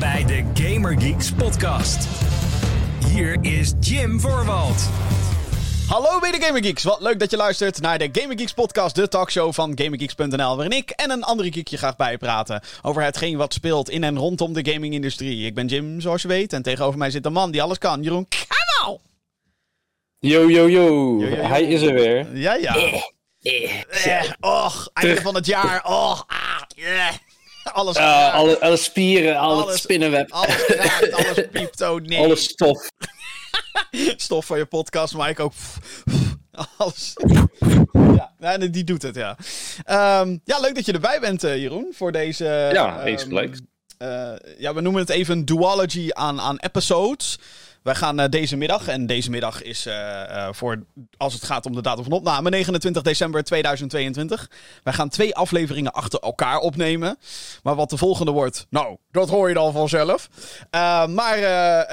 bij de Gamer Geeks podcast. Hier is Jim Voorwald. Hallo bij de Gamer Geeks. Wat leuk dat je luistert naar de Gamer Geeks podcast, de talkshow van GamerGeeks.nl, waarin ik en een andere geek je graag bijpraten over hetgeen wat speelt in en rondom de gamingindustrie. Ik ben Jim, zoals je weet, en tegenover mij zit een man die alles kan, Jeroen Kamal. Yo, yo, yo. yo, yo. Hij is er weer. Ja, ja. Eh, och, einde van het jaar. Och, ah, yeah. Alles, alle, alle spieren, al het Alles- spinnenweb, alles raakt, alles piept. Oh nee. alle stof. Stof van je podcast, maar ik ook. Alles. Ja, nee, die doet het, ja. Ehm, ja, leuk dat je erbij bent, eh, Jeroen, voor deze... Ja, ehm, eens gelijk. eh, ja, we noemen het even een duology aan, aan episodes. Wij gaan eh, deze middag, en deze middag is eh, eh, voor, als het gaat om de datum van opname, 29 december 2022. Wij gaan twee afleveringen achter elkaar opnemen. Maar wat de volgende wordt, nou, dat hoor je dan vanzelf. Maar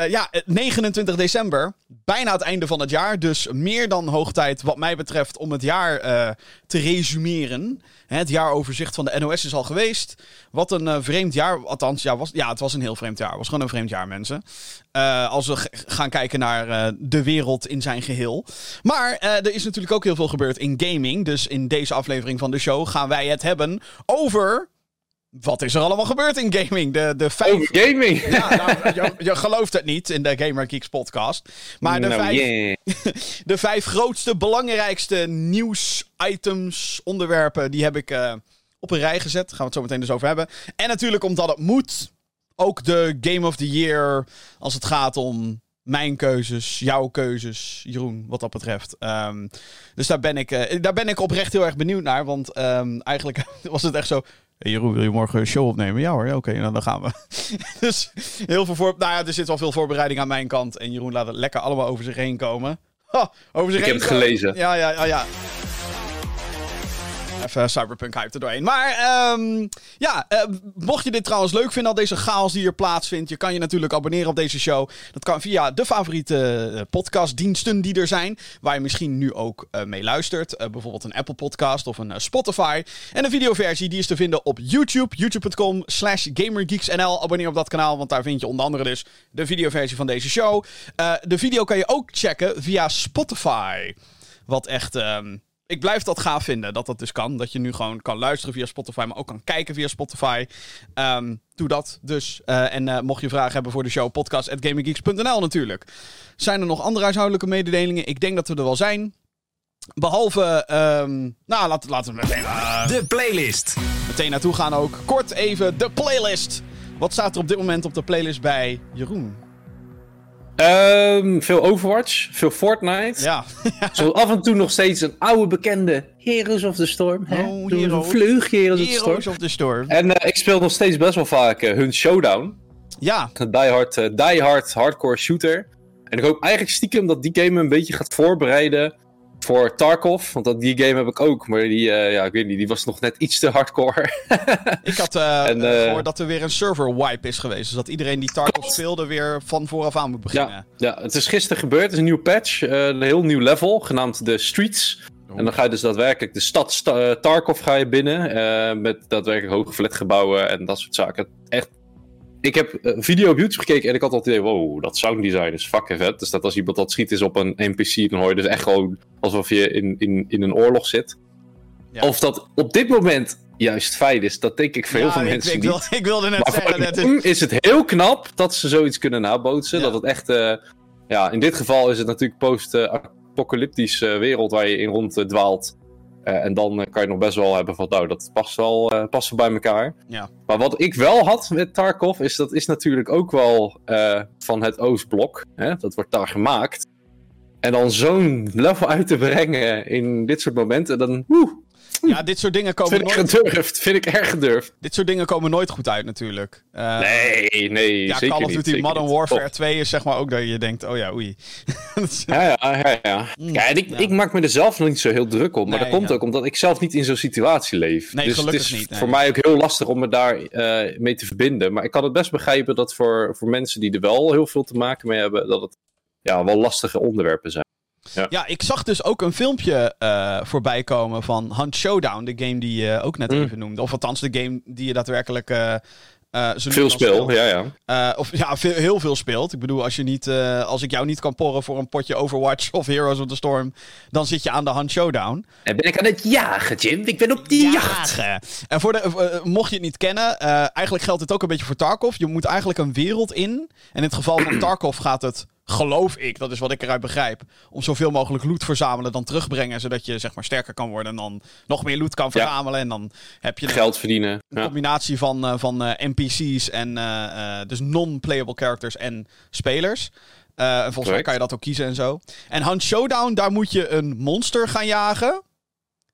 ja, 29 december, bijna het einde van het jaar. Dus meer dan hoog tijd, wat mij betreft, om het jaar te resumeren. Het jaaroverzicht van de NOS is al geweest. Wat een eh, vreemd jaar. Althans, ja, was, ja, het was een heel vreemd jaar. Het was gewoon een vreemd jaar, mensen. Eh, als we gaan kijken naar eh, de wereld in zijn geheel. Maar er is natuurlijk ook heel veel gebeurd in gaming. Dus in deze aflevering van de show gaan wij het hebben over. Wat is er allemaal gebeurd in gaming? De, de vijf. Gaming. Ja, nou, je, je gelooft het niet in de Gamer Geeks podcast. Maar de nou, vijf yeah. de vijf grootste, belangrijkste nieuws-items, onderwerpen, die heb ik eh, op een rij gezet. Gaan we het zo meteen dus over hebben. En natuurlijk omdat het moet, ook de Game of the Year, als het gaat om mijn keuzes, jouw keuzes, Jeroen, wat dat betreft. Ehm, dus daar ben, ik, eh, daar ben ik oprecht heel erg benieuwd naar, want ehm, eigenlijk was het echt zo... Hey Jeroen, wil je morgen een show opnemen? Ja hoor, ja, oké, nou, dan gaan we. dus heel veel voor... Nou ja, er zit wel veel voorbereiding aan mijn kant. En Jeroen laat het lekker allemaal over zich heen komen. Ha, over zich Ik heen heb het gelezen. Ja, ja, ja, ja. Even Cyberpunk hype er doorheen. Maar ehm, ja, eh, mocht je dit trouwens leuk vinden, al deze chaos die hier plaatsvindt, je kan je natuurlijk abonneren op deze show. Dat kan via de favoriete eh, podcastdiensten die er zijn, waar je misschien nu ook eh, mee luistert. Bijvoorbeeld een Apple podcast of een Spotify. En de videoversie die is te vinden op YouTube, youtube.com slash gamergeeksnl. Abonneer op dat kanaal, want daar vind je onder andere dus de videoversie van deze show. De video kan je ook checken via Spotify. Wat echt... ehm, ik blijf dat gaaf vinden, dat dat dus kan. Dat je nu gewoon kan luisteren via Spotify, maar ook kan kijken via Spotify. Ehm, doe dat dus. Eh, en eh, mocht je vragen hebben voor de show, podcast.gaminggeeks.nl natuurlijk. Zijn er nog andere huishoudelijke mededelingen? Ik denk dat we er wel zijn. Behalve, ehm, nou, laten, laten we meteen, eh, De playlist. meteen naartoe gaan ook. Kort even de playlist. Wat staat er op dit moment op de playlist bij Jeroen? Ehm, veel Overwatch, veel Fortnite. Ja, Zo af en toe nog steeds een oude bekende Heroes of the Storm. Hè? Oh, Heroes. een vleug Heroes of the Storm. Of the Storm. En eh, ik speel nog steeds best wel vaak eh, hun Showdown. Ja, Een die hard, eh, die hard hardcore shooter. En ik hoop eigenlijk stiekem dat die game me een beetje gaat voorbereiden voor Tarkov. Want dat, die game heb ik ook, maar die, eh, ja, ik weet niet, die was nog net iets te hardcore. Ik had En, gehoord dat er weer een server wipe is geweest. Dus dat iedereen die Tarkov speelde weer van vooraf aan moet beginnen. ja, ja, het is gisteren gebeurd. Het is een nieuw patch, een heel nieuw level, genaamd de Streets. En dan ga je dus daadwerkelijk de stad Sta- Tarkov ga je binnen. met daadwerkelijk hoge flatgebouwen en dat soort zaken. Echt. Ik heb een video op YouTube gekeken en ik had al het idee, wow, dat sounddesign is fucking vet. Dus dat als iemand dat schiet is op een NPC, dan hoor je dus echt gewoon alsof je in, in, in een oorlog zit. Ja. Of dat op dit moment juist fijn is, dat denk ik Ja, veel ik, mensen ik, niet. ik wilde net Maar zeggen. Dat is het heel knap dat ze zoiets kunnen nabootsen. Ja. Dat het echt, eh, ja, in dit geval is het natuurlijk post-apocalyptisch eh, wereld waar je in rond eh, dwaalt. Eh, en dan eh, kan je nog best wel hebben van, nou, dat past wel, eh, past wel bij elkaar. Ja. Maar wat ik wel had met Tarkov, is dat is natuurlijk ook wel van het Oostblok. Hè? Dat wordt daar gemaakt. En dan zo'n level uit te brengen in dit soort momenten, dan woe, ja, dit soort dingen komen vind ik nooit, gedurfd. Vind ik erg gedurfd. dit soort dingen komen nooit goed uit natuurlijk. Eh, Nee, nee, ja, zeker Call of Duty Modern niet. Warfare Top. 2 is zeg maar ook dat je denkt, oh ja, oei. Ja, ja, ja. ja. Mm, ja, en ik, ja. ik maak me er zelf nog niet zo heel druk op. Maar Nee, dat komt ook omdat ik zelf niet in zo'n situatie leef. Nee, dus het gelukkig is niet, nee. voor mij ook heel lastig om me daar eh, mee te verbinden. Maar ik kan het best begrijpen dat voor, voor mensen die er wel heel veel te maken mee hebben, dat het ja, wel lastige onderwerpen zijn. Ja, ik zag dus ook een filmpje eh, voorbij komen van Hunt Showdown, de game die je ook net Mm. even noemde. Of althans de game die je daadwerkelijk eh, Uh, zo veel speel, ja, ja. Uh, of ja, veel, heel veel speelt. Ik bedoel, als, je niet, uh, als ik jou niet kan porren voor een potje Overwatch of Heroes of the Storm, dan zit je aan de Hand Showdown. En ben ik aan het jagen, Jim. Ik ben op die jacht. En voor de, mocht je het niet kennen, eigenlijk geldt dit ook een beetje voor Tarkov. Je moet eigenlijk een wereld in. En in het geval van Tarkov gaat het geloof ik, dat is wat ik eruit begrijp, om zoveel mogelijk loot verzamelen, dan terugbrengen, zodat je zeg maar sterker kan worden en dan nog meer loot kan verzamelen. En dan heb je geld verdienen. Een combinatie van, uh, van uh, NPC's en uh, dus non-playable characters en spelers. en volgens mij kan je dat ook kiezen en zo. En Hunt Showdown, daar moet je een monster gaan jagen.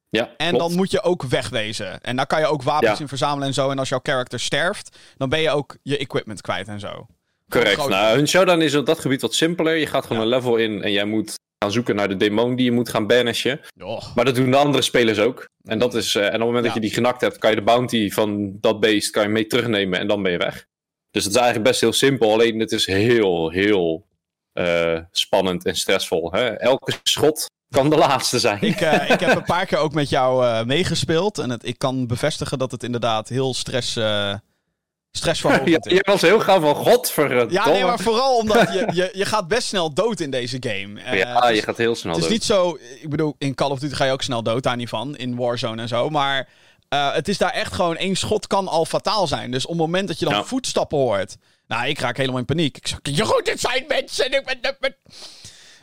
Ja, en dan moet je ook wegwezen. En daar kan je ook wapens in verzamelen en zo. En als jouw character sterft, dan ben je ook je equipment kwijt en zo. Correct. Nou, hun showdown is op dat gebied wat simpeler. Je gaat gewoon een level in en jij moet gaan zoeken naar de demon die je moet gaan banishen. Oh. Maar dat doen de andere spelers ook. En, dat is, uh, en op het moment dat je die genakt hebt, kan je de bounty van dat beest kan je mee terugnemen en dan ben je weg. Dus het is eigenlijk best heel simpel. Alleen het is heel, heel uh, spannend en stressvol. Hè? Elke schot kan de laatste zijn. Ik, uh, ik heb een paar keer ook met jou meegespeeld. En het, ik kan bevestigen dat het inderdaad heel stress stressverhogend. ja, je was heel gauw van godverdomme. Ja, nee, maar vooral omdat je, je, je gaat best snel dood in deze game. Uh, ja, je gaat heel snel dood. Het is niet zo... Ik bedoel, in Call of Duty ga je ook snel dood, daar niet van. In Warzone en zo. Maar uh, het is daar echt gewoon... één schot kan al fataal zijn. Dus op het moment dat je dan ja. voetstappen hoort... Nou, ik raak helemaal in paniek. Ik zeg, je goed, dit zijn mensen.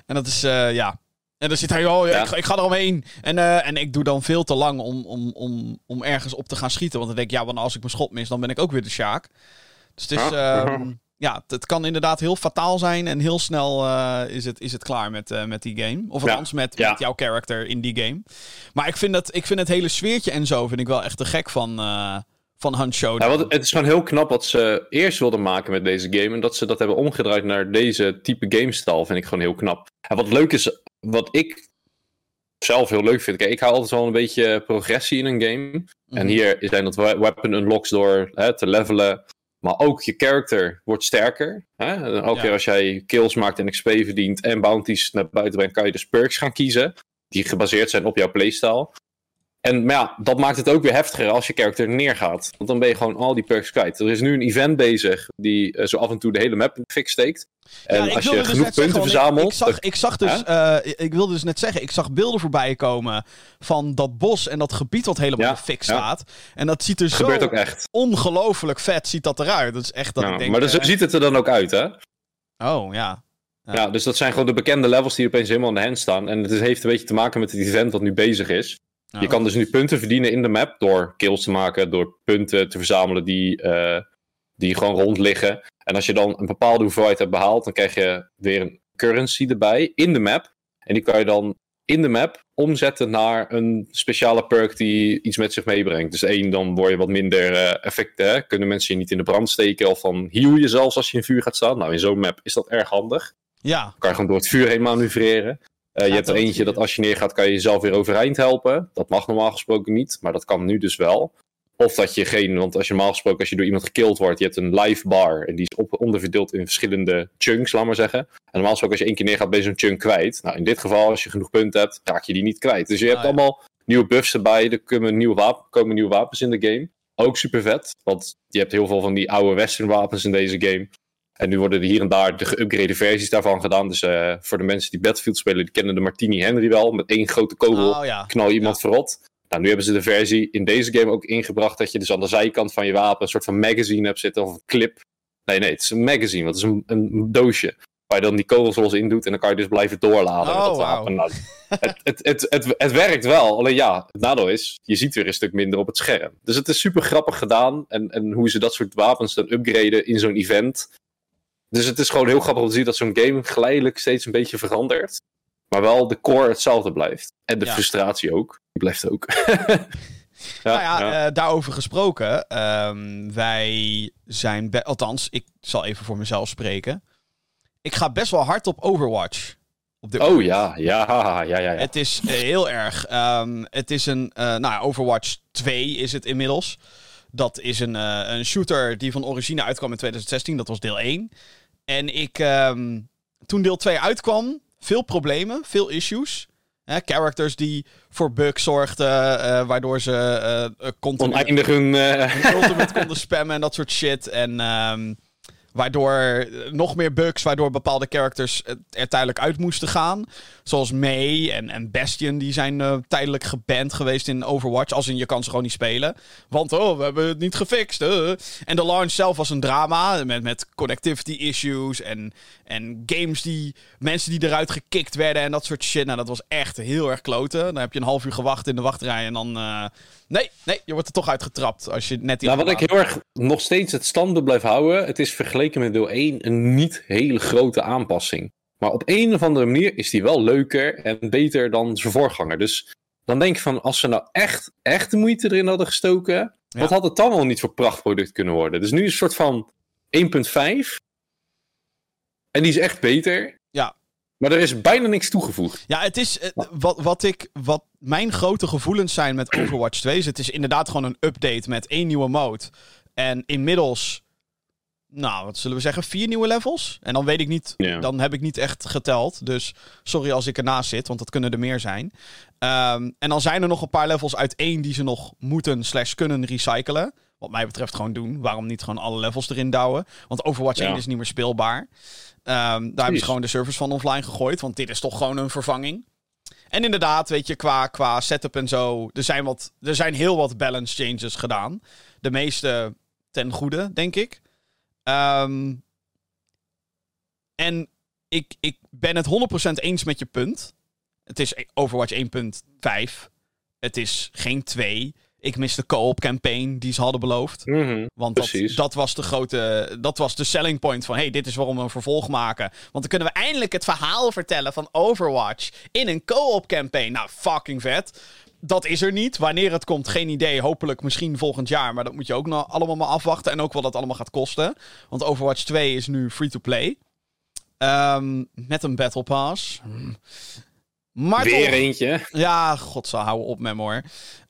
En dat is, uh, ja... En dan zit hij, oh, ja. ik, ik, ga er omheen. En, uh, en ik doe dan veel te lang om, om, om, om ergens op te gaan schieten. Want dan denk ik, ja, want als ik mijn schot mis, dan ben ik ook weer de Sjaak. Dus het is, uh, ja, het kan inderdaad heel fataal zijn. En heel snel uh, is, het, is het klaar met, uh, met die game. Of althans met, ja. met jouw character in die game. Maar ik vind, dat, ik vind het hele sfeertje en zo vind ik wel echt te gek van, van Hunt Show. Ja, het is gewoon heel knap wat ze eerst wilden maken met deze game. En dat ze dat hebben omgedraaid naar deze type gamestyle vind ik gewoon heel knap. En wat leuk is, wat ik zelf heel leuk vind. Kijk, ik hou altijd wel een beetje progressie in een game. En Mhm. hier zijn dat weapon unlocks door hè, te levelen. Maar ook je character wordt sterker. Hè? En elke Ja. keer als jij kills maakt en XP verdient en bounties naar buiten brengt, kan je dus perks gaan kiezen. Die gebaseerd zijn op jouw playstyle. En maar ja, dat maakt het ook weer heftiger als je character neergaat. Want dan ben je gewoon al die perks kwijt. Er is nu een event bezig die eh, zo af en toe de hele map in de fik steekt. En Ja, ik als je dus genoeg punten zeggen, want ik- verzamelt. Ik, zag, ik zag dus, eh, ik wilde dus net zeggen, ik zag beelden voorbij komen van dat bos en dat gebied wat helemaal Ja, fik ja. staat. En dat ziet er dat gebeurt zo ook echt. ongelooflijk vet ziet dat eruit. Dat is echt dat ik denk... maar dus, zo eh, ziet het er dan ook uit, hè? Oh, ja. Ja. Dus dat zijn gewoon de bekende levels die opeens helemaal aan de hand staan. En het is- heeft een beetje te maken met het event dat nu bezig is. Je kan dus nu punten verdienen in de map door kills te maken, door punten te verzamelen die, eh, die gewoon rond liggen. En als je dan een bepaalde hoeveelheid hebt behaald, dan krijg je weer een currency erbij in de map. En die kan je dan in de map omzetten naar een speciale perk die iets met zich meebrengt. Dus één, dan word je wat minder eh, effecten. Hè? Kunnen mensen je niet in de brand steken of dan heal je zelfs als je in vuur gaat staan. Nou, in zo'n map is dat erg handig. Ja, Dan kan je gewoon door het vuur heen manoeuvreren. Eh, je hebt er eentje dat als je neergaat, kan je jezelf weer overeind helpen. Dat mag normaal gesproken niet, maar dat kan nu dus wel. Of dat je geen, want als je normaal gesproken, als je door iemand gekilld wordt, je hebt een life bar. En die is op, onderverdeeld in verschillende chunks, laat maar zeggen. En normaal gesproken, als je één keer neergaat, ben je zo'n chunk kwijt. Nou, in dit geval, als je genoeg punten hebt, raak je die niet kwijt. Dus je hebt Ah, ja. allemaal nieuwe buffs erbij. Er komen nieuwe, wapen, komen nieuwe wapens in de game. Ook super vet, want je hebt heel veel van die oude western wapens in deze game. En nu worden er hier en daar de geüpgrade versies daarvan gedaan. Dus eh, voor de mensen die Battlefield spelen, die kennen de Martini Henry wel. Met één grote kogel oh ja. knal je iemand verrot. Nou, nu hebben ze de versie in deze game ook ingebracht dat je dus aan de zijkant van je wapen een soort van magazine hebt zitten of een clip. Nee, nee, het is een magazine, want het is een, een doosje. Waar je dan die kogels los in doet en dan kan je dus blijven doorladen met Oh, dat wapen. Nou, het, het, het, het, het werkt wel, alleen ja, het nadeel is, je ziet weer een stuk minder op het scherm. Dus het is super grappig gedaan en, en hoe ze dat soort wapens dan upgraden in zo'n event. Dus het is gewoon heel grappig om te zien dat zo'n game geleidelijk steeds een beetje verandert. Maar wel de core hetzelfde blijft. En de Ja. frustratie ook. Die blijft ook. nou ja, eh, daarover gesproken. ehm, wij zijn, althans, ik zal even voor mezelf spreken. Ik ga best wel hard op Overwatch. Op dit oh ja, ja, ja, ja. ja. Het is eh, heel erg. ehm, het is een. eh, nou, ja, Overwatch 2 is het inmiddels. Dat is een, een shooter die van origine uitkwam in 2016. Dat was deel 1. En ik. ehm, toen deel 2 uitkwam, veel problemen, veel issues. Hè, characters die voor bugs zorgden, eh, waardoor ze continu Oneindig hun... ultimate konden spammen en dat soort shit. En ehm, waardoor nog meer bugs, waardoor bepaalde characters er tijdelijk uit moesten gaan. Zoals May en, en Bastion, die zijn eh, tijdelijk geband geweest in Overwatch. Als in je kan ze gewoon niet spelen. Want oh, we hebben het niet gefixt. eh. En de launch zelf was een drama. Met, met connectivity issues en, en games die. Mensen die eruit gekikt werden en dat soort shit. Nou, dat was echt heel erg kloten. Dan heb je een half uur gewacht in de wachtrij en dan. eh, nee, nee, je wordt er toch uitgetrapt als je net die. Nou, wat ik heel erg nog steeds het standpunt blijf houden. Het is vergeleken met deel 1 een niet hele grote aanpassing. Maar op een of andere manier is die wel leuker en beter dan zijn voorganger. Dus dan denk ik van, als ze nou echt, echt de moeite erin hadden gestoken. Ja. Wat had het dan wel niet voor prachtproduct kunnen worden? Dus nu is het een soort van 1.5. En die is echt beter. Ja. Maar er is bijna niks toegevoegd. Ja, het is eh, wat, wat, ik, wat mijn grote gevoelens zijn met Overwatch 2. Is het is inderdaad gewoon een update met één nieuwe mode. En inmiddels, nou, wat zullen we zeggen, vier nieuwe levels. En dan weet ik niet, dan heb ik niet echt geteld. Dus sorry als ik ernaast zit, want dat kunnen er meer zijn. Ehm, en dan zijn er nog een paar levels uit één die ze nog moeten slash kunnen recyclen. Wat mij betreft gewoon doen. Waarom niet gewoon alle levels erin douwen? Want Overwatch Ja. 1 is niet meer speelbaar. Ehm, daar hebben ze gewoon de servers van offline gegooid. Want dit is toch gewoon een vervanging. En inderdaad, weet je, qua, qua setup en zo. Er zijn, wat, er zijn heel wat balance changes gedaan. De meeste ten goede, denk ik. Ehm, en ik, ik ben het 100% eens met je punt. Het is Overwatch 1.5. Het is geen 2. Ik mis de co-op campaign die ze hadden beloofd. Mhm. Want dat, dat was de grote. Dat was de selling point van. hey, dit is waarom we een vervolg maken. Want dan kunnen we eindelijk het verhaal vertellen van Overwatch. in een co-op campaign. Nou, fucking vet. Dat is er niet. Wanneer het komt, geen idee. Hopelijk misschien volgend jaar. Maar dat moet je ook nog allemaal maar afwachten. En ook wat dat allemaal gaat kosten. Want Overwatch 2 is nu free-to-play. Ehm, met een Battle Pass. Maar Weer toch- eentje. ja, god zal houden op met me hoor.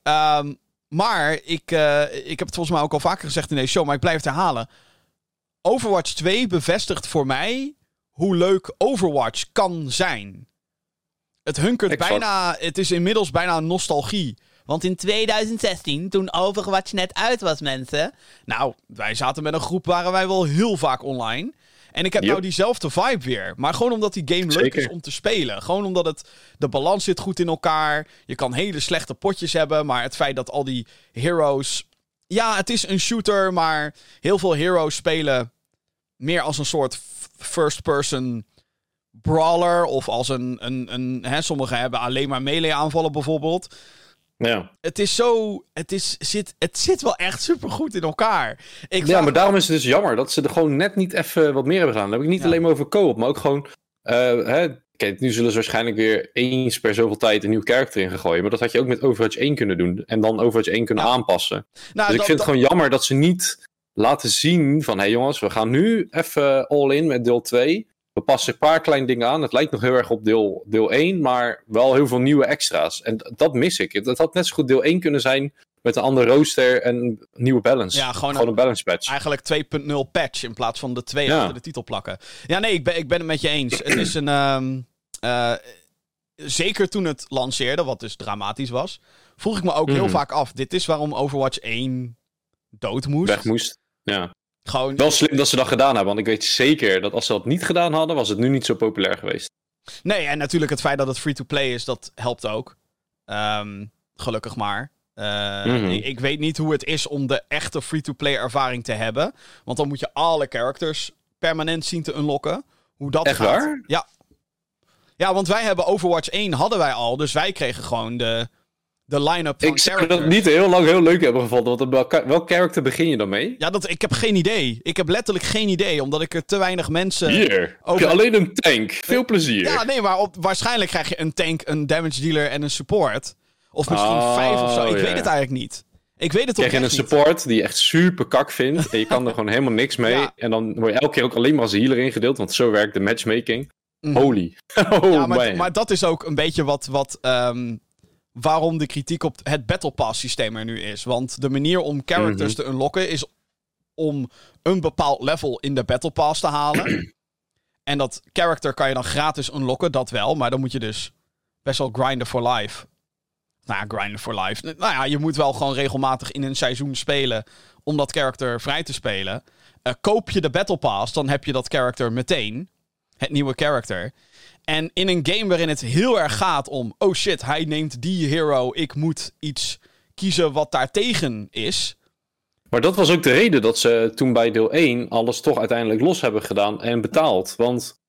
Ehm, maar ik, eh, ik heb het volgens mij ook al vaker gezegd in deze show, maar ik blijf het herhalen. Overwatch 2 bevestigt voor mij hoe leuk Overwatch kan zijn. Het hunkert Exact. bijna, het is inmiddels bijna nostalgie. Want in 2016, toen Overwatch net uit was, mensen. Nou, wij zaten met een groep, waren wij wel heel vaak online. En ik heb Yep. nou diezelfde vibe weer. Maar gewoon omdat die game leuk is om te spelen. Gewoon omdat het, de balans zit goed in elkaar. Je kan hele slechte potjes hebben. Maar het feit dat al die heroes. Ja, het is een shooter. Maar heel veel heroes spelen meer als een soort first-person brawler. Of als een. een, een hè, sommigen hebben alleen maar melee aanvallen bijvoorbeeld. Ja. Het is zo. Het, is, zit, het zit wel echt supergoed in elkaar. Ik Ja, maar daarom is het dus jammer dat ze er gewoon net niet even wat meer hebben gedaan. Dan heb ik niet Ja. alleen maar over co-op, maar ook gewoon... eh, hè, kijk, nu zullen ze waarschijnlijk weer eens per zoveel tijd een nieuw karakter in gaan gooien. Maar dat had je ook met Overwatch 1 kunnen doen. En dan Overwatch 1 kunnen Ja. aanpassen. Nou, dus ik vind het gewoon jammer dat ze niet laten zien van... Hé hey jongens, we gaan nu even all in met deel 2. We passen een paar kleine dingen aan. Het lijkt nog heel erg op deel, deel 1, maar wel heel veel nieuwe extra's. En dat mis ik. Dat had net zo goed deel 1 kunnen zijn met een ander rooster en een nieuwe balance. Ja, gewoon gewoon een balance patch. Eigenlijk 2.0 patch in plaats van de 2 Ja. achter de titel plakken. Ja, nee, ik ben, ik ben het met je eens. Het is een. ehm, eh, zeker toen het lanceerde, wat dus dramatisch was, vroeg ik me ook heel Mhm. vaak af: dit is waarom Overwatch 1 dood moest. weg moest. Ja. Gewoon, Wel slim dat ze dat gedaan hebben, want ik weet zeker dat als ze dat niet gedaan hadden, was het nu niet zo populair geweest. Nee, en natuurlijk het feit dat het free-to-play is, dat helpt ook. Ehm, gelukkig maar. Eh, Mhm. ik, ik weet niet hoe het is om de echte free-to-play ervaring te hebben. Want dan moet je alle characters permanent zien te unlocken. Hoe dat Echt gaat. waar? Ja. Ja, want wij hebben Overwatch 1 hadden wij al. Dus wij kregen gewoon de, de line-up van Ik zou dat niet heel lang heel leuk hebben gevonden, want welk, character begin je dan mee? Ja, dat, ik heb geen idee. Ik heb letterlijk geen idee, omdat ik er te weinig mensen... Hier, alleen een tank. Veel plezier. Ja, nee, maar op, waarschijnlijk krijg je een tank, een damage dealer en een support. Of misschien Oh, vijf of zo. Ik weet het eigenlijk niet. Ik weet het Krijg je een niet. support die je echt super kak vindt en je kan er gewoon helemaal niks mee. Ja. En dan word je elke keer ook alleen maar als healer ingedeeld, want zo werkt de matchmaking. Mhm. Holy. Oh ja, maar dat is ook een beetje wat, wat ehm, waarom de kritiek op het Battle Pass systeem er nu is. Want de manier om characters Mhm. te unlocken is om een bepaald level in de Battle Pass te halen. en dat character kan je dan gratis unlocken, dat wel. Maar dan moet je dus best wel grinden for life. Nou ja, grinden for life. Nou ja, je moet wel gewoon regelmatig in een seizoen spelen om dat character vrij te spelen. Uh, koop je de Battle Pass, dan heb je dat character meteen. Het nieuwe character. En in een game waarin het heel erg gaat om... Oh shit, hij neemt die hero. Ik moet iets kiezen wat daartegen is. Maar dat was ook de reden dat ze toen bij deel 1 alles toch uiteindelijk los hebben gedaan en betaald. Want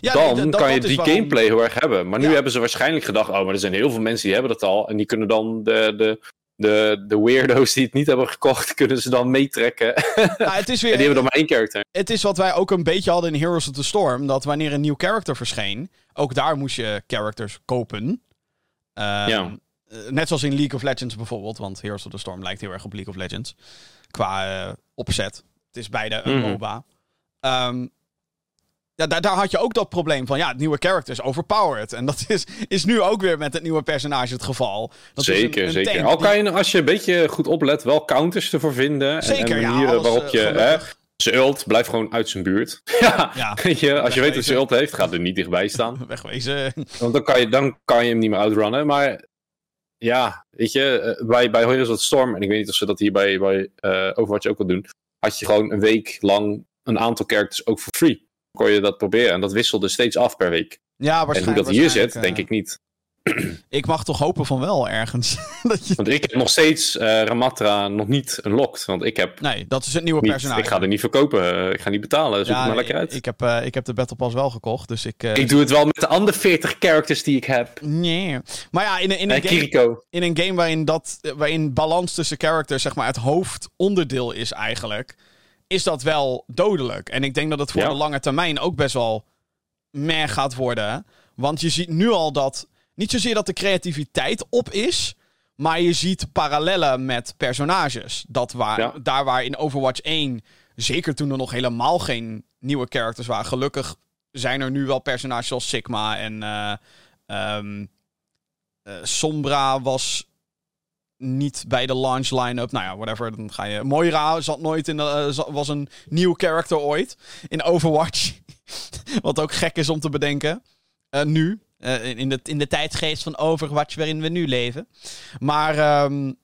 ja, dan kan je die gameplay heel erg hebben. Maar nu hebben ze waarschijnlijk gedacht: oh, maar er zijn heel veel mensen die hebben dat al. En die kunnen dan de, de, de, de weirdo's die het niet hebben gekocht, kunnen ze dan meetrekken. Ja, het is weer, en die hebben dan maar één character. Het is wat wij ook een beetje hadden in Heroes of the Storm. Dat wanneer een nieuw character verscheen, ook daar moest je characters kopen. Um, ja. Eh, net zoals in League of Legends bijvoorbeeld. Want Heroes of the Storm lijkt heel erg op League of Legends. Qua uh, opzet. Het is beide een mhm. MOBA. Um, ja, daar, daar had je ook dat probleem van, ja, het nieuwe character is overpowered. En dat is, is nu ook weer met het nieuwe personage het geval. Dat zeker, zeker. Al kan je, als je een beetje goed oplet, wel counters ervoor vinden. Zeker, en, manieren ja, waarop je... Hè, zijn ult blijft gewoon uit zijn buurt. ja, ja. je, als je weet dat ze ult heeft, gaat er niet dichtbij staan. Wegwezen. Want dan kan, je, dan kan je hem niet meer outrunnen. Maar ja, weet je, eh, bij, bij Heroes Storm, en ik weet niet of ze dat hier bij, bij uh, Overwatch ook wel doen, had je gewoon een week lang een aantal characters ook voor free kon je dat proberen. En dat wisselde steeds af per week. Ja, waarschijnlijk. En hoe dat hier zit, denk ik niet. Ik mag toch hopen van wel ergens. dat je... Want ik heb nog steeds uh, Ramatra nog niet unlocked. Want ik heb. Nee, dat is het nieuwe personage. Ik ga er niet verkopen. Eh, ik ga niet betalen. Zoek ja, maar lekker uit. Ik heb, uh, ik heb de Battle Pass wel gekocht. Dus ik, ik doe het wel met de andere 40 characters die ik heb. Nee. Maar ja, in, in, een, game, in een game waarin, dat, waarin balans tussen characters zeg maar, het hoofdonderdeel is eigenlijk is dat wel dodelijk. En ik denk dat het voor de lange termijn ook best wel meer gaat worden. Want je ziet nu al dat. Niet zozeer dat de creativiteit op is. Maar je ziet parallellen met personages. Dat waar, Daar waar in Overwatch 1. Zeker toen er nog helemaal geen nieuwe characters waren. Gelukkig zijn er nu wel personages zoals Sigma en. Uh, um, Sombra was niet bij de launch line-up. Nou ja, whatever. Dan ga je. Moira zat nooit in de, uh, was een nieuw character ooit in Overwatch. Wat ook gek is om te bedenken. Uh, nu. Uh, in, de, in de tijdgeest van Overwatch waarin we nu leven. Maar um,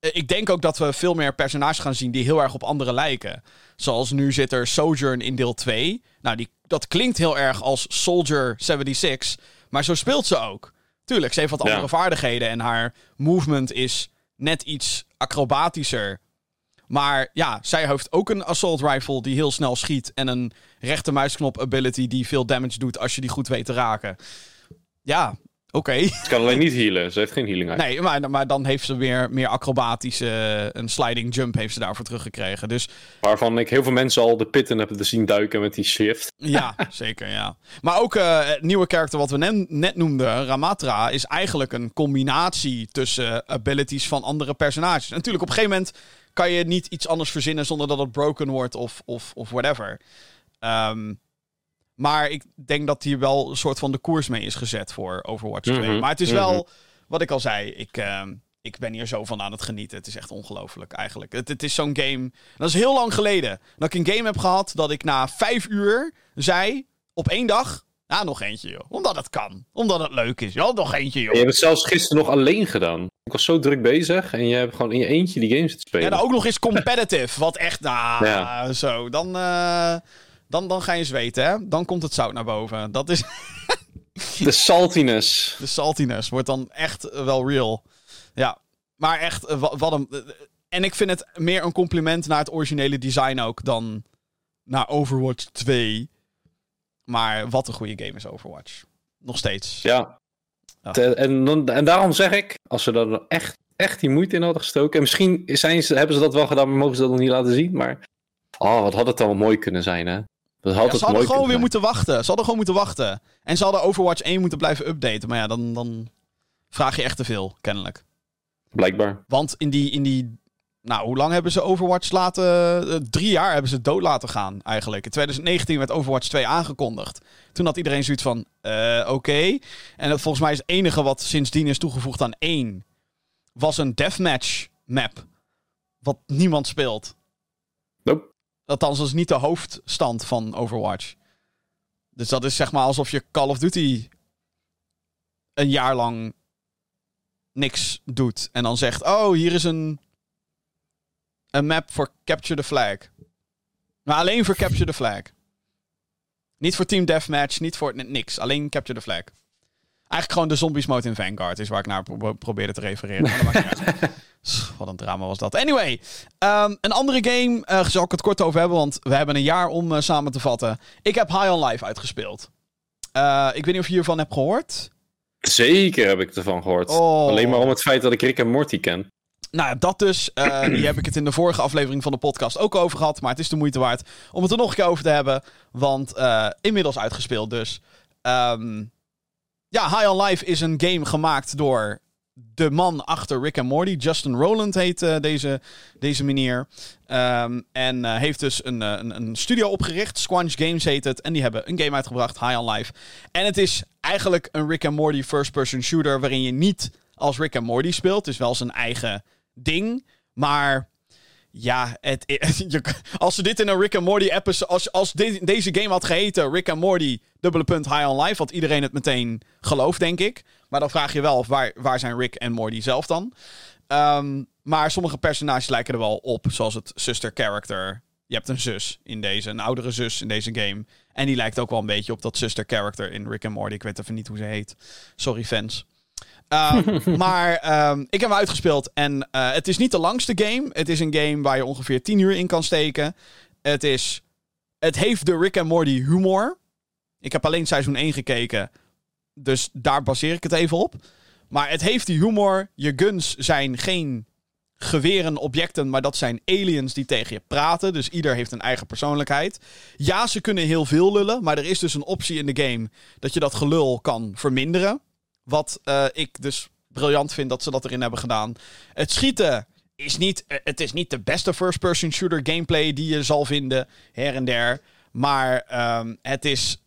ik denk ook dat we veel meer personages gaan zien die heel erg op anderen lijken. Zoals nu zit er Sojourn in deel 2. Nou, die, dat klinkt heel erg als Soldier 76. Maar zo speelt ze ook. Tuurlijk, ze heeft wat andere vaardigheden en haar movement is net iets acrobatischer. Maar ja, zij heeft ook een assault rifle die heel snel schiet. En een rechtermuisknop ability die veel damage doet als je die goed weet te raken. Ja, Oké. Ze kan alleen niet healen. Ze heeft geen healing Nee, maar, maar dan heeft ze weer meer acrobatische... Een sliding jump heeft ze daarvoor teruggekregen. Dus... Waarvan ik heel veel mensen al de pitten hebben zien duiken met die shift. Ja, zeker, ja. Maar ook uh, het nieuwe karakter wat we net, net noemden, Ramatra... is eigenlijk een combinatie tussen abilities van andere personages. natuurlijk, op een gegeven moment kan je niet iets anders verzinnen... zonder dat het broken wordt of, of, of whatever. Um, maar ik denk dat hier wel een soort van de koers mee is gezet voor Overwatch 2. Mhm. Maar het is wel, mhm. wat ik al zei, ik, ehm, ik ben hier zo van aan het genieten. Het is echt ongelooflijk eigenlijk. Het, het is zo'n game. Dat is heel lang geleden dat ik een game heb gehad dat ik na vijf uur zei op één dag. Ja, nog eentje, joh. Omdat het kan. Omdat het leuk is. Ja, nog eentje, joh. je hebt het zelfs gisteren nog alleen gedaan. Ik was zo druk bezig en je hebt gewoon in je eentje die games te spelen. Ja, dan ook nog eens competitive. wat echt, nou, ja. zo. Dan, uh, dan, dan ga je zweten, hè? Dan komt het zout naar boven. Dat is. De saltiness. De saltiness wordt dan echt wel real. Ja, maar echt, eh, wat, een. Eh, en ik vind het meer een compliment naar het originele design ook dan naar Overwatch 2. Maar wat een goede game is Overwatch. Nog steeds. Ja. En, en daarom zeg ik, als ze er echt, echt die moeite in hadden gestoken. En misschien zijn ze, hebben ze dat wel gedaan, maar mogen ze dat nog niet laten zien. Maar. Oh, wat had het dan mooi kunnen zijn, hè? Dat had ze hadden gewoon weer moeten wachten. Ze hadden gewoon moeten wachten. En ze hadden Overwatch 1 moeten blijven updaten. Maar ja, dan, dan vraag je echt te veel, kennelijk. Blijkbaar. Want in die, in die. Nou, hoe lang hebben ze Overwatch laten. Uh, drie jaar hebben ze dood laten gaan, eigenlijk. In 2019 werd Overwatch 2 aangekondigd. Toen had iedereen zoiets van. Uh, Oké. En dat volgens mij is het enige wat sindsdien is toegevoegd aan 1. Was een deathmatch map. Wat niemand speelt. Nope. Althans, dat is niet de hoofdstand van Overwatch. Dus dat is zeg maar alsof je Call of Duty een jaar lang niks doet. En dan zegt: Oh, hier is een, een map voor Capture the Flag. Maar alleen voor Capture the Flag. Niet voor Team Deathmatch, niet voor niks. Alleen Capture the Flag. Eigenlijk gewoon de zombies mode in Vanguard is waar ik naar pro probeerde te refereren. Wat een drama was dat. Anyway, um, een andere game uh, zal ik het kort over hebben, want we hebben een jaar om uh, samen te vatten. Ik heb High on Life uitgespeeld. Uh, ik weet niet of je hiervan hebt gehoord. Zeker heb ik ervan gehoord. Oh. Alleen maar om het feit dat ik Rick en Morty ken. Nou ja, dat dus. Uh, hier heb ik het in de vorige aflevering van de podcast ook over gehad. Maar het is de moeite waard om het er nog een keer over te hebben. Want uh, inmiddels uitgespeeld dus. Um, ja, High on Life is een game gemaakt door de man achter Rick en Morty. Justin Rowland heet uh, deze, deze meneer. Um, en uh, heeft dus een, een, een, studio opgericht. Squanch Games heet het. En die hebben een game uitgebracht, High on Life. En het is eigenlijk een Rick en Morty first-person shooter... waarin je niet als Rick en Morty speelt. Het is wel zijn eigen ding. Maar ja, het, als ze dit in een Rick and Morty episode. Als, als de, deze game had geheten Rick and Morty, dubbele punt High on Life, had iedereen het meteen geloofd, denk ik. Maar dan vraag je wel, waar, waar zijn Rick en Morty zelf dan? Um, maar sommige personages lijken er wel op, zoals het sister character. Je hebt een zus in deze, een oudere zus in deze game. En die lijkt ook wel een beetje op dat sister character in Rick and Morty. Ik weet even niet hoe ze heet. Sorry, fans. Uh, maar um, ik heb hem uitgespeeld en uh, het is niet de langste game. Het is een game waar je ongeveer 10 uur in kan steken. Het is. Het heeft de Rick en Morty humor. Ik heb alleen seizoen 1 gekeken. Dus daar baseer ik het even op. Maar het heeft die humor. Je guns zijn geen geweren, objecten, maar dat zijn aliens die tegen je praten. Dus ieder heeft een eigen persoonlijkheid. Ja, ze kunnen heel veel lullen, maar er is dus een optie in de game dat je dat gelul kan verminderen. Wat uh, ik dus briljant vind dat ze dat erin hebben gedaan. Het schieten is niet, uh, het is niet de beste first-person shooter gameplay die je zal vinden her en der. Maar um, het is.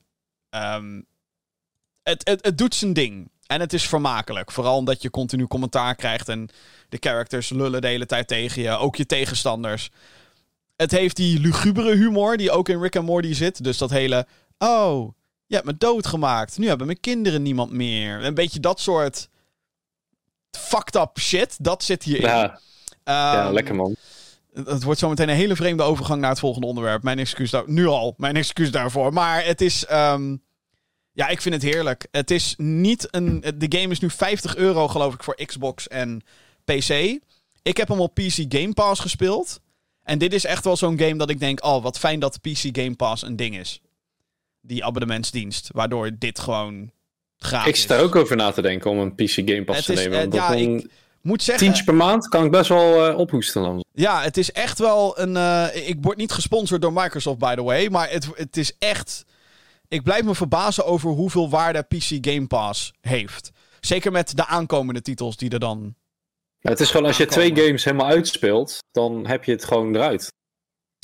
Um, het, het, het doet zijn ding. En het is vermakelijk. Vooral omdat je continu commentaar krijgt en de characters lullen de hele tijd tegen je. Ook je tegenstanders. Het heeft die lugubere humor die ook in Rick and Morty zit. Dus dat hele. Oh, je hebt me doodgemaakt. Nu hebben mijn kinderen niemand meer. Een beetje dat soort fucked up shit. Dat zit hierin. Ja, um, ja lekker man. Het wordt zometeen een hele vreemde overgang naar het volgende onderwerp. Mijn excuus daar, nu al. Mijn excuus daarvoor. Maar het is. Um, ja, ik vind het heerlijk. Het is niet een. De game is nu 50 euro, geloof ik, voor Xbox en PC. Ik heb hem op PC Game Pass gespeeld. En dit is echt wel zo'n game dat ik denk: oh, wat fijn dat PC Game Pass een ding is die abonnementsdienst. Waardoor dit gewoon gratis Ik sta ook over na te denken om een PC Game Pass te nemen. Uh, ja, ik moet zeggen... Tientje per maand kan ik best wel uh, ophoesten dan. Ja, het is echt wel een... Uh, ik word niet gesponsord door Microsoft, by the way. Maar het, het is echt... Ik blijf me verbazen over hoeveel waarde PC Game Pass heeft. Zeker met de aankomende titels die er dan... Ja, het is gewoon als je twee games helemaal uitspeelt, dan heb je het gewoon eruit.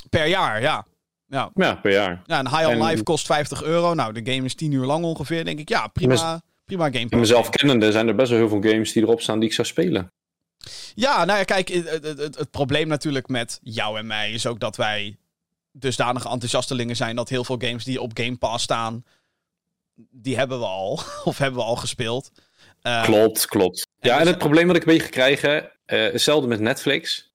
Per jaar, ja. Ja. ja, per jaar. Ja, een High on Life kost 50 euro. Nou, de game is 10 uur lang ongeveer. Denk ik, ja, prima, prima game. En mezelf kennende zijn er best wel heel veel games die erop staan die ik zou spelen. Ja, nou ja, kijk, het, het, het, het probleem natuurlijk met jou en mij is ook dat wij dusdanige enthousiastelingen zijn dat heel veel games die op Game Pass staan, die hebben we al. of hebben we al gespeeld. Uh, klopt, klopt. Ja, en, dus, het probleem wat ik een beetje krijgen, uh, hetzelfde met Netflix.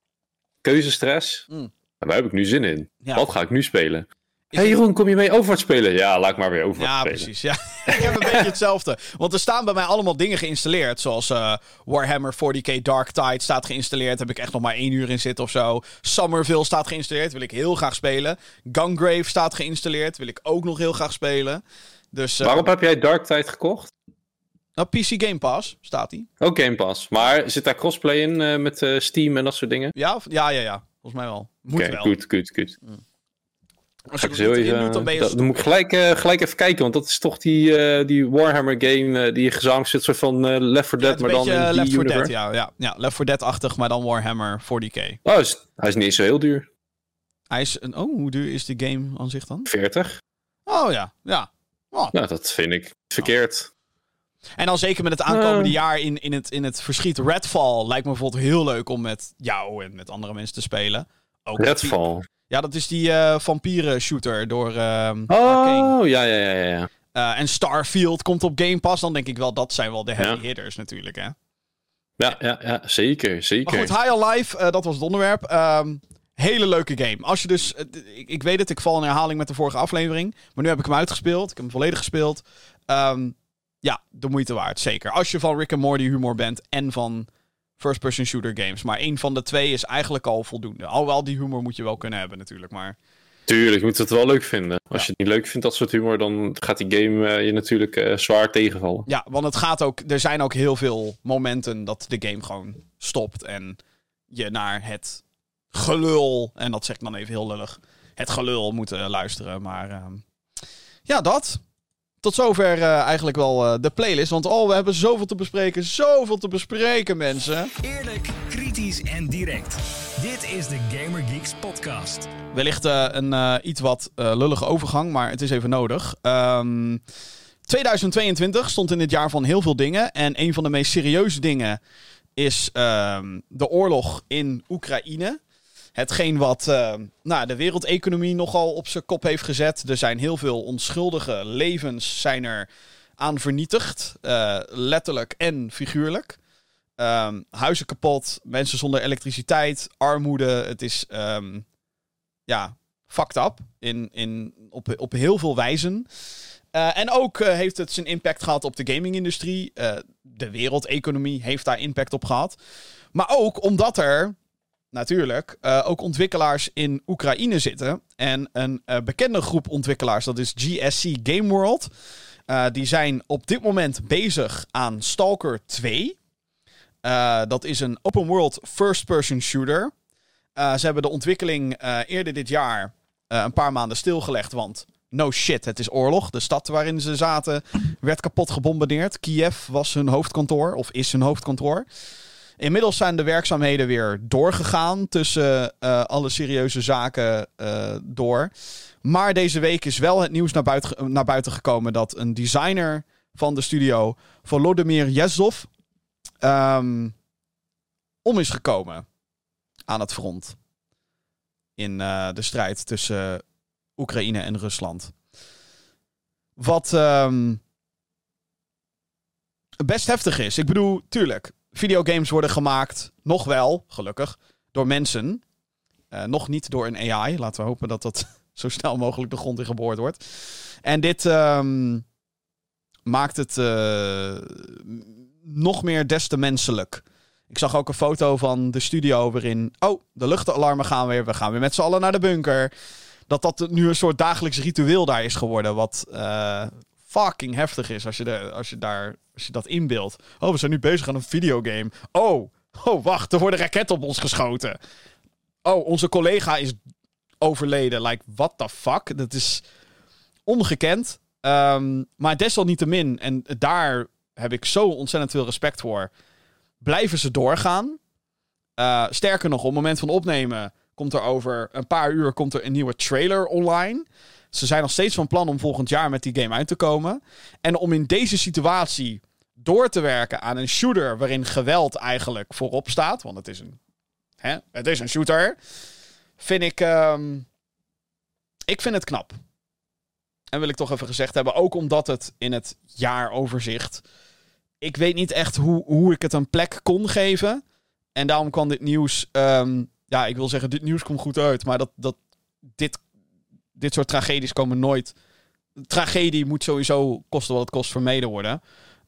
Keuzestress. Mm. En daar heb ik nu zin in. Ja. Wat ga ik nu spelen? Hé hey Jeroen, kom je mee Overwatch spelen? Ja, laat ik maar weer Overwatch ja, spelen. Precies, ja, precies. ik heb een beetje hetzelfde. Want er staan bij mij allemaal dingen geïnstalleerd. Zoals uh, Warhammer 40k Dark Tide staat geïnstalleerd. Heb ik echt nog maar één uur in zitten of zo. Somerville staat geïnstalleerd. Wil ik heel graag spelen. Gungrave staat geïnstalleerd. Wil ik ook nog heel graag spelen. Dus, uh, Waarom heb jij Dark Tide gekocht? Nou, PC Game Pass staat die. Ook Game Pass. Maar zit daar crossplay in uh, met Steam en dat soort dingen? Ja, ja, ja, ja. Volgens mij wel. Moet okay, wel. Goed, goed, goed. Mm. Als je heel even, dan, dat, dan moet ik gelijk, uh, gelijk even kijken, want dat is toch die, uh, die Warhammer game uh, die gezamenlijk zit, soort van Left 4 Dead, ja, maar dan in Left 4 Dead, ja, ja, ja, Left 4 Dead-achtig, maar dan Warhammer 40k. Oh, is, hij is niet zo heel duur. Hij is, een, oh, hoe duur is die game aan zich dan? 40. Oh ja, ja. Oh. Nou, dat vind ik verkeerd. En dan zeker met het aankomende jaar in, in, het, in het verschiet Redfall lijkt me bijvoorbeeld heel leuk om met jou en met andere mensen te spelen. Ook Redfall. Ja, dat is die uh, vampieren shooter door. Uh, oh, ja, ja, ja, ja. Eh, en Starfield komt op Game Pass. Dan denk ik wel, dat zijn wel de heavy Ja. hitters natuurlijk, hè. Ja, ja, ja zeker, zeker. Maar goed, High on Life, eh, dat was het onderwerp. Ehm, hele leuke game. Als je dus, eh, ik, ik weet het, ik val in herhaling met de vorige aflevering. Maar nu heb ik hem uitgespeeld. Ik heb hem volledig gespeeld. Ehm, ja, de moeite waard, zeker. Als je van Rick and Morty humor bent en van first-person shooter games. Maar één van de twee is eigenlijk al voldoende. Alhoewel, die humor moet je wel kunnen hebben natuurlijk. Maar Tuurlijk, je moet het wel leuk vinden. Als Ja. je het niet leuk vindt, dat soort humor, dan gaat die game eh, je natuurlijk eh, zwaar tegenvallen. ja, want het gaat ook, er zijn ook heel veel momenten dat de game gewoon stopt. En je naar het gelul, en dat zeg ik dan even heel lullig, het gelul moet eh, luisteren. Maar ehm, ja, dat. Tot zover eh, eigenlijk wel eh, de playlist. Want oh, we hebben zoveel te bespreken. Zoveel te bespreken, mensen. Eerlijk, kritisch en direct. Dit is de Gamer Geeks podcast. Wellicht eh, een iets wat lullige overgang, maar het is even nodig. Ehm 2022 stond in dit jaar van heel veel dingen. En een van de meest serieuze dingen is ehm, de oorlog in Oekraïne. Hetgeen wat eh, nou, de wereldeconomie nogal op zijn kop heeft gezet. Er zijn heel veel onschuldige levens zijn er aan vernietigd. eh, letterlijk en figuurlijk. Ehm, huizen kapot, mensen zonder elektriciteit, armoede. Het is ehm, ja, fucked up in, in, op, op heel veel wijzen. Eh, en ook eh, heeft het zijn impact gehad op de gaming-industrie. Eh, de wereldeconomie heeft daar impact op gehad. Maar ook omdat er natuurlijk eh, ook ontwikkelaars in Oekraïne zitten. En een eh, bekende groep ontwikkelaars, dat is GSC Game World. Eh, die zijn op dit moment bezig aan Stalker 2. Eh, dat is een open world first-person shooter. Ze hebben de ontwikkeling eerder dit jaar een paar maanden stilgelegd. Want no shit, het is oorlog. De stad waarin ze zaten werd kapot gebombardeerd. Kiev was hun hoofdkantoor, of is hun hoofdkantoor. Inmiddels zijn de werkzaamheden weer doorgegaan tussen eh, alle serieuze zaken eh, door. Maar deze week is wel het nieuws naar buiten, naar buiten gekomen dat een designer van de studio, Volodymyr Yezov, ehm, om is gekomen aan het front. In eh, de strijd tussen Oekraïne en Rusland. Wat ehm, best heftig is. Ik bedoel, tuurlijk, videogames worden gemaakt, nog wel, gelukkig, door mensen. Eh, nog niet door een AI. Laten we hopen dat dat zo snel mogelijk de grond in geboord wordt. En dit ehm, maakt het eh, nog meer des te menselijk. Ik zag ook een foto van de studio waarin... Oh, de luchtalarmen gaan weer. We gaan weer met z'n allen naar de bunker. Dat dat nu een soort dagelijks ritueel daar is geworden. Wat eh, fucking heftig is als je, de, als, je daar, als je dat inbeeldt. Oh, we zijn nu bezig aan een videogame. Oh, oh, wacht. Er worden raketten op ons geschoten. Oh, onze collega is overleden. Like, what the fuck? Dat is ongekend. Ehm, maar desalniettemin, en daar heb ik zo ontzettend veel respect voor blijven ze doorgaan. Uh, sterker nog, op het moment van opnemen komt er over een paar uur komt er een nieuwe trailer online. Ze zijn nog steeds van plan om volgend jaar met die game uit te komen. En om in deze situatie door te werken aan een shooter waarin geweld eigenlijk voorop staat, want het is een, hè, het is een shooter, vind ik, um, ik vind het knap. En wil ik toch even gezegd hebben, ook omdat het in het jaaroverzicht ik weet niet echt hoe, hoe ik het een plek kon geven. En daarom kwam dit nieuws. Um, ja, ik wil zeggen, dit nieuws komt goed uit. Maar dat, dat dit, dit soort tragedies komen nooit. Tragedie moet sowieso kosten wat het kost vermeden worden.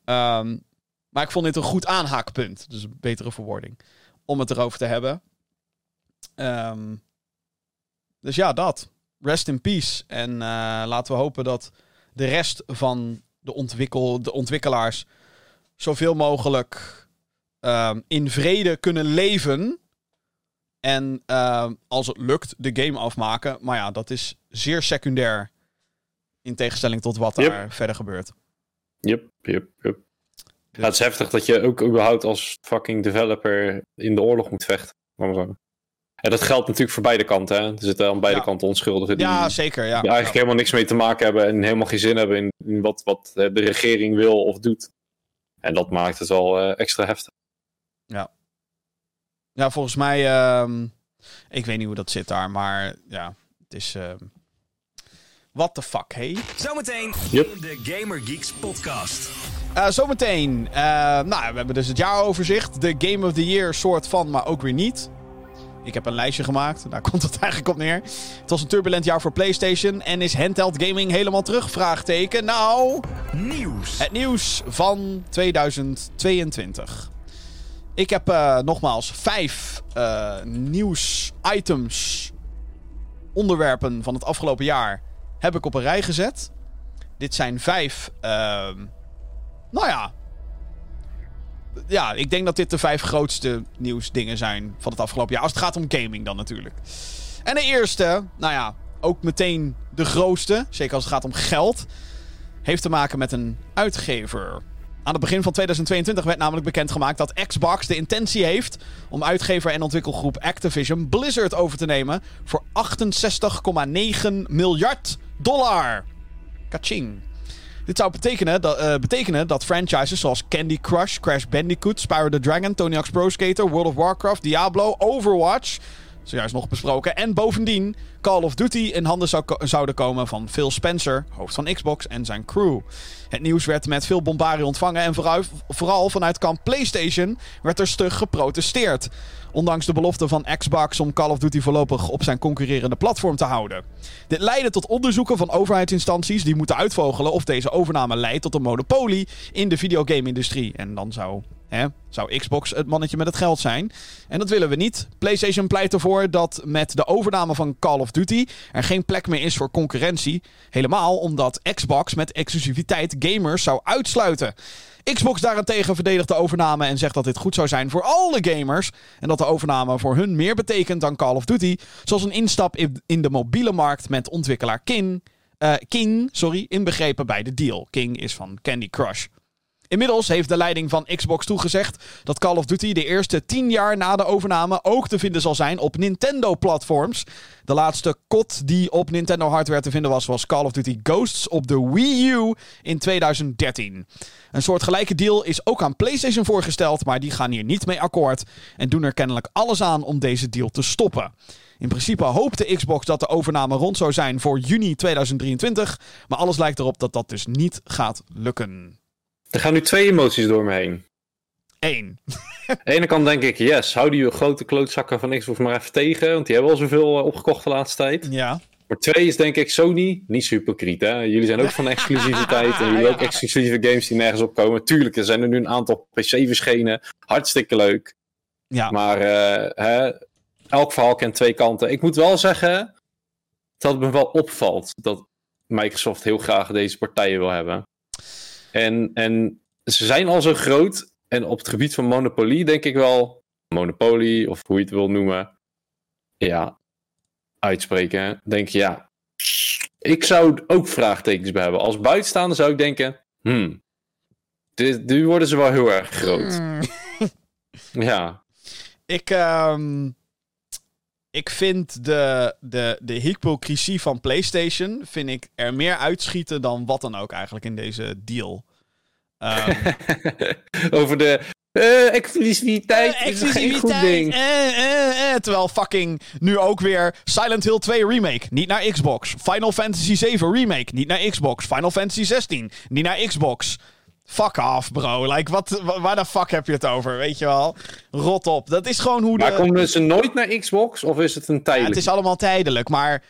Um, maar ik vond dit een goed aanhaakpunt. Dus een betere verwoording. Om het erover te hebben. Um, dus ja, dat. Rest in peace. En uh, laten we hopen dat de rest van de, ontwikkel, de ontwikkelaars zoveel mogelijk um, in vrede kunnen leven. En um, als het lukt, de game afmaken. Maar ja, dat is zeer secundair. In tegenstelling tot wat yep. daar verder gebeurt. Yep, yep, yep. Dus. Ja, het is heftig dat je ook überhaupt als fucking developer in de oorlog moet vechten. En dat geldt natuurlijk voor beide kanten. Hè? Er zitten aan beide ja. kanten onschuldigen die, ja, zeker, ja. die eigenlijk ja. helemaal niks mee te maken hebben en helemaal geen zin hebben in, in wat, wat de regering wil of doet. En dat maakt het wel uh, extra heftig. Ja. Ja, volgens mij. Um, ik weet niet hoe dat zit daar, maar ja, het is. Uh, What the fuck, hey? Zometeen Yep. in de Gamer Geeks podcast. Eh, zometeen, eh, nou, we hebben dus het jaaroverzicht. De Game of the Year soort van, maar ook weer niet. Ik heb een lijstje gemaakt, daar komt het eigenlijk op neer. Het was een turbulent jaar voor PlayStation en is handheld gaming helemaal terug? Vraagteken. Nou, Nieuws. het nieuws van 2022. Ik heb eh, nogmaals vijf eh nieuws-items, onderwerpen van het afgelopen jaar, heb ik op een rij gezet. Dit zijn vijf, ehm, nou ja. Ja, ik denk dat dit de vijf grootste nieuwsdingen zijn van het afgelopen jaar. Als het gaat om gaming dan natuurlijk. En de eerste, nou ja, ook meteen de grootste, zeker als het gaat om geld, heeft te maken met een uitgever. Aan het begin van 2022 werd namelijk bekendgemaakt dat Xbox de intentie heeft om uitgever en ontwikkelgroep Activision Blizzard over te nemen voor 68,9 miljard dollar. Kaching. Dit zou betekenen dat, eh, betekenen dat franchises zoals Candy Crush, Crash Bandicoot, Spyro the Dragon, Tony Hawk's Pro Skater, World of Warcraft, Diablo, Overwatch, zojuist nog besproken, en bovendien Call of Duty in handen zou zouden komen van Phil Spencer, hoofd van Xbox, en zijn crew. Het nieuws werd met veel bombarie ontvangen en vooral, vooral vanuit kamp PlayStation werd er stug geprotesteerd. Ondanks de belofte van Xbox om Call of Duty voorlopig op zijn concurrerende platform te houden. Dit leidde tot onderzoeken van overheidsinstanties die moeten uitvogelen of deze overname leidt tot een monopolie in de videogame-industrie. En dan zou, zou Xbox het mannetje met het geld zijn. En dat willen we niet. PlayStation pleit ervoor dat met de overname van Call of Duty er geen plek meer is voor concurrentie. Helemaal omdat Xbox met exclusiviteit gamers zou uitsluiten. Xbox daarentegen verdedigt de overname en zegt dat dit goed zou zijn voor alle gamers. En dat de overname voor hun meer betekent dan Call of Duty. Zoals een instap in- in de mobiele markt met ontwikkelaar King. eh, King, sorry, inbegrepen bij de deal. King is van Candy Crush. Inmiddels heeft de leiding van Xbox toegezegd dat Call of Duty de eerste 10 jaar na de overname ook te vinden zal zijn op Nintendo-platforms. De laatste kot die op Nintendo-hardware te vinden was, was Call of Duty Ghosts op de Wii U in 2013. Een soortgelijke deal is ook aan PlayStation voorgesteld, maar die gaan hier niet mee akkoord en doen er kennelijk alles aan om deze deal te stoppen. In principe hoopte Xbox dat de overname rond zou zijn voor juni 2023, maar alles lijkt erop dat dat dus niet gaat lukken. Er gaan nu twee emoties door me heen. 1. Aan de ene kant denk ik, yes, hou die grote klootzakken van Xbox maar even tegen. Want die hebben al zoveel eh, opgekocht de laatste tijd. Ja. Maar twee is denk ik Sony, niet super hypocriet hè. Jullie zijn ook van exclusiviteit en jullie ook exclusieve games die nergens opkomen. Tuurlijk, er zijn er nu een aantal PC verschenen. Hartstikke leuk. Ja. Maar eh, hè, elk verhaal kent twee kanten. Ik moet wel zeggen dat het me wel opvalt dat Microsoft heel graag deze partijen wil hebben. En, en ze zijn al zo groot. En op het gebied van monopolie denk ik wel... Monopolie, of hoe je het wil noemen. Ja, uitspreken. Denk je, ja... Ik zou ook vraagtekens bij hebben. Als buitenstaander zou ik denken... Hmm, dit, nu worden ze wel heel erg groot. Ja, Ik, ehm, ik vind de, de, de hypocrisie van PlayStation vind ik er meer uitschieten dan wat dan ook eigenlijk in deze deal. Ehm, Over de eh, exclusiviteit. Eh, eh, eh, terwijl fucking nu ook weer Silent Hill 2 Remake, niet naar Xbox. Final Fantasy 7 Remake, niet naar Xbox. Final Fantasy 16, niet naar Xbox. Fuck off, bro. Like, wat, wa- waar de fuck heb je het over? Weet je wel? Rot op. Dat is gewoon hoe de... Maar komen ze nooit naar Xbox of is het een Ja, tijdelijk? het is allemaal tijdelijk, maar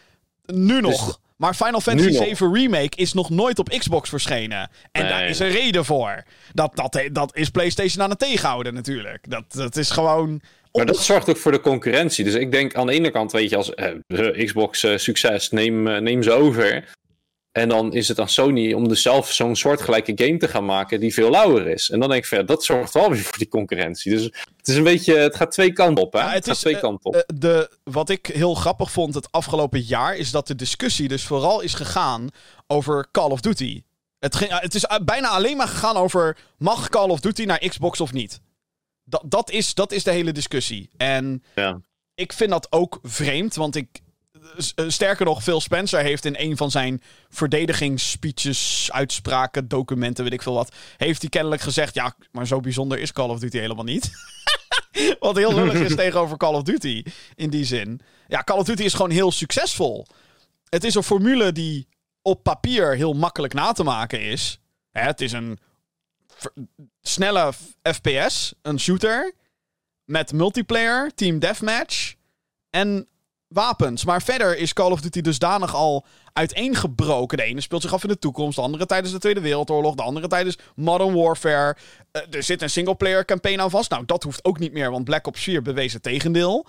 nu nog. Dus- maar Final Fantasy. 7 Remake is nog nooit op Xbox verschenen. En Nee. daar is een reden voor. Dat, dat, dat is PlayStation aan het tegenhouden natuurlijk. Dat, dat is gewoon... Maar dat zorgt ook voor de concurrentie. Dus ik denk aan de ene kant, weet je, als eh, eh, Xbox eh, succes, neem, eh, neem ze over. En dan is het aan Sony om dus zelf zo'n soortgelijke game te gaan maken die veel lauwer is. En dan denk ik, van, ja, dat zorgt wel weer voor die concurrentie. Dus het is een beetje, het gaat twee kanten op, hè? Ja, het, het gaat is, twee eh, kanten op. Eh, de, wat ik heel grappig vond het afgelopen jaar... is dat de discussie dus vooral is gegaan over Call of Duty. Het, ging, het is eh, bijna alleen maar gegaan over... mag Call of Duty naar Xbox of niet? Dat, dat, is, dat is de hele discussie. En ja. ik vind dat ook vreemd, want ik. Eh, Sterker nog, Phil Spencer heeft in een van zijn verdedigingsspeeches, uitspraken, documenten, weet ik veel wat. Heeft hij kennelijk gezegd: Ja, maar zo bijzonder is Call of Duty helemaal niet. wat heel lullig is tegenover Call of Duty in die zin. Ja, Call of Duty is gewoon heel succesvol. Het is een formule die op papier heel makkelijk na te maken is. Hè, het is een snelle FPS, een shooter. Met multiplayer, team deathmatch en wapens. Maar verder is Call of Duty dusdanig al uiteengebroken. De ene speelt zich af in de toekomst, de andere tijdens de Tweede Wereldoorlog, de andere tijdens Modern Warfare. Eh, er zit een singleplayer campaign aan vast. Nou, dat hoeft ook niet meer, want Black Ops 4 bewees het tegendeel.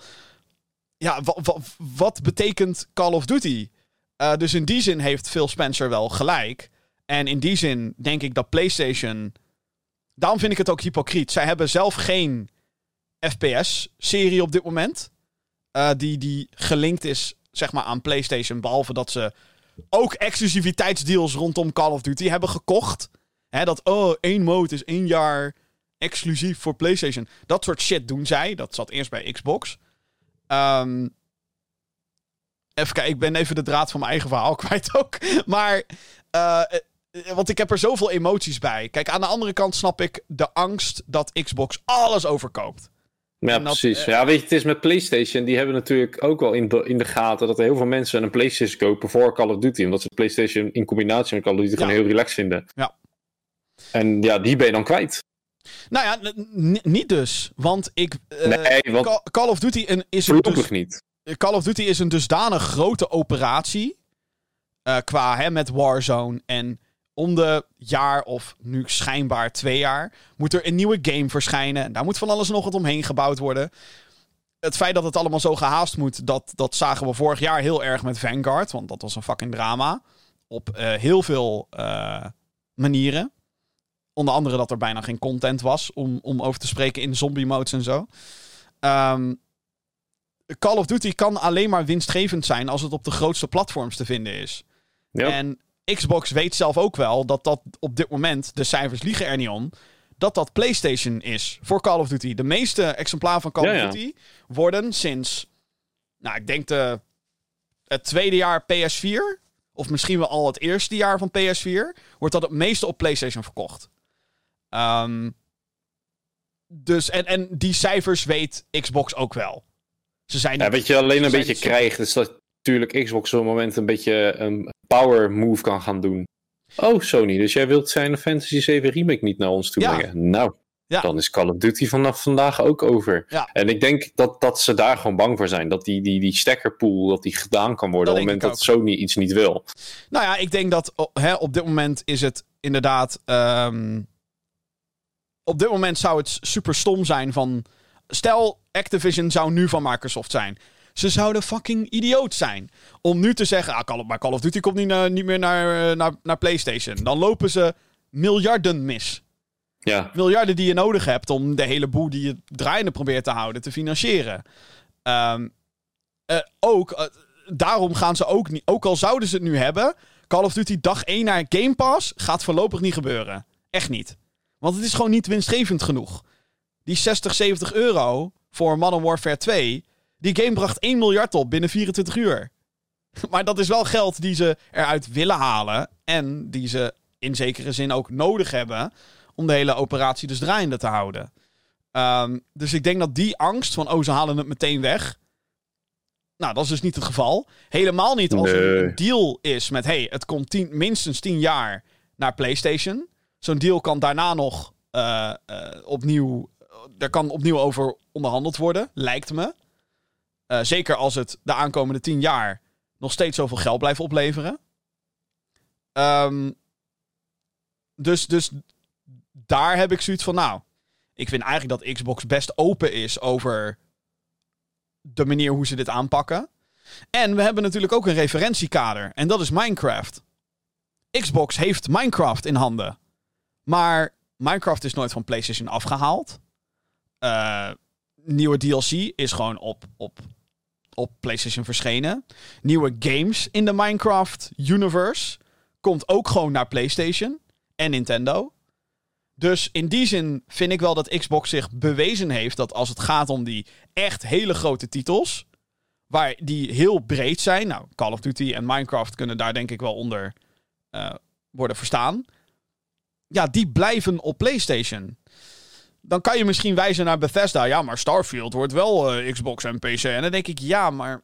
Ja, wa- wa- wat betekent Call of Duty? Eh, dus in die zin heeft Phil Spencer wel gelijk. En in die zin denk ik dat PlayStation. Daarom vind ik het ook hypocriet. Zij hebben zelf geen FPS-serie op dit moment. Eh, die, die gelinkt is zeg maar, aan PlayStation. Behalve dat ze ook exclusiviteitsdeals rondom Call of Duty hebben gekocht. Hè, dat, oh, één mode is één jaar exclusief voor PlayStation. Dat soort shit doen zij. Dat zat eerst bij Xbox. Ehm, even kijken, ik ben even de draad van mijn eigen verhaal kwijt ook. Maar, eh, eh, want ik heb er zoveel emoties bij. Kijk, aan de andere kant snap ik de angst dat Xbox alles overkoopt. Ja, dat, precies. eh, ja, weet je, het is met PlayStation. Die hebben natuurlijk ook wel in de, in de gaten dat er heel veel mensen een PlayStation kopen voor Call of Duty. Omdat ze PlayStation in combinatie met Call of Duty Ja. gewoon heel relaxed vinden. Ja. En ja, die ben je dan kwijt. Nou ja, niet dus. Want ik. eh, nee, want Call, Call of Duty een, is een dus, niet. Call of Duty is een dusdanig grote operatie. eh, qua hè, met Warzone. En om de jaar of nu schijnbaar twee jaar. moet er een nieuwe game verschijnen. En daar moet van alles nog wat omheen gebouwd worden. Het feit dat het allemaal zo gehaast moet. Dat, dat zagen we vorig jaar heel erg met Vanguard. Want dat was een fucking drama. Op eh, heel veel eh, manieren. Onder andere dat er bijna geen content was. Om, om over te spreken in zombie modes en zo. Ehm, Call of Duty kan alleen maar winstgevend zijn als het op de grootste platforms te vinden is. Ja. En Xbox weet zelf ook wel dat dat op dit moment, de cijfers liegen er niet om, dat dat PlayStation is voor Call of Duty. De meeste exemplaren van Call Ja, of ja. Duty worden sinds, nou ik denk de, het tweede jaar PS4, of misschien wel al het eerste jaar van PS4, wordt dat het meeste op PlayStation verkocht. Ehm, dus, en, en die cijfers weet Xbox ook wel. Ze zijn Ja, wat je alleen een beetje krijgt, is dat natuurlijk Xbox op het moment een beetje een power move kan gaan doen. Oh, Sony, dus jij wilt zijn Fantasy 7 Remake niet naar ons toe Ja. brengen? Nou, Ja. dan is Call of Duty vanaf vandaag ook over. Ja. En ik denk dat, dat ze daar gewoon bang voor zijn. Dat die, die, die stekkerpool dat die gedaan kan worden Dat op het moment dat Sony iets niet wil. Nou ja, ik denk dat oh, hè, op dit moment is het inderdaad. ehm, op dit moment zou het super stom zijn van. Stel, Activision zou nu van Microsoft zijn. Ze zouden fucking idioot zijn. Om nu te zeggen, ah, Call of, maar Call of Duty komt niet, naar- niet meer naar, eh, naar, naar PlayStation. Dan lopen ze miljarden mis. Ja, Miljarden die je nodig hebt om de hele boel die je draaiende probeert te houden te financieren. Ehm, eh, ook, eh, daarom gaan ze ook niet, ook al zouden ze het nu hebben, Call of Duty dag 1 naar Game Pass gaat voorlopig niet gebeuren. Echt niet. Want het is gewoon niet winstgevend genoeg. Die 60, 70 euro voor Modern Warfare 2, die game bracht 1 miljard op binnen 24 uur. Maar dat is wel geld die ze eruit willen halen en die ze in zekere zin ook nodig hebben om de hele operatie dus draaiende te houden. Ehm, dus ik denk dat die angst van, oh, ze halen het meteen weg. Nou, dat is dus niet het geval. Helemaal niet als er een deal is met, hey, het komt tien, minstens 10 jaar naar PlayStation. Zo'n deal kan daarna nog eh, eh, opnieuw, er kan opnieuw over onderhandeld worden, lijkt me. Eh, zeker als het de aankomende 10 jaar nog steeds zoveel geld blijft opleveren. Ehm, dus, dus daar heb ik zoiets van, nou, ik vind eigenlijk dat Xbox best open is over de manier hoe ze dit aanpakken. En we hebben natuurlijk ook een referentiekader. En dat is Minecraft. Xbox heeft Minecraft in handen. Maar Minecraft is nooit van PlayStation afgehaald. Eh, nieuwe DLC is gewoon op, op, op PlayStation verschenen. Nieuwe games in de Minecraft universe komt ook gewoon naar PlayStation en Nintendo. Dus in die zin vind ik wel dat Xbox zich bewezen heeft dat als het gaat om die echt hele grote titels, waar die heel breed zijn, nou Call of Duty en Minecraft kunnen daar denk ik wel onder eh, worden verstaan. Ja, die blijven op PlayStation. Dan kan je misschien wijzen naar Bethesda. Ja, maar Starfield wordt wel eh, Xbox en PC. En dan denk ik, ja, maar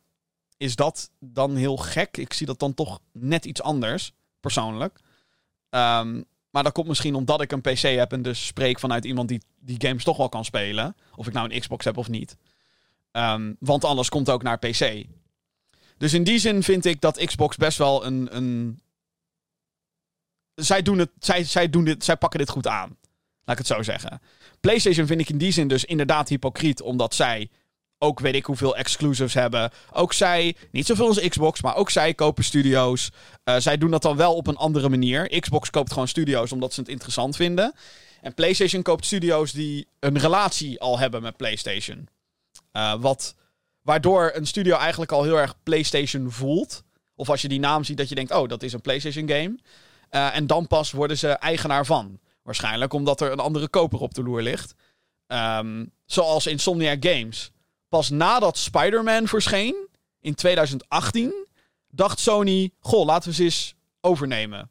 is dat dan heel gek? Ik zie dat dan toch net iets anders. persoonlijk. Ehm, maar dat komt misschien omdat ik een PC heb en dus spreek vanuit iemand die die games toch wel kan spelen. Of ik nou een Xbox heb of niet. Ehm, want alles komt ook naar PC. Dus in die zin vind ik dat Xbox best wel een. een... Zij, doen het, zij, zij, doen dit, zij pakken dit goed aan. Laat ik het zo zeggen. PlayStation vind ik in die zin dus inderdaad hypocriet, omdat zij ook weet ik hoeveel exclusives hebben. Ook zij, niet zoveel als Xbox, maar ook zij kopen studio's. Uh, zij doen dat dan wel op een andere manier. Xbox koopt gewoon studio's omdat ze het interessant vinden. En PlayStation koopt studio's die een relatie al hebben met PlayStation. Uh, wat, waardoor een studio eigenlijk al heel erg PlayStation voelt. Of als je die naam ziet, dat je denkt: oh, dat is een PlayStation game. Uh, en dan pas worden ze eigenaar van. Waarschijnlijk omdat er een andere koper op de loer ligt. Um, zoals Insomniac Games. Pas nadat Spider-Man verscheen, in 2018, dacht Sony: Goh, laten we ze eens overnemen.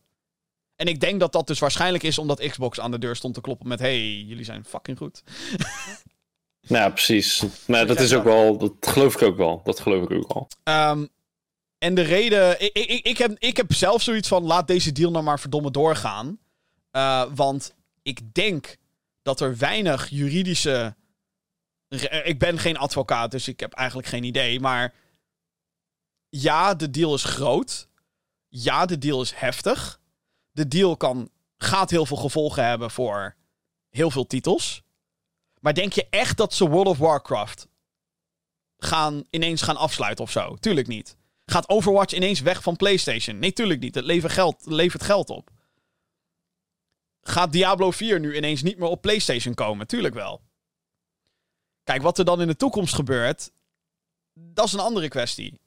En ik denk dat dat dus waarschijnlijk is omdat Xbox aan de deur stond te kloppen met: hey, jullie zijn fucking goed. Ja, precies. Maar dat is ook wel, dat geloof ik ook wel. Dat geloof ik ook wel. Um, en de reden, ik, ik, ik, heb, ik heb zelf zoiets van: laat deze deal nou maar verdomme doorgaan. Uh, want ik denk dat er weinig juridische. Ik ben geen advocaat, dus ik heb eigenlijk geen idee. Maar ja, de deal is groot. Ja, de deal is heftig. De deal kan, gaat heel veel gevolgen hebben voor heel veel titels. Maar denk je echt dat ze World of Warcraft gaan, ineens gaan afsluiten of zo? Tuurlijk niet. Gaat Overwatch ineens weg van PlayStation? Nee, tuurlijk niet. Het levert geld, levert geld op. Gaat Diablo 4 nu ineens niet meer op PlayStation komen? Tuurlijk wel. Kijk, wat er dan in de toekomst gebeurt, dat is een andere kwestie.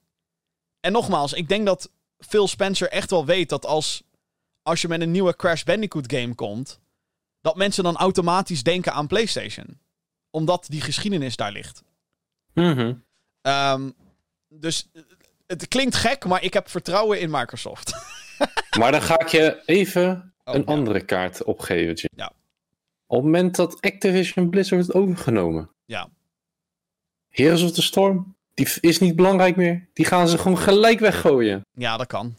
En nogmaals, ik denk dat Phil Spencer echt wel weet dat als, als je met een nieuwe Crash Bandicoot game komt, dat mensen dan automatisch denken aan PlayStation. Omdat die geschiedenis daar ligt. Mm um, dus het klinkt gek, maar ik heb vertrouwen in Microsoft. maar dan ga ik je even oh, een ja. andere kaart opgeven. Ja. Op het moment dat Activision Blizzard wordt overgenomen. Ja. Heroes of the Storm, die is niet belangrijk meer. Die gaan ze gewoon gelijk weggooien. Ja, dat kan.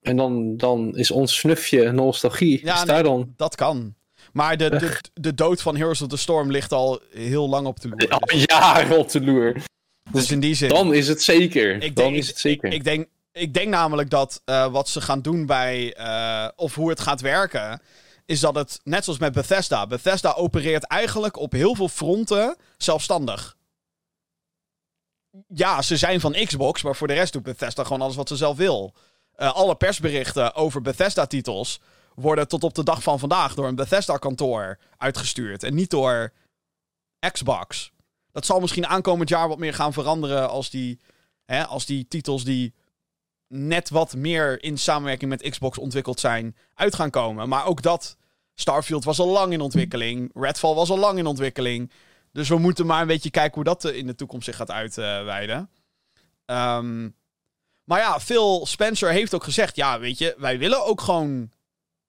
En dan, dan is ons snufje nostalgie. Ja, is daar nee, dan... dat kan. Maar de, de, de dood van Heroes of the Storm ligt al heel lang op de loer. Al dus... jaren op de loer. Dus, dus in die zin. Dan is het zeker. Ik dan denk, is het zeker. Ik, ik, denk, ik denk namelijk dat uh, wat ze gaan doen bij. Uh, of hoe het gaat werken. Is dat het net zoals met Bethesda. Bethesda opereert eigenlijk op heel veel fronten zelfstandig. Ja, ze zijn van Xbox, maar voor de rest doet Bethesda gewoon alles wat ze zelf wil. Uh, alle persberichten over Bethesda-titels worden tot op de dag van vandaag door een Bethesda-kantoor uitgestuurd. En niet door Xbox. Dat zal misschien aankomend jaar wat meer gaan veranderen als die, hè, als die titels die net wat meer in samenwerking met Xbox ontwikkeld zijn, uit gaan komen. Maar ook dat, Starfield was al lang in ontwikkeling. Redfall was al lang in ontwikkeling. Dus we moeten maar een beetje kijken hoe dat in de toekomst zich gaat uitweiden. Um, maar ja, Phil Spencer heeft ook gezegd: ja, weet je, wij willen ook gewoon.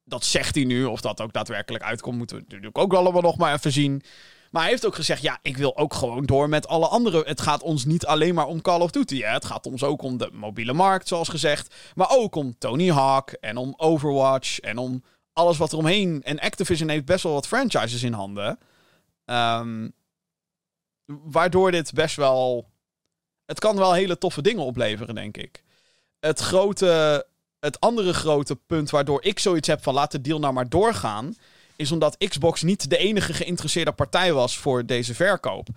Dat zegt hij nu, of dat ook daadwerkelijk uitkomt, moeten we natuurlijk ook allemaal nog maar even zien. Maar hij heeft ook gezegd: ja, ik wil ook gewoon door met alle andere. Het gaat ons niet alleen maar om Call of Duty. Hè? Het gaat ons ook om de mobiele markt, zoals gezegd. Maar ook om Tony Hawk en om Overwatch en om alles wat eromheen. En Activision heeft best wel wat franchises in handen. Um, waardoor dit best wel. Het kan wel hele toffe dingen opleveren, denk ik. Het grote. Het andere grote punt waardoor ik zoiets heb van laat de deal nou maar doorgaan. Is omdat Xbox niet de enige geïnteresseerde partij was voor deze verkoop.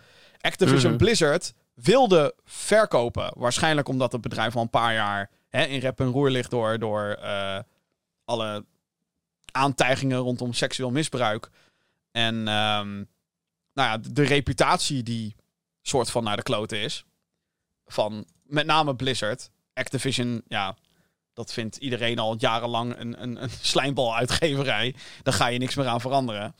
Activision Mhm. Blizzard wilde verkopen. Waarschijnlijk omdat het bedrijf al een paar jaar hè, in rep en roer ligt door, door eh, alle aantijgingen rondom seksueel misbruik. En ehm, nou ja, de, de reputatie die soort van naar de kloten is. Van met name Blizzard. Activision, ja, dat vindt iedereen al jarenlang een, een, een slijmbaluitgeverij. Daar ga je niks meer aan veranderen.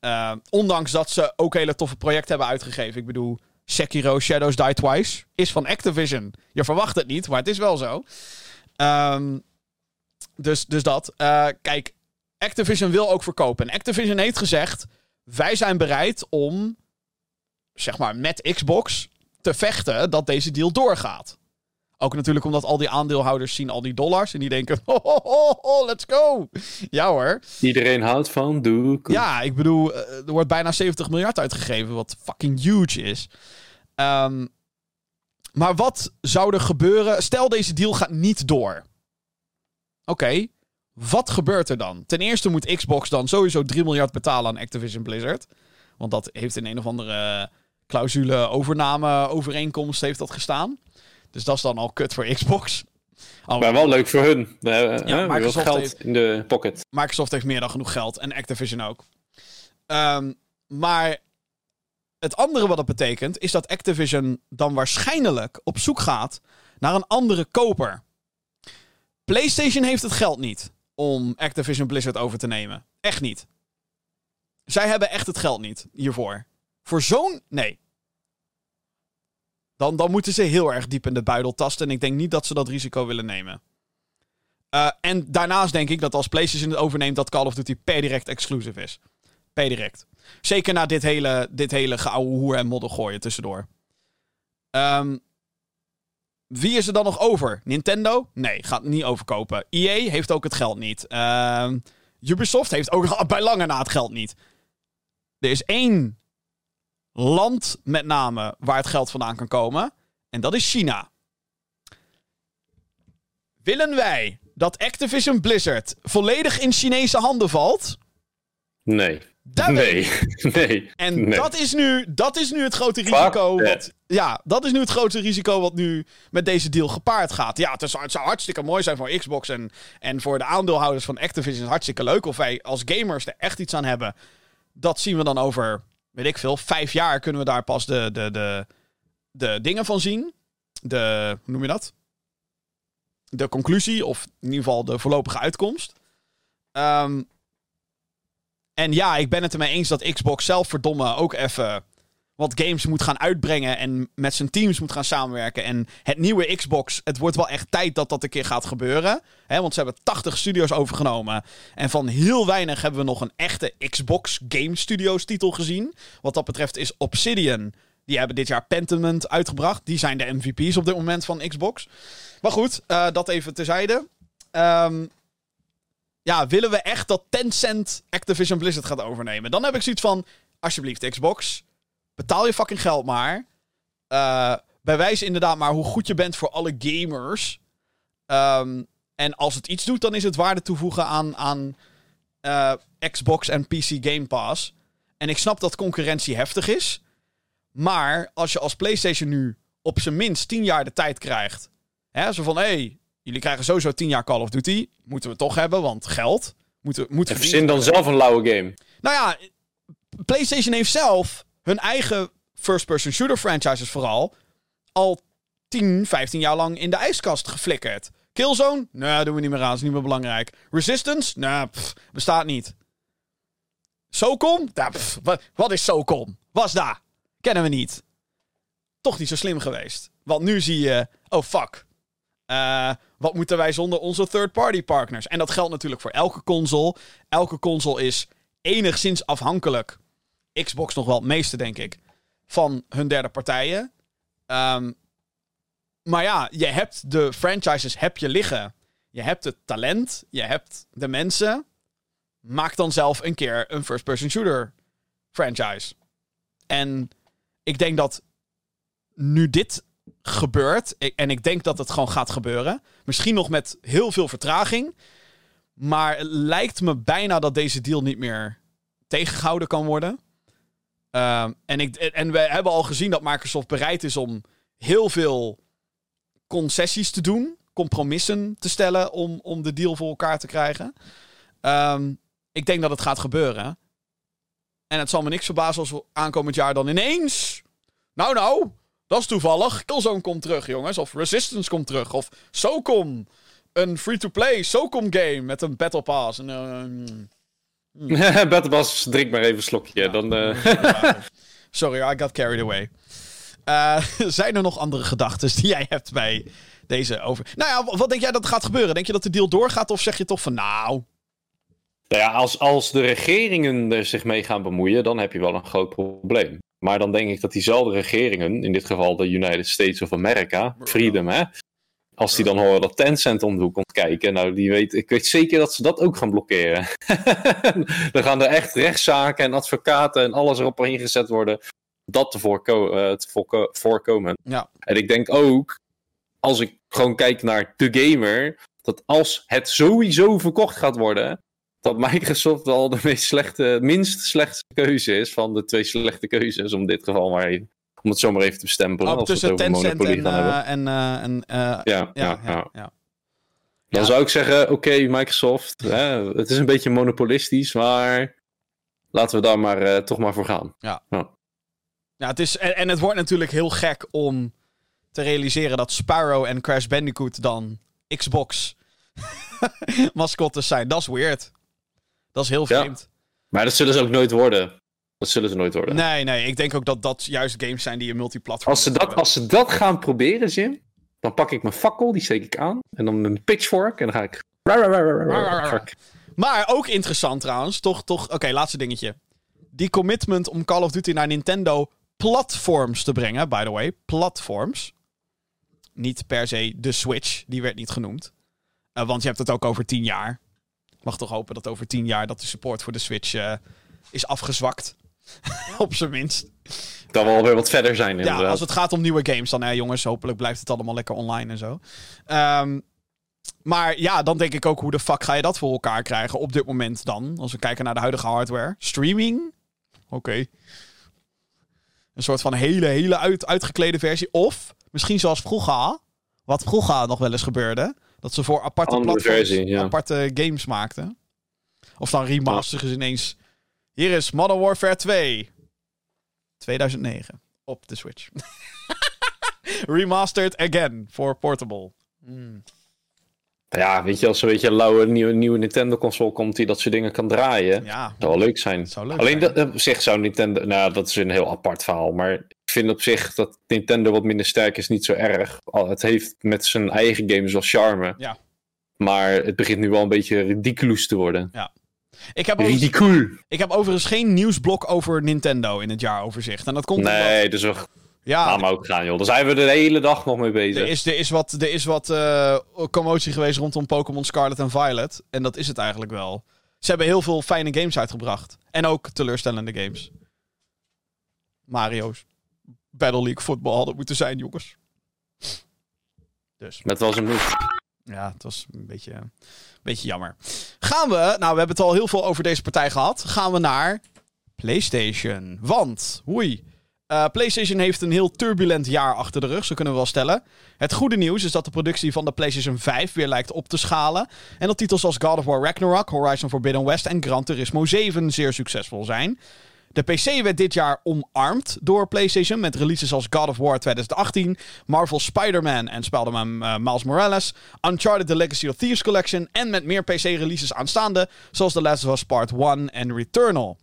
Uh, ondanks dat ze ook hele toffe projecten hebben uitgegeven. Ik bedoel, Sekiro Shadows Die Twice is van Activision. Je verwacht het niet, maar het is wel zo. Um, dus, dus dat. Uh, kijk, Activision wil ook verkopen. En Activision heeft gezegd: wij zijn bereid om, zeg maar, met Xbox te vechten dat deze deal doorgaat. Ook natuurlijk omdat al die aandeelhouders zien al die dollars en die denken, ho, ho, ho, ho, let's go. Ja hoor. Iedereen houdt van doek. Ja, ik bedoel, eh, er wordt bijna 70 miljard uitgegeven, wat fucking huge is. Ehm, maar wat zou er gebeuren? Stel, deze deal gaat niet door. Oké, wat gebeurt er dan? Ten eerste moet Xbox dan sowieso 3 miljard betalen aan Activision Blizzard. Want dat heeft in een of andere clausule overname overeenkomst heeft dat gestaan. Dus dat is dan al kut voor Xbox. Al... Maar wel leuk voor hun. We hebben ja, Microsoft geld heeft... in de pocket. Microsoft heeft meer dan genoeg geld. En Activision ook. Um, maar het andere wat dat betekent, is dat Activision dan waarschijnlijk op zoek gaat naar een andere koper. PlayStation heeft het geld niet om Activision Blizzard over te nemen. Echt niet. Zij hebben echt het geld niet hiervoor. Voor zo'n. Nee. Dan, dan moeten ze heel erg diep in de buidel tasten. En ik denk niet dat ze dat risico willen nemen. Uh, en daarnaast denk ik dat als PlayStation het overneemt, dat Call of Duty per direct exclusive is. Per direct. Zeker na dit hele, dit hele geouwe hoer en modder gooien tussendoor. Um, wie is er dan nog over? Nintendo? Nee, gaat niet overkopen. EA heeft ook het geld niet. Um, Ubisoft heeft ook bij lange na het geld niet. Er is één land met name waar het geld vandaan kan komen. En dat is China. Willen wij dat Activision Blizzard volledig in Chinese handen valt? Nee. nee. nee. En Dat, is nu, dat is nu het grote risico. Wat, ja, dat is nu het grote risico wat nu met deze deal gepaard gaat. Ja, het, is, het zou hartstikke mooi zijn voor Xbox en, en voor de aandeelhouders van Activision. Hartstikke leuk of wij als gamers er echt iets aan hebben. Dat zien we dan over weet ik veel, vijf jaar kunnen we daar pas de, de, de, de dingen van zien. De, hoe noem je dat? De conclusie, of in ieder geval de voorlopige uitkomst. Um, en ja, ik ben het ermee eens dat Xbox zelf verdomme ook even wat games moet gaan uitbrengen en met zijn teams moet gaan samenwerken. En het nieuwe Xbox, het wordt wel echt tijd dat dat een keer gaat gebeuren. Hè, want ze hebben 80 studios overgenomen. En van heel weinig hebben we nog een echte Xbox Game Studios titel gezien. Wat dat betreft is Obsidian. Die hebben dit jaar Pentiment uitgebracht. Die zijn de MVP's op dit moment van Xbox. Maar goed, uh, dat even terzijde. Um, ja, willen we echt dat Tencent Activision Blizzard gaat overnemen? Dan heb ik zoiets van, alsjeblieft Xbox, Betaal je fucking geld maar. Uh, bewijs inderdaad maar hoe goed je bent voor alle gamers. Um, en als het iets doet, dan is het waarde toevoegen aan, aan uh, Xbox en PC Game Pass. En ik snap dat concurrentie heftig is. Maar als je als PlayStation nu op zijn minst 10 jaar de tijd krijgt. Hè, zo van hé, hey, jullie krijgen sowieso 10 jaar Call of Duty. Moeten we toch hebben, want geld. Moeten, moeten Verzin dan zelf een lauwe game. Nou ja, PlayStation heeft zelf hun eigen first-person shooter franchises vooral al 10, 15 jaar lang in de ijskast geflikkerd. Killzone? Nee, doen we niet meer aan. is niet meer belangrijk. Resistance? Nee, bestaat niet. SOCOM? Ja, wat, wat is SOCOM? Was daar? Kennen we niet. Toch niet zo slim geweest. Want nu zie je... Oh, fuck. Uh, wat moeten wij zonder onze third-party partners? En dat geldt natuurlijk voor elke console. Elke console is enigszins afhankelijk Xbox nog wel het meeste, denk ik, van hun derde partijen. Um, maar ja, je hebt de franchises heb je liggen. Je hebt het talent, je hebt de mensen. Maak dan zelf een keer een first-person shooter franchise. En ik denk dat nu dit gebeurt, en ik denk dat het gewoon gaat gebeuren, misschien nog met heel veel vertraging, maar het lijkt me bijna dat deze deal niet meer tegengehouden kan worden. Ehm, en, ik, en we hebben al gezien dat Microsoft bereid is om heel veel concessies te doen, compromissen te stellen om, om de deal voor elkaar te krijgen. Ehm, ik denk dat het gaat gebeuren. En het zal me niks verbazen als we aankomend jaar dan ineens. Nou, nou, dat is toevallig. Killzone komt terug, jongens. Of Resistance komt terug. Of SOCOM. Een free-to-play SOCOM game met een Battle Pass. En, uh, Hmm. Battlebas, drink maar even een slokje. dan, uh... Sorry, I got carried away. Uh, zijn er nog andere gedachten die jij hebt bij deze over... Nou ja, wat denk jij dat gaat gebeuren? Denk je dat de deal doorgaat of zeg je toch van nou... Nou ja, als, als de regeringen er zich mee gaan bemoeien, dan heb je wel een groot probleem. Maar dan denk ik dat diezelfde regeringen, in dit geval de United States of America, Freedom hè, als die dan horen dat Tencent om de hoek komt kijken, nou, die weet, ik weet zeker dat ze dat ook gaan blokkeren. dan gaan er echt rechtszaken en advocaten en alles erop ingezet worden dat te, voorko uh, te voorko voorkomen. Ja. En ik denk ook, als ik gewoon kijk naar de gamer, dat als het sowieso verkocht gaat worden, dat Microsoft wel de meest slechte, minst slechte keuze is van de twee slechte keuzes, om dit geval maar even, om het zomaar even te stempelen. Oh, als tussen we het over Tencent en, hebben. eh, en, eh, en eh, Ja, ja, ja, ja, ja. ja. Dan Ja. zou ik zeggen, oké, Microsoft, hè, het is een beetje monopolistisch, maar laten we daar maar toch maar voor gaan. Ja, het is, en, en het wordt natuurlijk heel gek om te realiseren dat Sparrow en Crash Bandicoot dan Xbox mascottes zijn. Dat is weird. Dat is heel Ja. vreemd. Maar dat zullen ze ook nooit worden. Dat zullen ze nooit worden. Nee, nee, ik denk ook dat dat juist games zijn die een multiplatform Als, ze dat, als ze dat gaan proberen, Jim, dan pak ik mijn fakkel, die steek ik aan. En dan een pitchfork en dan ga ik... Maar ook interessant trouwens, toch, toch, oké, laatste dingetje. Die commitment om Call of Duty naar Nintendo platforms te brengen, by the way, platforms. Niet per se de Switch, die werd niet genoemd. Eh, want je hebt het ook over tien jaar. Ik mag toch hopen dat over tien jaar dat de support voor de Switch eh, is afgezwakt. Op zijn minst. Dan wel weer wat verder zijn, inderdaad. Ja, als het gaat om nieuwe games, dan hè, jongens, hopelijk blijft het allemaal lekker online en zo. Ehm, maar ja, dan denk ik ook, hoe de fuck ga je dat voor elkaar krijgen op dit moment dan? Als we kijken naar de huidige hardware. Streaming? Oké. Een soort van hele, hele uit, uitgeklede versie. Of misschien zoals vroeger, wat vroeger nog wel eens gebeurde. Dat ze voor aparte Andere platforms versie, ja. aparte games maakten. Of dan remasteren ze ineens. Hier is Modern Warfare 2. 2009. Op de Switch. Remastered again voor portable. Hmm. Ja, weet je, als er een beetje een lauwe nieuwe, nieuwe Nintendo-console komt die dat soort dingen kan draaien, Ja, zou wel leuk zijn. zou leuk Alleen zijn. dat, op zich zou Nintendo, nou dat is een heel apart verhaal, maar ik vind op zich dat Nintendo wat minder sterk is niet zo erg. Al- Het heeft met zijn eigen games wel charme, Ja. maar het begint nu wel een beetje ridiculous te worden. Ik heb, ik heb overigens geen nieuwsblok over Nintendo in het jaaroverzicht. En dat komt omdat- Nee, dus we ja, gaan maar ook gaan joh. Daar zijn we de hele dag nog mee bezig. er is, er is wat, er is wat eh, commotie geweest rondom Pokémon Scarlet en Violet. En dat is het eigenlijk wel. Ze hebben heel veel fijne games uitgebracht. En ook teleurstellende games. Mario's. Battle League Football hadden moeten zijn, jongens. Dus. Met wel zijn moed. Ja, het was een beetje, een beetje jammer. Gaan we, nou we hebben het al heel veel over deze partij gehad. Gaan we naar PlayStation. Want, oei. eh, PlayStation heeft een heel turbulent jaar achter de rug, zo kunnen we wel stellen. Het goede nieuws is dat de productie van de PlayStation 5 weer lijkt op te schalen. En dat titels als God of War Ragnarok, Horizon Forbidden West en Gran Turismo 7 zeer succesvol zijn. De PC werd dit jaar omarmd door PlayStation met releases als God of War 2018, Marvel Spider-Man en Spider-Man eh, Miles Morales, Uncharted The Legacy of Thieves Collection en met meer PC-releases aanstaande, zoals The Last of Us Part 1 en Returnal.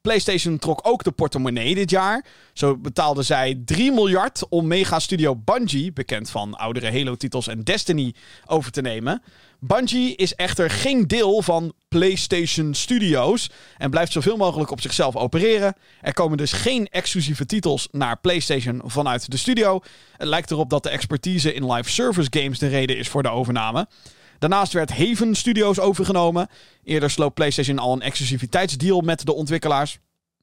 PlayStation trok ook de portemonnee dit jaar. Zo betaalde zij 3 miljard om mega-studio Bungie, bekend van oudere Halo-titels en Destiny, over te nemen. Bungie is echter geen deel van PlayStation Studios en blijft zoveel mogelijk op zichzelf opereren. Er komen dus geen exclusieve titels naar PlayStation vanuit de studio. Het lijkt erop dat de expertise in live service games de reden is voor de overname. Daarnaast werd Haven Studios overgenomen. Eerder sloot PlayStation al een exclusiviteitsdeal met de ontwikkelaars.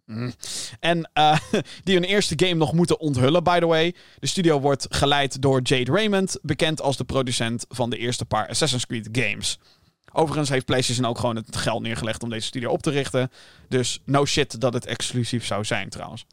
Mm. En eh, die hun eerste game nog moeten onthullen, by the way. De studio wordt geleid door Jade Raymond, bekend als de producent van de eerste paar Assassin's Creed games. Overigens heeft PlayStation ook gewoon het geld neergelegd om deze studio op te richten. Dus no shit dat het exclusief zou zijn trouwens.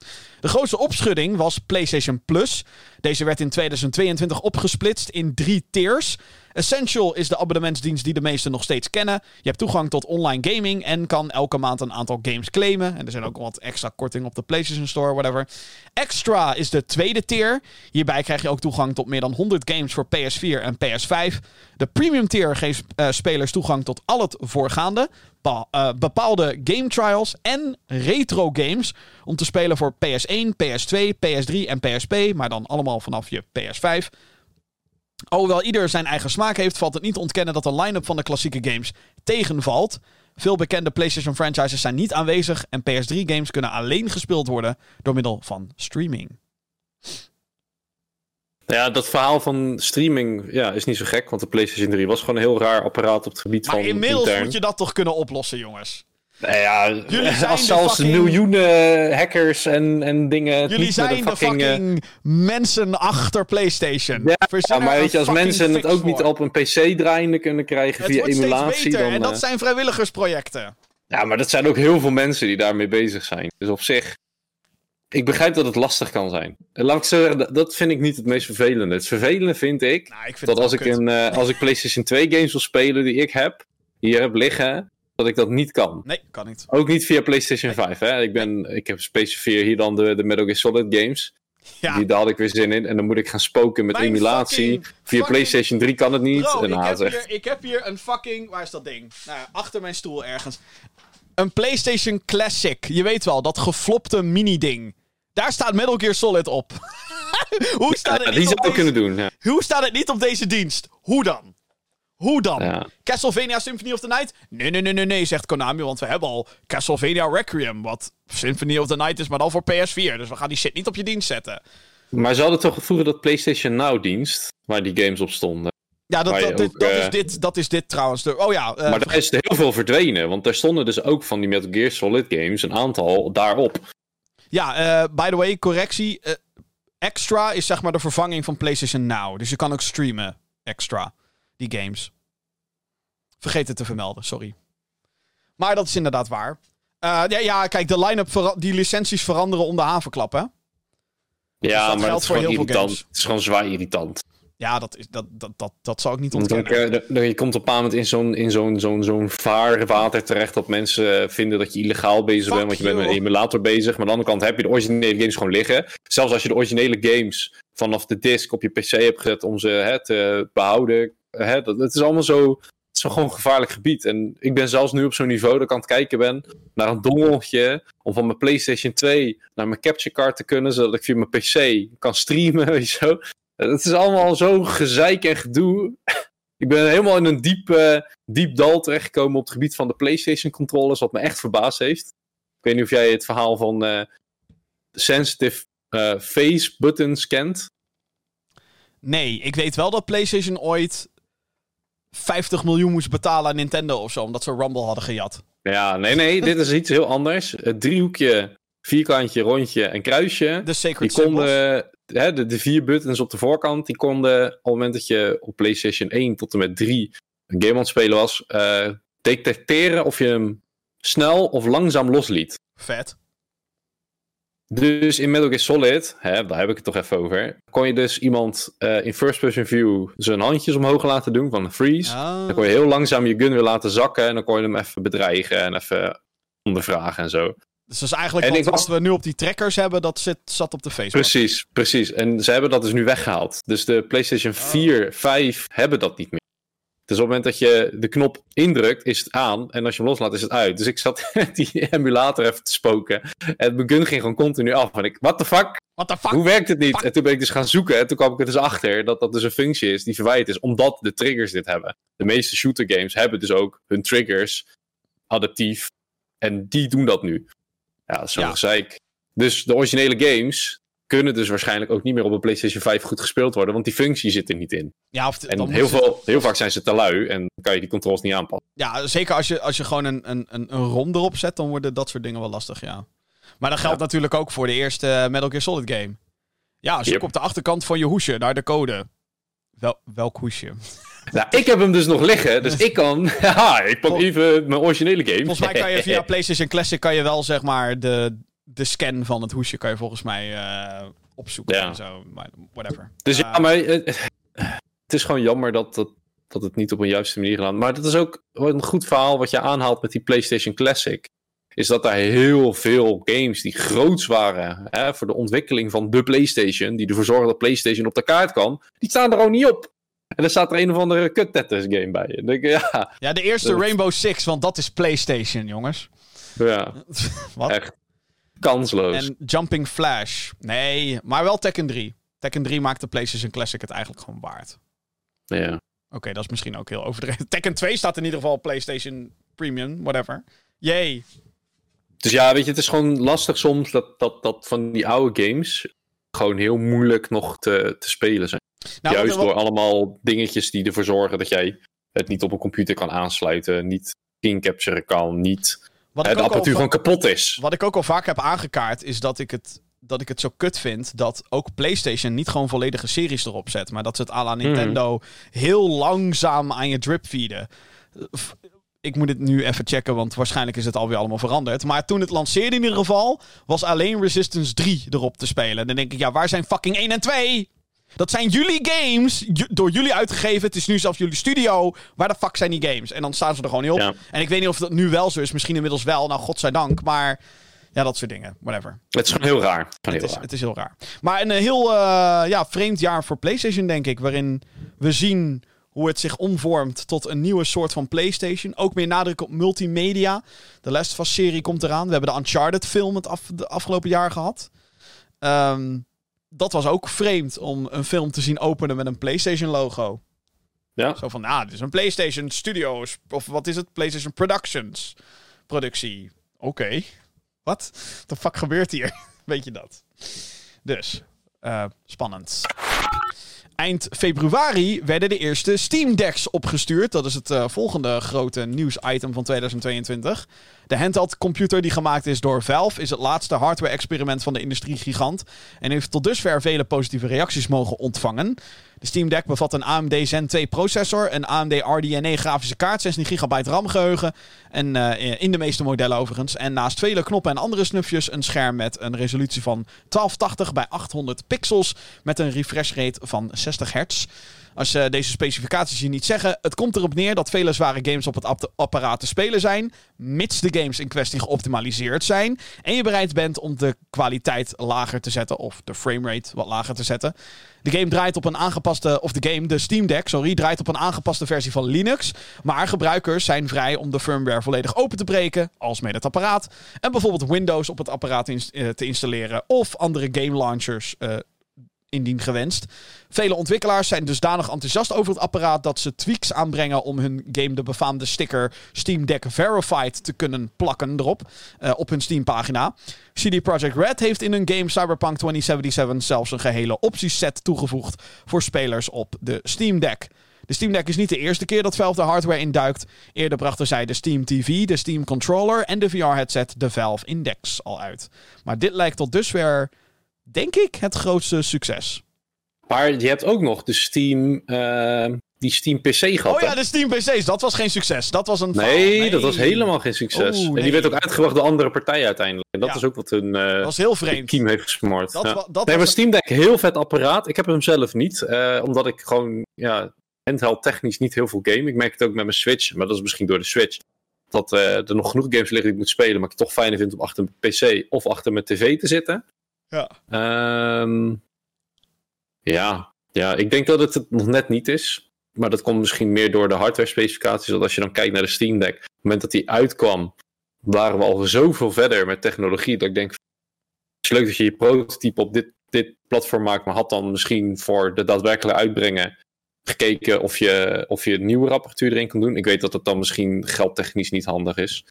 De grootste opschudding was PlayStation Plus. Deze werd in 2022 opgesplitst in drie tiers. Essential is de abonnementsdienst die de meesten nog steeds kennen. Je hebt toegang tot online gaming en kan elke maand een aantal games claimen. En er zijn ook wat extra korting op de PlayStation Store, whatever. Extra is de tweede tier. Hierbij krijg je ook toegang tot meer dan 100 games voor PS4 en PS5. De premium tier geeft eh, spelers toegang tot al het voorgaande. Eh, bepaalde game trials en retro games om te spelen voor PS1, PS2, PS3 en PSP, maar dan allemaal vanaf je PS5. Alhoewel ieder zijn eigen smaak heeft, valt het niet te ontkennen dat de line-up van de klassieke games tegenvalt. Veel bekende PlayStation franchises zijn niet aanwezig en PS3 games kunnen alleen gespeeld worden door middel van streaming. Ja, dat verhaal van streaming ja, is niet zo gek, want de PlayStation 3 was gewoon een heel raar apparaat op het gebied Maar van inmiddels intern. moet je dat toch kunnen oplossen, jongens. Nou ja, Jullie zijn als de zelfs fucking- miljoenen hackers en, en dingen. Jullie zijn de fucking, fucking mensen achter PlayStation. Ja, maar weet je, als mensen het ook niet op een PC draaiende kunnen krijgen Het via emulatie, dan. en dat eh, zijn vrijwilligersprojecten. Ja, maar dat zijn ook heel veel mensen die daarmee bezig zijn. Dus op zich. Ik begrijp dat het lastig kan zijn. En laat ik zeggen, dat- vind ik niet het meest vervelende. Het vervelende vind ik Nou, ik vind dat als ik, een, eh, als ik PlayStation 2 games wil spelen die ik heb, hier heb liggen, dat ik dat niet kan. Nee, kan niet. Ook niet via PlayStation 5. Hè? Ik, ben, ik heb specifiek hier dan de, de Metal Gear Solid games. Ja. Die, daar had ik weer zin in. En dan moet ik gaan spoken met Mijn emulatie. fucking- via fucking- PlayStation 3 kan het niet. Bro, en ik, heb hier, ik heb hier een fucking... Waar is dat ding? Nou, achter mijn stoel ergens. Een PlayStation Classic. Je weet wel, dat geflopte mini-ding. Daar staat Metal Gear Solid op. Hoe, staat Ja, het die niet zou deze... kunnen doen. Ja. Hoe staat het niet op deze dienst? Hoe dan? Hoe dan? Ja. Castlevania Symphony of the Night? Nee, nee, nee, nee, nee, zegt Konami, want we hebben al Castlevania Requiem, wat Symphony of the Night is, maar dan voor PS4. Dus we gaan die shit niet op je dienst zetten. Maar ze hadden toch vroeger dat PlayStation Now dienst. Waar die games op stonden. Ja, dat, dat, dit, dat, eh, is dit, dat is dit trouwens. Oh ja, eh, maar daar is heel veel verdwenen. Want daar stonden dus ook van die Metal Gear Solid games. Een aantal daarop. ja eh, by the way, correctie. eh, extra is zeg maar de vervanging van PlayStation Now. Dus je kan ook streamen extra, die games. Vergeet het te vermelden, sorry. Maar dat is inderdaad waar. Eh, ja, ja, kijk, de line-up, die licenties veranderen om de havenklap, hè? Ja, dat maar het is voor gewoon heel veel games. Het is gewoon zwaar irritant. Ja, dat, is, dat, dat, dat, dat zou ik niet ontkennen. je- komt op een moment in zo'n, in zo'n, zo'n, zo'n vaarwater terecht dat mensen eh, vinden dat je illegaal bezig Fuck bent, want je bent met een emulator bezig. Maar aan de andere kant heb je de originele games gewoon liggen. Zelfs als je de originele games vanaf de disc op je PC hebt gezet om ze hè, te behouden. Hè, dat, het is allemaal zo, het is gewoon een gevaarlijk gebied. En ik ben zelfs nu op zo'n niveau dat ik aan het kijken ben naar een dongeltje om van mijn PlayStation 2 naar mijn capture card te kunnen, zodat ik via mijn PC kan streamen, weet je zo. Het is allemaal zo gezeik en gedoe. Ik ben helemaal in een diep, eh, diep dal terechtgekomen op het gebied van de PlayStation controllers, wat me echt verbaasd heeft. Ik weet niet of jij het verhaal van eh, sensitive eh, face buttons kent. Nee, ik weet wel dat PlayStation ooit 50 miljoen moest betalen aan Nintendo of zo, omdat ze Rumble hadden gejat. Ja, nee, nee, dit is iets heel anders. Het driehoekje, vierkantje, rondje en kruisje. De Sacred Die konden, hè, de, de vier buttons op de voorkant, die konden op het moment dat je op PlayStation 1 tot en met 3 een game aan het spelen was, eh, detecteren of je hem snel of langzaam losliet. Vet. Dus in Metal Gear Solid, hè, daar heb ik het toch even over, kon je dus iemand eh, in first person view zijn handjes omhoog laten doen van freeze. Ah. Dan kon je heel langzaam je gun weer laten zakken en dan kon je hem even bedreigen en even ondervragen en zo. Dus dat is eigenlijk En wat, was- we nu op die trackers hebben, dat zit, zat op de Facebook. Precies, precies. En ze hebben dat dus nu weggehaald. Dus de PlayStation 4, 5 hebben dat niet meer. Dus op het moment dat je de knop indrukt, is het aan. En als je hem loslaat, is het uit. Dus ik zat die emulator even te spoken. En mijn gun ging gewoon continu af. En ik, what the fuck? What the fuck? Hoe werkt het niet? Fuck. En toen ben ik dus gaan zoeken. En toen kwam ik er dus achter dat dat dus een functie is die verwijderd is. Omdat de triggers dit hebben. De meeste shooter games hebben dus ook hun triggers adaptief. En die doen dat nu. Ja, dat is zo'n Ja. gezeik. Dus de originele games kunnen dus waarschijnlijk ook niet meer op een PlayStation 5 goed gespeeld worden. Want die functie zit er niet in. Ja, of, En dan heel, veel, heel vaak zijn ze te lui. En kan je die controls niet aanpassen. Ja, zeker als je, als je gewoon een, een, een, ROM erop zet, dan worden dat soort dingen wel lastig, ja. Maar dat geldt Ja. natuurlijk ook voor de eerste Metal Gear Solid game. Ja, zoek Yep. op de achterkant van je hoesje naar de code. Wel, welk hoesje? Nou, ik heb hem dus nog liggen. Dus ik kan... Haha, ik pak even mijn originele game. Volgens mij kan je via PlayStation Classic kan je wel zeg maar de, de scan van het hoesje kan je volgens mij eh, opzoeken Ja. en zo. Maar whatever. Dus Eh, ja, maar eh, het is gewoon jammer dat, dat, dat het niet op een juiste manier gedaan Maar dat is ook een goed verhaal wat je aanhaalt met die PlayStation Classic. Is dat daar heel veel games die groots waren hè, voor de ontwikkeling van de PlayStation, die ervoor zorgen dat PlayStation op de kaart kan, die staan er ook niet op. En dan staat er een of andere kut Tetris game bij. Denk ja, Ja, de eerste Dat- Rainbow Six, want dat is PlayStation, jongens. ja, Wat? echt kansloos. En Jumping Flash. Nee, maar wel Tekken 3. Tekken 3 maakt de PlayStation Classic het eigenlijk gewoon waard. Ja. Oké, dat is misschien ook heel overdreven. Tekken 2 staat in ieder geval PlayStation Premium, whatever. Yay. Dus ja, weet je, het is gewoon lastig soms dat, dat, dat van die oude games gewoon heel moeilijk nog te, te spelen zijn. Nou, Juist wat- door allemaal dingetjes die ervoor zorgen dat jij het niet op een computer kan aansluiten, niet screen capturen kan, niet wat hè, de apparatuur gewoon kapot is. Wat ik ook al vaak heb aangekaart, is dat ik het, dat ik het zo kut vind dat ook PlayStation niet gewoon volledige series erop zet. Maar dat ze het à la Mhm. Nintendo heel langzaam aan je drip feeden. Ik moet het nu even checken, want waarschijnlijk is het alweer allemaal veranderd. Maar toen het lanceerde in ieder geval, was alleen Resistance 3 erop te spelen. Dan denk ik, ja, waar zijn fucking 1 en 2? Dat zijn jullie games, door jullie uitgegeven. Het is nu zelfs jullie studio. Waar de fuck zijn die games? En dan staan ze er gewoon niet op. Ja. En ik weet niet of dat nu wel zo is. Misschien inmiddels wel. Nou, godzijdank. Maar ja, dat soort dingen. Whatever. Het is gewoon heel raar. Het heel is, raar. het is heel raar. Maar een eh, heel eh, ja, vreemd jaar voor PlayStation, denk ik. Waarin we zien hoe het zich omvormt tot een nieuwe soort van PlayStation. Ook meer nadruk op multimedia. De Last of Us-serie komt eraan. We hebben de Uncharted-film het af, de afgelopen jaar gehad. Ehm, dat was ook vreemd om een film te zien openen met een PlayStation-logo. Ja. Zo van, ah, dit is een PlayStation Studios. Of wat is het? PlayStation Productions. Productie. Oké. Wat? Wat de fuck gebeurt hier? Weet je dat? Dus, eh, spannend. Eind februari werden de eerste Steam Decks opgestuurd. Dat is het eh, volgende grote nieuwsitem van 2022. De handheld computer die gemaakt is door Valve is het laatste hardware-experiment van de industriegigant en heeft tot dusver vele positieve reacties mogen ontvangen. De Steam Deck bevat een AMD Zen 2 processor, een AMD RDNA grafische kaart, 16 gigabyte RAM geheugen en eh, in de meeste modellen overigens. En naast vele knoppen en andere snufjes een scherm met een resolutie van 1280 bij 800 pixels met een refresh rate van 60 hertz. Als eh, deze specificaties je niet zeggen, het komt erop neer dat vele zware games op het ap- apparaat te spelen zijn, mits de games in kwestie geoptimaliseerd zijn en je bereid bent om de kwaliteit lager te zetten of de framerate wat lager te zetten. De game draait op een aangepaste, of de game, de Steam Deck, sorry, draait op een aangepaste versie van Linux. Maar gebruikers zijn vrij om de firmware volledig open te breken, als met het apparaat. En bijvoorbeeld Windows op het apparaat eh, te installeren of andere game launchers eh, indien gewenst. Vele ontwikkelaars zijn dusdanig enthousiast over het apparaat dat ze tweaks aanbrengen om hun game de befaamde sticker Steam Deck Verified te kunnen plakken erop eh, op hun Steam pagina. CD Projekt Red heeft in hun game Cyberpunk 2077 zelfs een gehele optieset toegevoegd voor spelers op de Steam Deck. De Steam Deck is niet de eerste keer dat Valve de hardware induikt. Eerder brachten zij de Steam TV, de Steam Controller en de VR-headset de Valve Index al uit. Maar dit lijkt tot dusver, denk ik, het grootste succes. Maar je hebt ook nog de Steam, eh, die Steam PC gehad. Oh ja, de Steam PC's, dat was geen succes. Dat was een nee, dat was helemaal geen succes. Oeh, En die werd ook uitgebracht door andere partijen uiteindelijk. En dat Ja. is ook wat hun Dat was heel vreemd. team heeft gesmoord. Dat ja. wa- dat nee, was maar Steam Deck, heel vet apparaat. Ik heb hem zelf niet, eh, omdat ik gewoon ja, handheld technisch niet heel veel game. Ik merk het ook met mijn Switch, maar dat is misschien door de Switch. Dat er nog genoeg games liggen die ik moet spelen, maar ik het toch fijner vind om achter mijn PC of achter mijn tv te zitten. Ja. Ehm, ja. ja, ik denk dat het het nog net niet is. Maar dat komt misschien meer door de hardware specificaties. Want als je dan kijkt naar de Steam Deck, op het moment dat die uitkwam, waren we al zoveel verder met technologie. Dat ik denk, het is leuk dat je je prototype op dit, dit platform maakt. Maar had dan misschien voor de daadwerkelijke uitbrengen gekeken of je, of je nieuwe apparatuur erin kon doen. Ik weet dat het dan misschien geldtechnisch niet handig is.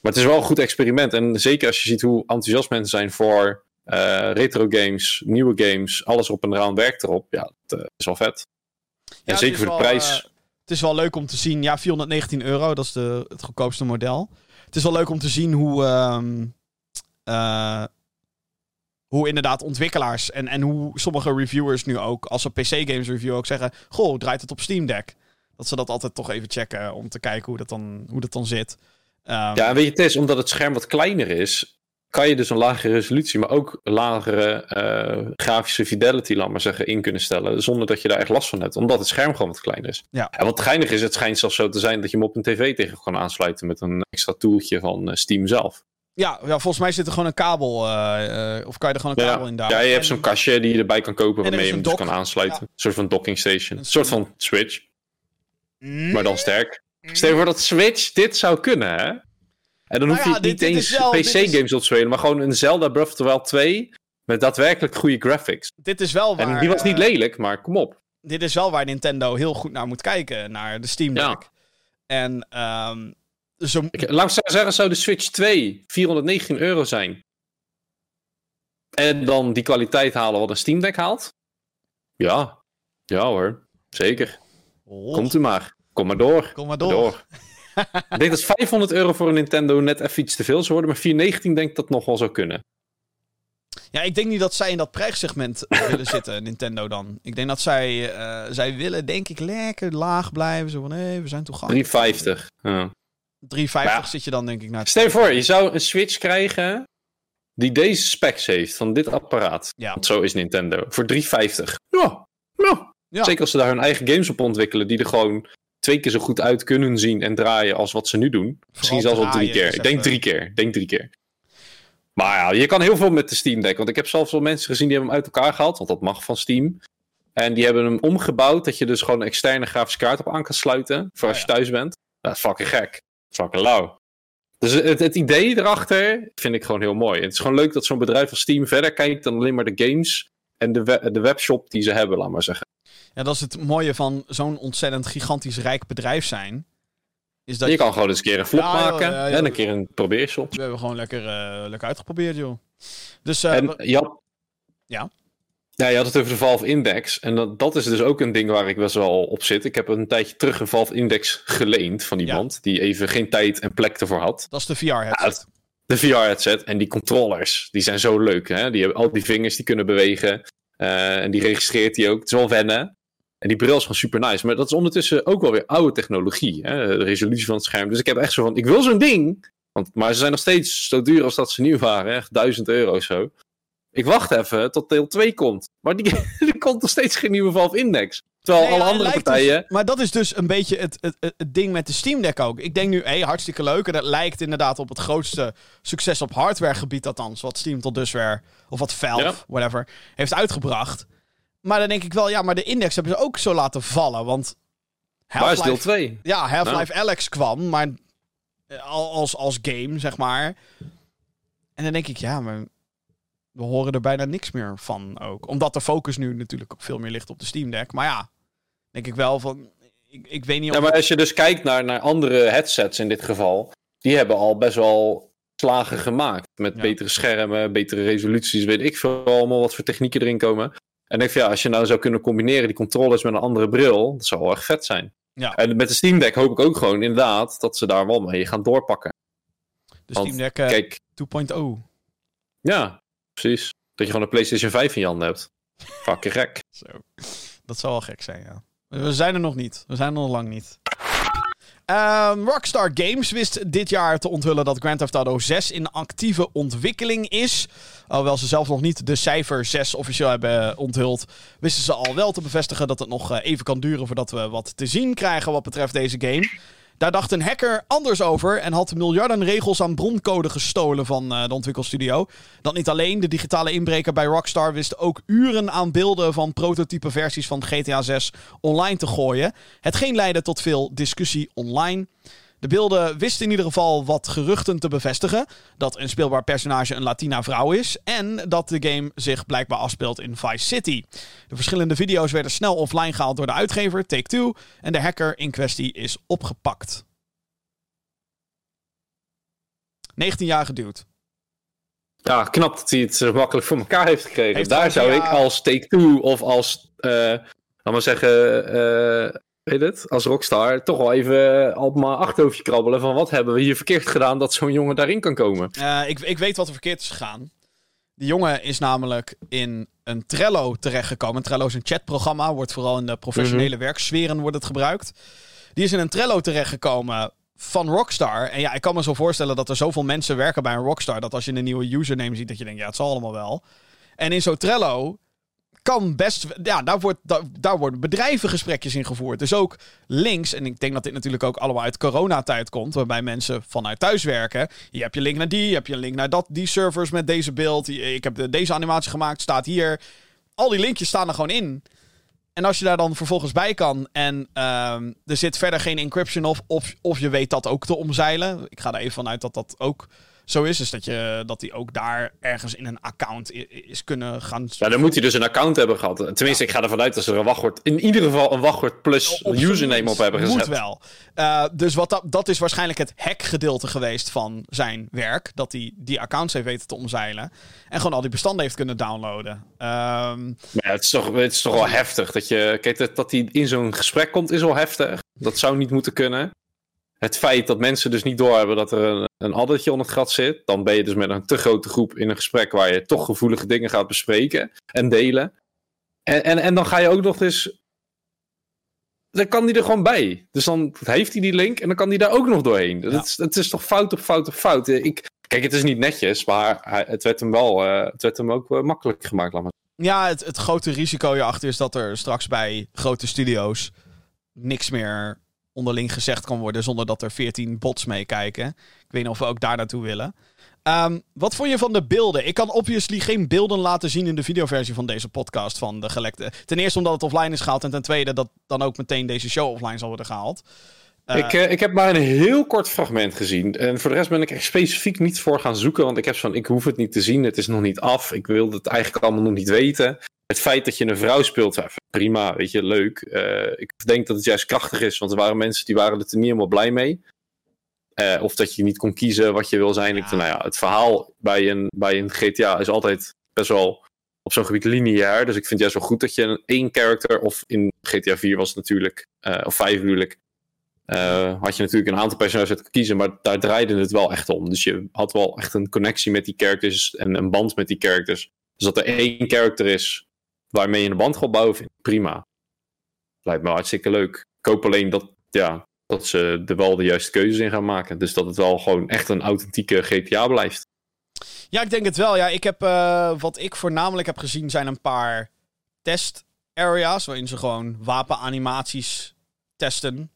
Maar het is wel een goed experiment. En zeker als je ziet hoe enthousiast mensen zijn voor eh, retro games, nieuwe games, alles op en eraan werkt erop. Ja, het eh, is wel vet. Ja, en zeker voor de wel, prijs. eh, het is wel leuk om te zien. Ja, 419 euro, dat is de, het goedkoopste model. Het is wel leuk om te zien hoe. ehm, eh, hoe inderdaad ontwikkelaars en, en hoe sommige reviewers nu ook, als ze PC-games reviewen, ook zeggen: Goh, draait het op Steam Deck? Dat ze dat altijd toch even checken om te kijken hoe dat dan, hoe dat dan zit. Ehm, Ja, en weet je, het is omdat het scherm wat kleiner is, kan je dus een lagere resolutie, maar ook lagere eh, grafische fidelity, laat maar zeggen, in kunnen stellen. Zonder dat je daar echt last van hebt, omdat het scherm gewoon wat kleiner is. Ja. En wat geinig is, het schijnt zelfs zo te zijn dat je hem op een tv tegen kan aansluiten met een extra tooltje van eh, Steam zelf. ja, ja, volgens mij zit er gewoon een kabel. eh, of kan je er gewoon een kabel in daar? ja, je hebt zo'n kastje die je erbij kan kopen waarmee je hem dus kan aansluiten. Een soort van docking station. Een soort van Switch, Mm. maar dan sterk. Stel je voor dat Switch dit zou kunnen, hè? En dan Nou hoef je niet dit eens is- PC-games op te spelen, maar gewoon een Zelda Breath of the Wild 2 met daadwerkelijk goede graphics. Dit is wel waar. en die was niet eh, lelijk, maar kom op. dit is wel waar Nintendo heel goed naar moet kijken, naar de Steam Deck. Ja. En ehm zo, Ik, laat ik zeggen, zou de Switch 2 419 euro zijn. En dan die kwaliteit halen wat een Steam Deck haalt? Ja. Ja hoor. Zeker. Oh, Komt u maar. Kom maar door. Kom maar door. Ik denk dat 500 euro voor een Nintendo net even iets te veel zou worden. Maar 419 denk ik dat nog wel zou kunnen. Ja, ik denk niet dat zij in dat prijssegment willen zitten, Nintendo dan. Ik denk dat zij, eh, zij willen, denk ik, lekker laag blijven. Zo van, hé, we zijn toegankelijk. 350. Ja. 350 Ja. zit je dan, denk ik, naar. Stel je voor, je zou een Switch krijgen die deze specs heeft van dit apparaat. Ja. Want zo is Nintendo. Voor 350. Ja. ja. Ja. Zeker als ze daar hun eigen games op ontwikkelen die er gewoon twee keer zo goed uit kunnen zien en draaien als wat ze nu doen. Misschien zelfs wel drie keer. Ik denk drie keer. Denk drie keer. Maar ja, je kan heel veel met de Steam Deck. Want ik heb zelfs wel mensen gezien die hebben hem uit elkaar gehaald. Want dat mag van Steam. En die hebben hem omgebouwd dat je dus gewoon een externe grafische kaart op aan kan sluiten. Voor als Oh je thuis bent. Dat is fucking gek. Dat is fucking lauw. Dus het, het idee erachter vind ik gewoon heel mooi. Het is gewoon leuk dat zo'n bedrijf als Steam verder kijkt dan alleen maar de games en de, we- de webshop die ze hebben, laat maar zeggen. Ja, dat is het mooie van zo'n ontzettend gigantisch rijk bedrijf zijn. Is dat je kan gewoon eens een keer een flop Ja, maken ja, en een keer een probeershop. We hebben gewoon lekker, eh, lekker uitgeprobeerd, joh. Dus, eh, En had, Ja? ja, je had het over de Valve Index. En dat, dat is dus ook een ding waar ik best wel op zit. Ik heb een tijdje terug een Valve Index geleend van iemand die even geen tijd en plek ervoor had. dat is de VR-headset. de VR-headset en die controllers, die zijn zo leuk. Hè? Die hebben al die vingers die kunnen bewegen. eh, en die registreert hij ook. Het is wel wennen. En die bril is gewoon super nice. Maar dat is ondertussen ook wel weer oude technologie. Hè? De resolutie van het scherm. Dus ik heb echt zo van, ik wil zo'n ding. Want, maar ze zijn nog steeds zo duur als dat ze nieuw waren. Echt 1000 euro of zo. Ik wacht even tot deel 2 komt. Maar die, er komt nog steeds geen nieuwe Valve Index. Terwijl Nee, alle andere partijen... dus- maar dat is dus een beetje het, het, het, ding met de Steam Deck ook. Ik denk nu, hé, hartstikke leuk. En dat lijkt inderdaad op het grootste succes op hardwaregebied althans. Wat Steam tot dusver, of wat Valve, Ja. whatever, heeft uitgebracht. Maar dan denk ik wel, ja, maar de index hebben ze ook zo laten vallen. Want Waar is deel Half-Life 2? ja, Half-Life Alex kwam, maar eh, al- als, als game, zeg maar. En dan denk ik, ja, maar we horen er bijna niks meer van ook. Omdat de focus nu natuurlijk ook veel meer ligt op de Steam Deck. Maar ja, denk ik wel van, ik, ik weet niet of... Ja, maar als je dus kijkt naar, naar andere headsets in dit geval, die hebben al best wel slagen gemaakt. Met Ja. betere schermen, betere resoluties, weet ik veel allemaal wat voor technieken erin komen. En ik denk van ja, als je nou zou kunnen combineren die controllers met een andere bril, dat zou wel echt vet zijn. Ja. En met de Steam Deck hoop ik ook gewoon inderdaad dat ze daar wel mee gaan doorpakken. de want, Steam Deck eh, Kijk, 2.0. ja, precies. Dat je gewoon een PlayStation 5 in je handen hebt. Fucking gek. Zo. Dat zou wel gek zijn, ja. We zijn er nog niet. We zijn er nog lang niet. Ehm, Rockstar Games wist dit jaar te onthullen dat Grand Theft Auto 6 in actieve ontwikkeling is. Alhoewel ze zelf nog niet de cijfer 6 officieel hebben onthuld, wisten ze al wel te bevestigen dat het nog eh, even kan duren voordat we wat te zien krijgen wat betreft deze game. Daar dacht een hacker anders over en had miljarden regels aan broncode gestolen van eh, de ontwikkelstudio. Dat niet alleen, de digitale inbreker bij Rockstar wist ook uren aan beelden van prototype versies van GTA 6 online te gooien. Hetgeen leidde tot veel discussie online. De beelden wisten in ieder geval wat geruchten te bevestigen. Dat een speelbaar personage een Latina vrouw is. En dat de game zich blijkbaar afspeelt in Vice City. De verschillende video's werden snel offline gehaald door de uitgever, Take-Two. En de hacker in kwestie is opgepakt. 19 jaar geduwd. Ja, knap dat hij het zo makkelijk voor elkaar heeft gekregen. Heeft Daar zou ik als Take-Two of als, eh laat maar zeggen, eh, weet het, als Rockstar toch wel even op mijn achterhoofdje krabbelen van wat hebben we hier verkeerd gedaan dat zo'n jongen daarin kan komen. Eh, ik, ik weet wat er verkeerd is gegaan. Die jongen is namelijk in een Trello terechtgekomen. Trello is een chatprogramma, wordt vooral in de professionele werksferen wordt het gebruikt. Die is in een Trello terechtgekomen van Rockstar. En ja, ik kan me zo voorstellen dat er zoveel mensen werken bij een Rockstar... dat als je een nieuwe username ziet, dat je denkt, ja, het zal allemaal wel. En in zo'n Trello kan best... Ja, daar, wordt, daar, daar worden bedrijvengesprekjes in gevoerd. Dus ook links, en ik denk dat dit natuurlijk ook allemaal uit coronatijd komt... waarbij mensen vanuit thuis werken. Je hebt je link naar die, je hebt je link naar dat, die servers met deze beeld. Ik heb de- deze animatie gemaakt, staat hier. Al die linkjes staan er gewoon in. En als je daar dan vervolgens bij kan en ehm, er zit verder geen encryption of, of, of je weet dat ook te omzeilen. Ik ga er even vanuit dat dat ook zo is. Is dat, je, dat hij ook daar ergens in een account is kunnen gaan. Ja, dan moet hij dus een account hebben gehad. Tenminste, ik ga ervan uit dat ze er een wachtwoord. In ieder geval een wachtwoord plus op username op hebben gezet. Moet wel. Uh, dus wat dat, dat is waarschijnlijk het hack-gedeelte geweest van zijn werk. Dat hij die accounts heeft weten te omzeilen. En gewoon al die bestanden heeft kunnen downloaden. Um, ja, het is toch, het is toch wel heftig. Dat, je, kijk, dat, dat hij in zo'n gesprek komt is wel heftig. Dat zou niet moeten kunnen het feit dat mensen dus niet doorhebben dat er een, een addertje onder het gat zit, dan ben je dus met een te grote groep in een gesprek waar je toch gevoelige dingen gaat bespreken en delen. En, en, en dan ga je ook nog eens. Dan kan die er gewoon bij. Dus dan heeft hij die link en dan kan hij daar ook nog doorheen. Ja. Het, is, het is toch fout op fout op fout. Ik, kijk, het is niet netjes, maar het werd hem wel uh, het werd hem ook uh, makkelijk gemaakt. Laat maar. Ja, het, het grote risico hierachter is dat er straks bij grote studio's niks meer onderling gezegd kan worden zonder dat er 14 bots meekijken. Ik weet niet of we ook daar naartoe willen. Um, wat vond je van de beelden? Ik kan obviously geen beelden laten zien in de videoversie van deze podcast van de gelekte. Ten eerste omdat het offline is gehaald en ten tweede dat dan ook meteen deze show offline zal worden gehaald. Uh, ik, uh, ik heb maar een heel kort fragment gezien. En voor de rest ben ik echt specifiek niet voor gaan zoeken. Want ik heb van, ik hoef het niet te zien. Het is nog niet af. Ik wil het eigenlijk allemaal nog niet weten het feit dat je een vrouw speelt, prima, weet je, leuk. Uh, ik denk dat het juist krachtig is, want er waren mensen die waren er niet helemaal blij mee. Uh, of dat je niet kon kiezen wat je wil zijn. Ja. Ik, nou ja, het verhaal bij een, bij een GTA is altijd best wel op zo'n gebied lineair. Dus ik vind het juist wel goed dat je een één character, of in GTA 4 was het natuurlijk, uh, of 5 natuurlijk, had je natuurlijk een aantal personages te kiezen, maar daar draaide het wel echt om. Dus je had wel echt een connectie met die characters en een band met die characters. Dus dat er één character is waarmee je een band gaat bouwen, vind ik prima. Lijkt me hartstikke leuk. Ik hoop alleen dat, ja, dat ze er wel de juiste keuzes in gaan maken. Dus dat het wel gewoon echt een authentieke GTA blijft. Ja, ik denk het wel. Ja, ik heb, uh, wat ik voornamelijk heb gezien zijn een paar test areas waarin ze gewoon wapenanimaties testen.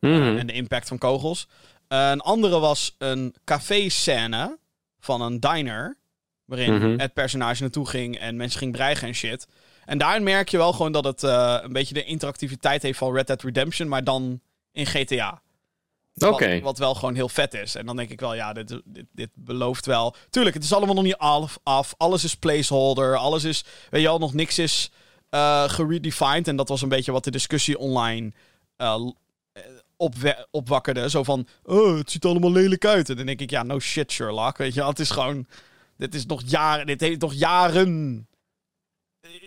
Mm. en de impact van kogels. Uh, een andere was een café-scène van een diner. Waarin Mhm. het personage naartoe ging en mensen ging dreigen en shit. En daarin merk je wel gewoon dat het uh, een beetje de interactiviteit heeft van Red Dead Redemption, maar dan in GTA. Oké. Wat, wat, wel gewoon heel vet is. En dan denk ik wel, ja, dit, dit, dit belooft wel. Tuurlijk, het is allemaal nog niet af, af. Alles is placeholder. Alles is, weet je al, nog niks is uh, geredefined. En dat was een beetje wat de discussie online uh, opwe- opwakkerde. Zo van, oh, het ziet allemaal lelijk uit. En dan denk ik, ja, no shit, Sherlock. Weet je het is gewoon... Dit is nog jaren. Dit heeft nog jaren.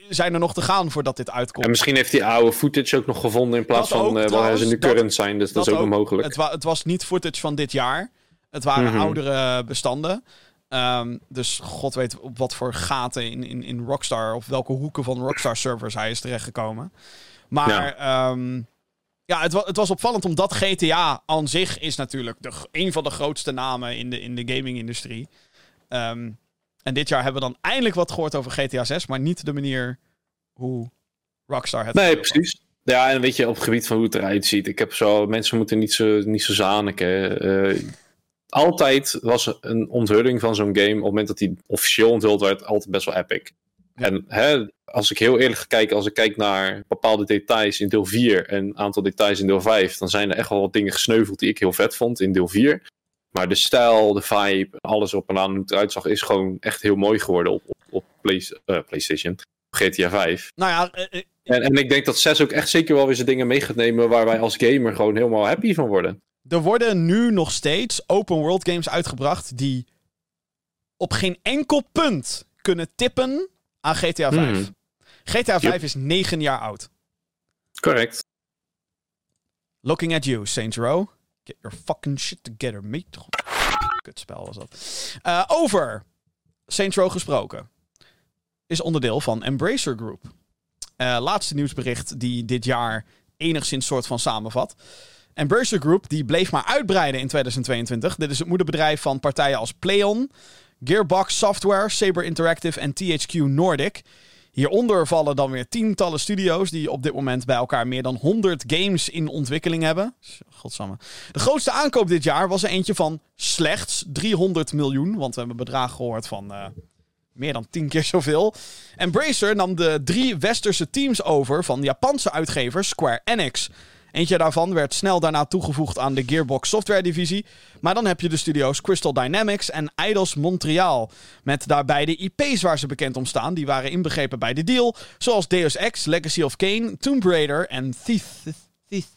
Zijn er nog te gaan voordat dit uitkomt? En misschien heeft hij oude footage ook nog gevonden in plaats dat van uh, waar ze nu current zijn. Dus dat, dat is ook, ook mogelijk. Het, wa het, was niet footage van dit jaar. Het waren Mhm. mm -hmm. oudere bestanden. Um, dus god weet op wat voor gaten in, in, in Rockstar. of welke hoeken van Rockstar servers hij is terechtgekomen. Maar ja, um, ja het, wa het, was opvallend omdat GTA aan zich is natuurlijk de, een van de grootste namen in de, in de gaming-industrie. Um, en dit jaar hebben we dan eindelijk wat gehoord over GTA 6, maar niet de manier hoe Rockstar het. Nee, precies. Ja, en weet je, op het gebied van hoe het eruit ziet. Ik heb zo, mensen moeten niet zo, niet zo zaniken. Uh, altijd was een onthulling van zo'n game, op het moment dat die officieel onthuld werd, altijd best wel epic. Ja. En hè, als ik heel eerlijk ga kijken, als ik kijk naar bepaalde details in deel 4 en een aantal details in deel 5, dan zijn er echt wel wat dingen gesneuveld die ik heel vet vond in deel 4. Maar de stijl, de vibe, alles op en aan hoe het eruit zag, is gewoon echt heel mooi geworden op, op, op Play, uh, PlayStation. GTA 5. Nou ja, uh, en, en ik denk dat 6 ook echt zeker wel weer zijn dingen mee gaat nemen waar wij als gamer gewoon helemaal happy van worden. Er worden nu nog steeds open world games uitgebracht die op geen enkel punt kunnen tippen aan GTA 5. Hmm. GTA 5 yep. is 9 jaar oud. Correct. Looking at you, Saints Row. Get your fucking shit together, mate. Kutspel was dat. Uh, over Saints Row gesproken. Is onderdeel van Embracer Group. Uh, laatste nieuwsbericht die dit jaar enigszins soort van samenvat. Embracer Group die bleef maar uitbreiden in 2022. Dit is het moederbedrijf van partijen als Playon, Gearbox Software, Saber Interactive en THQ Nordic. Hieronder vallen dan weer tientallen studio's die op dit moment bij elkaar meer dan 100 games in ontwikkeling hebben. Godsamme. De grootste aankoop dit jaar was er eentje van slechts 300 miljoen. Want we hebben bedragen gehoord van uh, meer dan 10 keer zoveel. Embracer nam de drie westerse teams over van de Japanse uitgevers Square Enix. Eentje daarvan werd snel daarna toegevoegd aan de Gearbox Software divisie. Maar dan heb je de studio's Crystal Dynamics en Eidos Montreal. Met daarbij de IP's waar ze bekend om staan. Die waren inbegrepen bij de deal. Zoals Deus Ex, Legacy of Kain, Tomb Raider en Thief. Thief.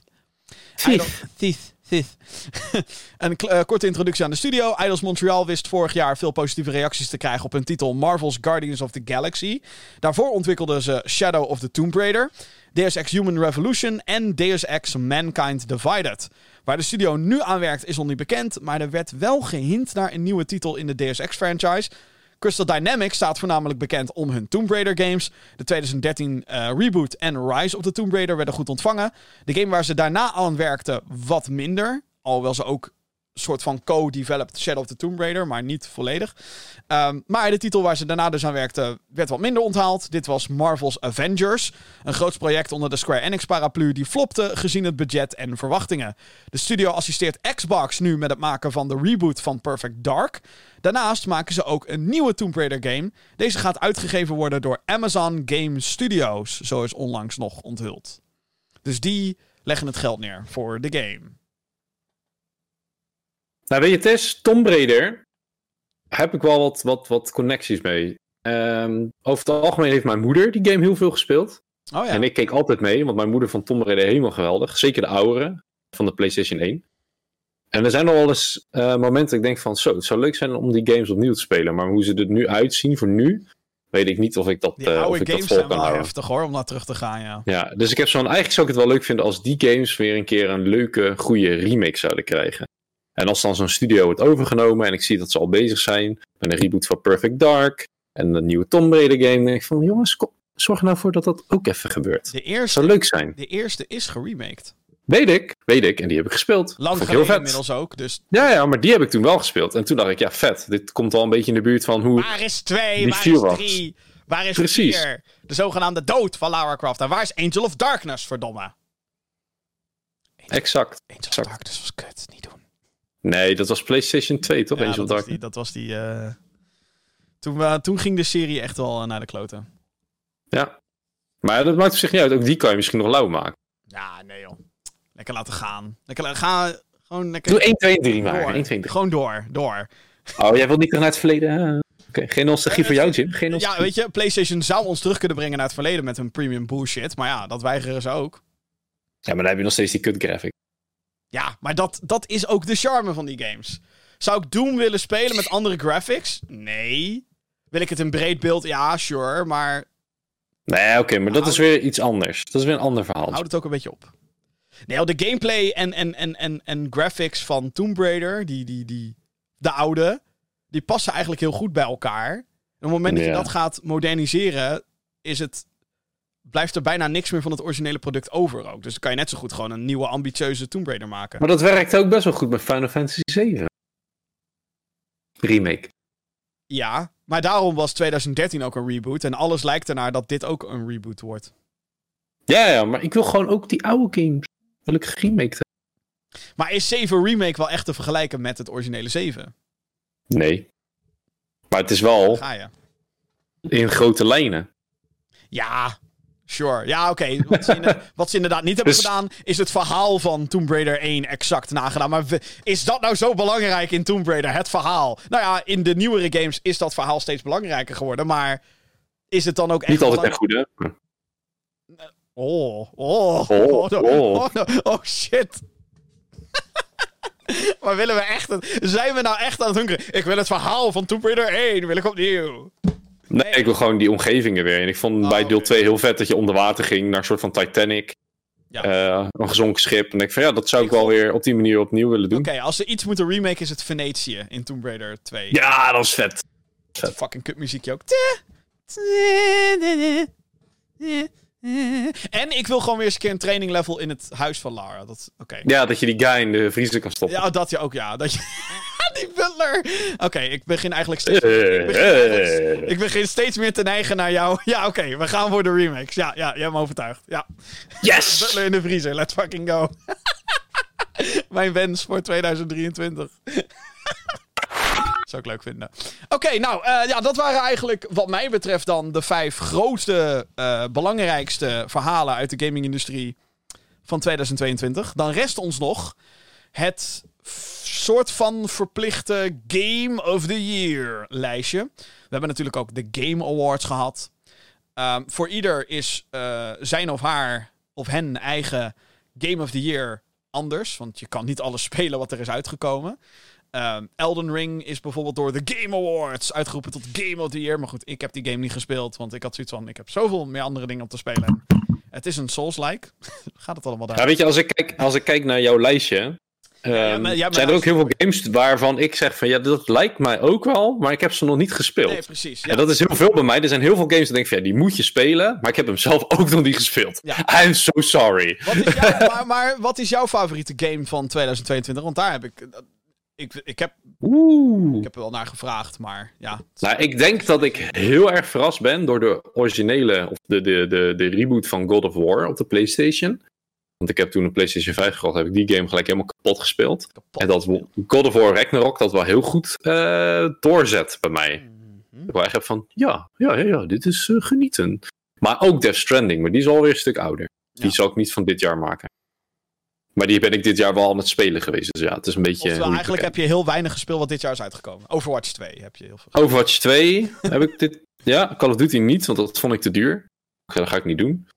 Thief. Thief. Een uh, korte introductie aan de studio. Eidos Montreal wist vorig jaar veel positieve reacties te krijgen op hun titel Marvel's Guardians of the Galaxy. Daarvoor ontwikkelden ze Shadow of the Tomb Raider, Deus Ex Human Revolution en Deus Ex Mankind Divided. Waar de studio nu aan werkt is nog niet bekend, maar er werd wel gehint naar een nieuwe titel in de Deus Ex franchise. Crystal Dynamics staat voornamelijk bekend om hun Tomb Raider games. De 2013 uh, reboot en Rise of the Tomb Raider werden goed ontvangen. De game waar ze daarna aan werkten wat minder. Alhoewel ze ook soort van co-developed Shadow of the Tomb Raider, maar niet volledig. Um, maar de titel waar ze daarna dus aan werkten werd wat minder onthaald. Dit was Marvel's Avengers. Een groot project onder de Square Enix paraplu die flopte gezien het budget en verwachtingen. De studio assisteert Xbox nu met het maken van de reboot van Perfect Dark. Daarnaast maken ze ook een nieuwe Tomb Raider game. Deze gaat uitgegeven worden door Amazon Game Studios, zo is onlangs nog onthuld. Dus die leggen het geld neer voor de game. Nou, weet je, het is Tomb Raider. Heb ik wel wat, wat, wat connecties mee. Um, over het algemeen heeft mijn moeder die game heel veel gespeeld. Oh, ja. En ik keek altijd mee, want mijn moeder vond Tomb Raider helemaal geweldig. Zeker de oudere van de PlayStation 1. En er zijn nog wel eens uh, momenten ik denk van... Zo, het zou leuk zijn om die games opnieuw te spelen. Maar hoe ze er nu uitzien voor nu... Weet ik niet of ik dat, die uh, oude of ik games dat vol zijn kan wel houden. heftig hoor, om naar terug te gaan, ja. Ja, dus ik heb zo'n... Eigenlijk zou ik het wel leuk vinden als die games weer een keer een leuke, goede remake zouden krijgen. En als dan zo'n studio het overgenomen en ik zie dat ze al bezig zijn met een reboot van Perfect Dark en een nieuwe Tomb Raider game, dan denk ik van jongens, kom, zorg er nou voor dat dat ook even gebeurt. De eerste, zou leuk zijn. de eerste is geremaked. Weet ik, weet ik. En die heb ik gespeeld. Lang ik heel geleden vet. inmiddels ook, dus... Ja, ja, maar die heb ik toen wel gespeeld. En toen dacht ik, ja, vet. Dit komt wel een beetje in de buurt van hoe... Waar is twee? Die Waar vier is was. drie? Waar is Precies. vier? De zogenaamde dood van Lara Croft. En waar is Angel of Darkness, verdomme? Exact. Angel of exact. Darkness was kut. Nee, dat was PlayStation 2, toch? Ja, Angel dat, was die, dat was die... eh, Toen, we- toen ging de serie echt wel eh, naar de kloten. Ja. Maar dat maakt op zich niet uit. Ook die kan je misschien nog lauw maken. Ja, nee joh. Lekker laten gaan. Lekker la- gaan. Gewoon lekker Doe 1, 2, 3 maar. door. 1, 2, 3. Gewoon door, door. Oh, jij wilt niet terug naar het verleden? hè? Oké, geen nostalgie voor jou, Jim. Geen nostalgie. Ja, weet je, PlayStation zou ons terug kunnen brengen naar het verleden met hun premium bullshit. Maar ja, dat weigeren ze ook. Ja, maar dan heb je nog steeds die kut graphic. Ja, maar dat, dat is ook de charme van die games. Zou ik Doom willen spelen met andere graphics? Nee. Wil ik het in breed beeld? Ja, sure. Maar Nee, oké, maar dat is weer iets anders. Dat is weer een ander verhaal. houd het ook een beetje op. Nee, de gameplay en, en, en, en, en graphics van Tomb Raider, die, die, die, de oude, die passen eigenlijk heel goed bij elkaar. En op het moment dat je Ja. dat gaat moderniseren, is het, blijft er bijna niks meer van het originele product over ook. Dus dan kan je net zo goed gewoon een nieuwe ambitieuze Tomb Raider maken. Maar dat werkt ook best wel goed met Final Fantasy 7. Remake. Ja, maar daarom was 2013 ook een reboot. En alles lijkt ernaar dat dit ook een reboot wordt. Ja, ja, maar ik wil gewoon ook die oude games. Wil ik hebben. Maar is 7 Remake wel echt te vergelijken met het originele 7? Nee. Maar het is wel Ga je. in grote lijnen. Ja, sure. Ja, oké. Wat, ze inderdaad- wat ze inderdaad niet hebben Dus- gedaan, is het verhaal van Tomb Raider 1 exact nagedaan. Maar is dat nou zo belangrijk in Tomb Raider, het verhaal? Nou ja, in de nieuwere games is dat verhaal steeds belangrijker geworden. Maar is het dan ook echt... Niet altijd echt goed, hè? Oh, oh, Oh, oh. oh, oh, shit. maar willen we echt... Het, zijn we nou echt aan het hunkeren? Ik wil het verhaal van Tomb Raider 1, wil ik opnieuw. Nee, ik wil gewoon die omgevingen weer. En ik vond Oh, bij deel oké. 2 heel vet dat je onder water ging naar een soort van Titanic. Ja. Eh, een gezonken schip. En ik denk van ja, dat zou ik wel weer op die manier opnieuw willen doen. Oké, als ze iets moeten remake is het Venetië in Tomb Raider 2. Ja, dat is vet. Fucking kutmuziekje ook. En ik wil gewoon weer eens een keer een training level in het huis van Lara. Dat, oké. Ja, dat je die guy in de vriezer kan stoppen. Ja, dat je ook, ja. Dat je... Die butler. Oké, ik begin eigenlijk steeds... Ik, begin eigenlijk- ik begin steeds meer te neigen naar jou. Ja, oké, we gaan voor de remakes. Ja, ja, je hebt me overtuigd. Ja. Yes! Butler in de vriezer, let's fucking go. Mijn wens voor 2023. Zou ik leuk vinden. Oké, nou, eh, ja, dat waren eigenlijk wat mij betreft dan de vijf grootste, eh, belangrijkste verhalen uit de gaming-industrie van 2022. Dan rest ons nog het soort van verplichte Game of the Year lijstje. We hebben natuurlijk ook de Game Awards gehad. Um, voor ieder is uh, zijn of haar of hen eigen Game of the Year anders. Want je kan niet alles spelen wat er is uitgekomen. Um, Elden Ring is bijvoorbeeld door de Game Awards uitgeroepen tot Game of the Year. Maar goed, ik heb die game niet gespeeld. Want ik had zoiets van: ik heb zoveel meer andere dingen om te spelen. Het is een Souls-like. Gaat het allemaal daar? Ja, weet je, als ik kijk, als ik kijk naar jouw lijstje. Um, ja, maar, ja, maar zijn er ook heel veel games waarvan ik zeg van ja, dat lijkt mij ook wel, maar ik heb ze nog niet gespeeld. Nee, precies. Ja. En dat is heel veel bij mij. Er zijn heel veel games dat ik denk van ja, die moet je spelen, maar ik heb hem zelf ook nog niet gespeeld. I'm so sorry. Wat is maar, maar wat is jouw favoriete game van 2022? Want daar heb ik ik, ik, heb, Oeh. ik heb er wel naar gevraagd, maar ja. Nou, ik denk dat ik heel erg verrast ben door de originele, of de, de, de, de reboot van God of War op de PlayStation. Want ik heb toen een PlayStation 5 gehad, heb ik die game gelijk helemaal kapot gespeeld. Kapot. En dat God of War Ragnarok dat wel heel goed uh, doorzet bij mij. Mm -hmm. Ik heb van, ja, ja, ja, ja dit is uh, genieten. Maar ook Death Stranding, maar die is alweer een stuk ouder. Die ja. zal ik niet van dit jaar maken. Maar die ben ik dit jaar wel aan het spelen geweest. Dus ja, het is een beetje. Oftewel, eigenlijk heb je heel weinig gespeeld wat dit jaar is uitgekomen. Overwatch 2 heb je heel veel. Overwatch 2 heb ik dit. Ja, Call of Duty niet, want dat vond ik te duur. Dat ga ik niet doen.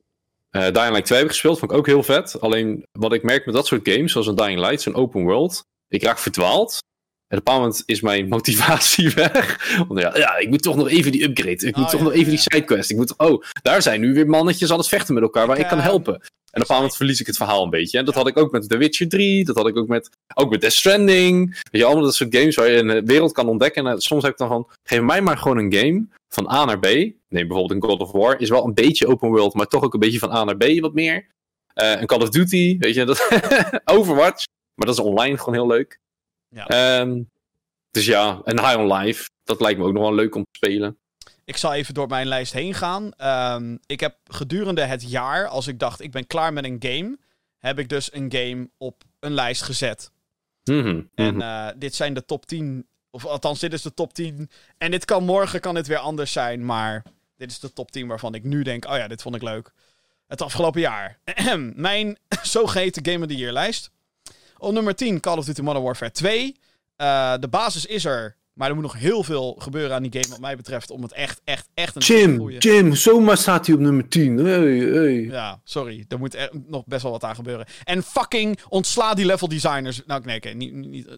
Uh, Dying Light 2 heb ik gespeeld, vond ik ook heel vet. Alleen wat ik merk met dat soort games, zoals een Dying Light, zo'n open world, ik raak verdwaald. En op een bepaald moment is mijn motivatie weg. Want ja, ja, ik moet toch nog even die upgrade. Ik moet Oh, toch ja, nog even ja, die sidequest. Ik moet, oh, daar zijn nu weer mannetjes aan het vechten met elkaar waar Ik, ik kan eh, helpen. En op een moment verlies ik het verhaal een beetje. En dat had ik ook met The Witcher 3. Dat had ik ook met, ook met Death Stranding. Weet je, allemaal dat soort games waar je een wereld kan ontdekken. En soms heb ik dan van, geef mij maar gewoon een game van A naar B. Neem bijvoorbeeld een God of War. Is wel een beetje open world, maar toch ook een beetje van A naar B wat meer. Eh, een Call of Duty, weet je, dat Overwatch. Maar dat is online gewoon heel leuk. Ja. Ehm, dus ja, en High on Life. Dat lijkt me ook nog wel leuk om te spelen. Ik zal even door mijn lijst heen gaan. Ehm, ik heb gedurende het jaar, als ik dacht ik ben klaar met een game, heb ik dus een game op een lijst gezet. Mhm, En mhm. eh, dit zijn de top 10. Of althans, dit is de top 10. En dit kan morgen kan dit weer anders zijn. Maar dit is de top 10 waarvan ik nu denk: oh ja, dit vond ik leuk. Het afgelopen jaar. Mijn zogeheten Game of the Year lijst. Op nummer 10 Call of Duty Modern Warfare 2. Eh, de basis is er. Maar er moet nog heel veel gebeuren aan die game, wat mij betreft, om het echt, echt, echt een Jim, goeie- Jim, zomaar staat hij op nummer 10. Hey, hey. Ja, sorry. Er moet er nog best wel wat aan gebeuren. En fucking ontsla die level designers. Nou, nee, oké. niet, niet, eh,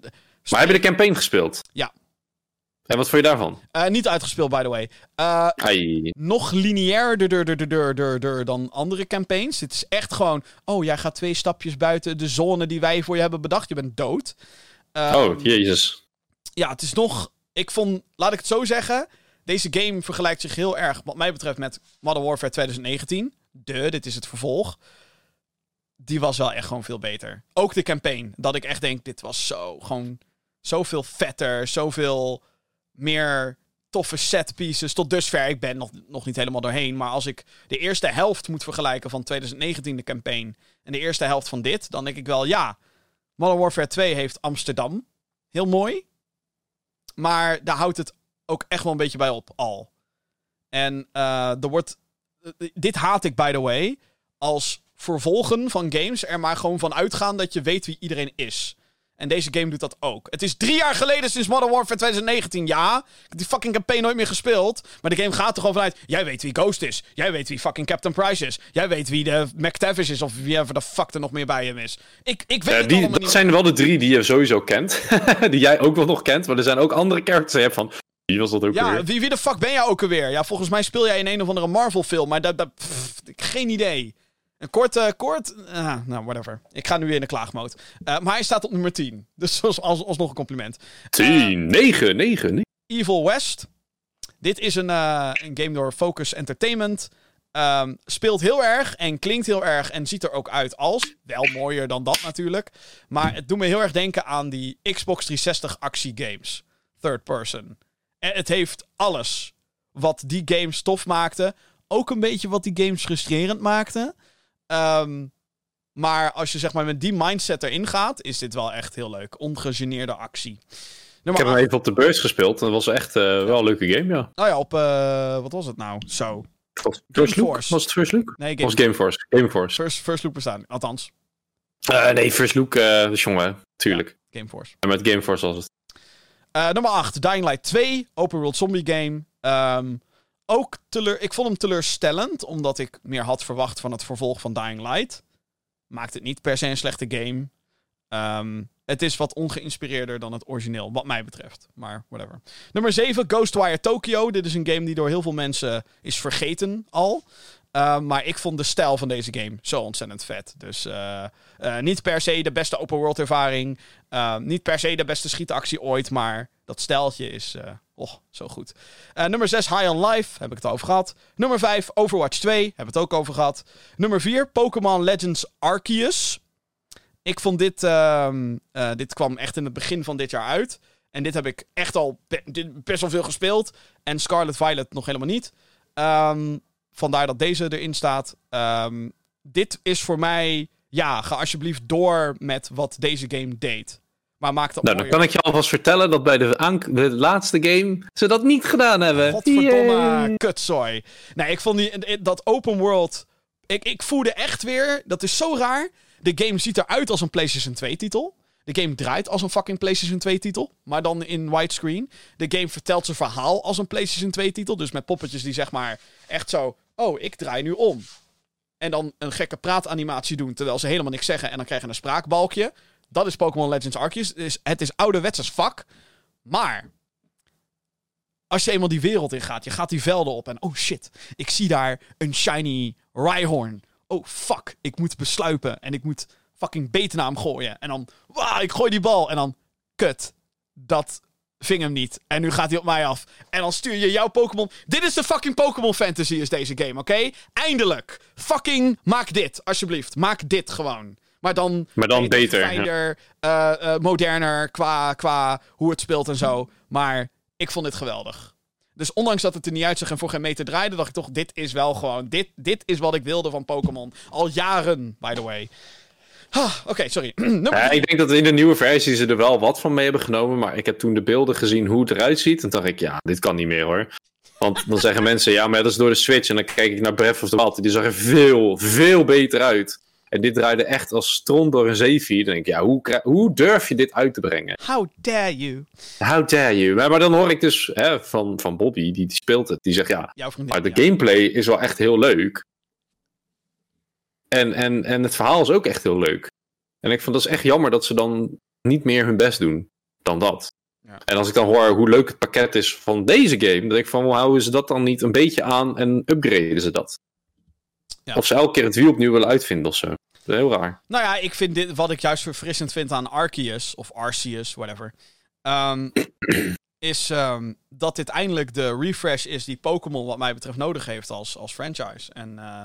Maar heb je de campaign gespeeld? Ja. En wat vond je daarvan? eh, niet uitgespeeld, by the way. Eh, Ai. nog lineairder dan andere campaigns. Het is echt gewoon... Oh, jij gaat twee stapjes buiten de zone die wij voor je hebben bedacht. Je bent dood. Eh, Oh, jezus. Ja, het is nog... Ik vond... Laat ik het zo zeggen. Deze game vergelijkt zich heel erg, wat mij betreft, met Modern Warfare 2019. De, dit is het vervolg. Die was wel echt gewoon veel beter. Ook de campaign. Dat ik echt denk, dit was zo... Gewoon zoveel vetter. Zoveel meer toffe set pieces. Tot dusver. Ik ben nog, nog niet helemaal doorheen. Maar als ik de eerste helft moet vergelijken van 2019, de campaign. En de eerste helft van dit. Dan denk ik wel, ja. Modern Warfare 2 heeft Amsterdam. Heel mooi. Maar daar houdt het ook echt wel een beetje bij op, al. En eh, er wordt... eh, Dit haat ik, by the way. Als vervolgen van games er maar gewoon van uitgaan dat je weet wie iedereen is. En deze game doet dat ook. Het is drie jaar geleden sinds Modern Warfare 2019. Ja, ik heb die fucking campaign nooit meer gespeeld. Maar de game gaat er gewoon vanuit. Jij weet wie Ghost is. Jij weet wie fucking Captain Price is. Jij weet wie de McTavish is. Of wie de fuck er nog meer bij hem is. Ik, ik weet het die, dat niet. zijn wel de drie die je sowieso kent. die jij ook wel nog kent. Maar er zijn ook andere characters die je hebt van... Wie was dat ook Ja, weer? wie, wie de fuck ben jij ook alweer? Ja, volgens mij speel jij in een of andere Marvel film. Maar dat... dat pff, geen idee. Een kort, eh, kort... ah, nou, whatever. Ik ga nu weer in de klaagmoot. Eh, maar hij staat op nummer 10. Dus als, als, alsnog een compliment. 10, 9, 9, 9. Evil West. Dit is een, eh, een game door Focus Entertainment. Ehm, speelt heel erg en klinkt heel erg en ziet er ook uit als. Wel mooier dan dat natuurlijk. Maar het doet me heel erg denken aan die Xbox 360 actiegames. Third person. En het heeft alles wat die games tof maakte. Ook een beetje wat die games frustrerend maakte. Ehm, maar als je zeg maar met die mindset erin gaat, is dit wel echt heel leuk. Ongegeneerde actie. Ik heb hem even op de beurs gespeeld. En dat was echt eh, wel een leuke game, ja. Nou ja, op, eh, wat was het nou? Zo. Het First Look? Force. Was het First Look? Nee, Was Game, Game Force. Game Force. first, first Loop bestaan. Althans, Uh, nee, First Look, uh, jongen, tuurlijk. Gameforce. En met Gameforce was het. Nummer 8, Dying Light 2, open world zombie game. Um, ook ik vond hem teleurstellend, omdat ik meer had verwacht van het vervolg van Dying Light. Maakt het niet per se een slechte game. Um, het is wat ongeïnspireerder dan het origineel, wat mij betreft. Maar whatever. Nummer 7, Ghostwire Tokyo. Dit is een game die door heel veel mensen is vergeten al. Uh, maar ik vond de stijl van deze game zo ontzettend vet. Dus uh, uh, niet per se de beste open world ervaring. niet per se de beste schietactie ooit. Maar dat stijltje is oh, zo goed. nummer 6, High on Life. Heb ik het over gehad. Nummer 5, Overwatch 2. Heb het ook over gehad. Nummer 4, Pokémon Legends Arceus. Ik vond dit... Ehm, dit kwam echt in het begin van dit jaar uit. En dit heb ik echt al be best wel veel gespeeld. En Scarlet Violet nog helemaal niet. Um, Vandaar dat deze erin staat. Um, dit is voor mij. Ja, ga alsjeblieft door met wat deze game deed. Maar maak dat Nou, dan kan ik je alvast vertellen dat bij de, de laatste game ze dat niet gedaan hebben. Godverdomme, kutzooi. Nee, ik vond die, dat open world... Ik, ik voelde echt weer, dat is zo raar. De game ziet eruit als een PlayStation 2 titel. De game draait als een fucking PlayStation 2 titel, maar dan in widescreen. De game vertelt zijn verhaal als een PlayStation 2 titel, dus met poppetjes die zeg maar echt zo oh, ik draai nu om. En dan een gekke praatanimatie doen terwijl ze helemaal niks zeggen en dan krijg je een spraakbalkje. Dat is Pokémon Legends Arceus. Het is ouderwets als vak. Maar als je eenmaal die wereld in gaat, je gaat die velden op en oh shit, ik zie daar een shiny Rhyhorn. Oh fuck, ik moet besluipen en ik moet fucking beetnaam gooien. En dan, wauw, ik gooi die bal en dan, kut. Dat ving hem niet. En nu gaat hij op mij af. En dan stuur je jouw Pokémon. Dit is de fucking Pokémon Fantasy, is deze game, oké? Eindelijk. Fucking maak dit, alsjeblieft. Maak dit gewoon. Maar dan, maar dan beter. Fijner, ja. uh, uh, moderner qua, qua hoe het speelt en zo. Maar ik vond dit geweldig. Dus ondanks dat het er niet uitzag en voor geen meter draaide, dacht ik toch: dit is wel gewoon. Dit, dit is wat ik wilde van Pokémon. Al jaren, by the way. Ah, Oké, sorry. ja, ik denk dat in de nieuwe versie ze er wel wat van mee hebben genomen. Maar ik heb toen de beelden gezien hoe het eruit ziet. En dacht ik, ja, dit kan niet meer hoor. Want dan zeggen mensen, ja, maar dat is door de Switch. En dan kijk ik naar Breath of the Wild. Die zag er veel, veel beter uit. En dit draaide echt als stront door een zeevier. Dan denk ik, ja, hoe, hoe durf je dit uit te brengen? How dare you? How dare you? Maar, maar dan hoor ik dus hè, van, van Bobby, die, die speelt het. Die zegt, ja, maar de gameplay is wel echt heel leuk. En, en, en het verhaal is ook echt heel leuk. En ik vond dat is echt jammer dat ze dan niet meer hun best doen dan dat. Ja. En als ik dan hoor hoe leuk het pakket is van deze game, dan denk ik van, hoe houden ze dat dan niet een beetje aan en upgraden ze dat? Ja. Of ze elke keer het wiel opnieuw willen uitvinden of zo. Dat is heel raar. Nou ja, ik vind dit, wat ik juist verfrissend vind aan Arceus, of Arceus, whatever, um, is um, dat dit eindelijk de refresh is die Pokémon wat mij betreft nodig heeft als, als franchise. En uh,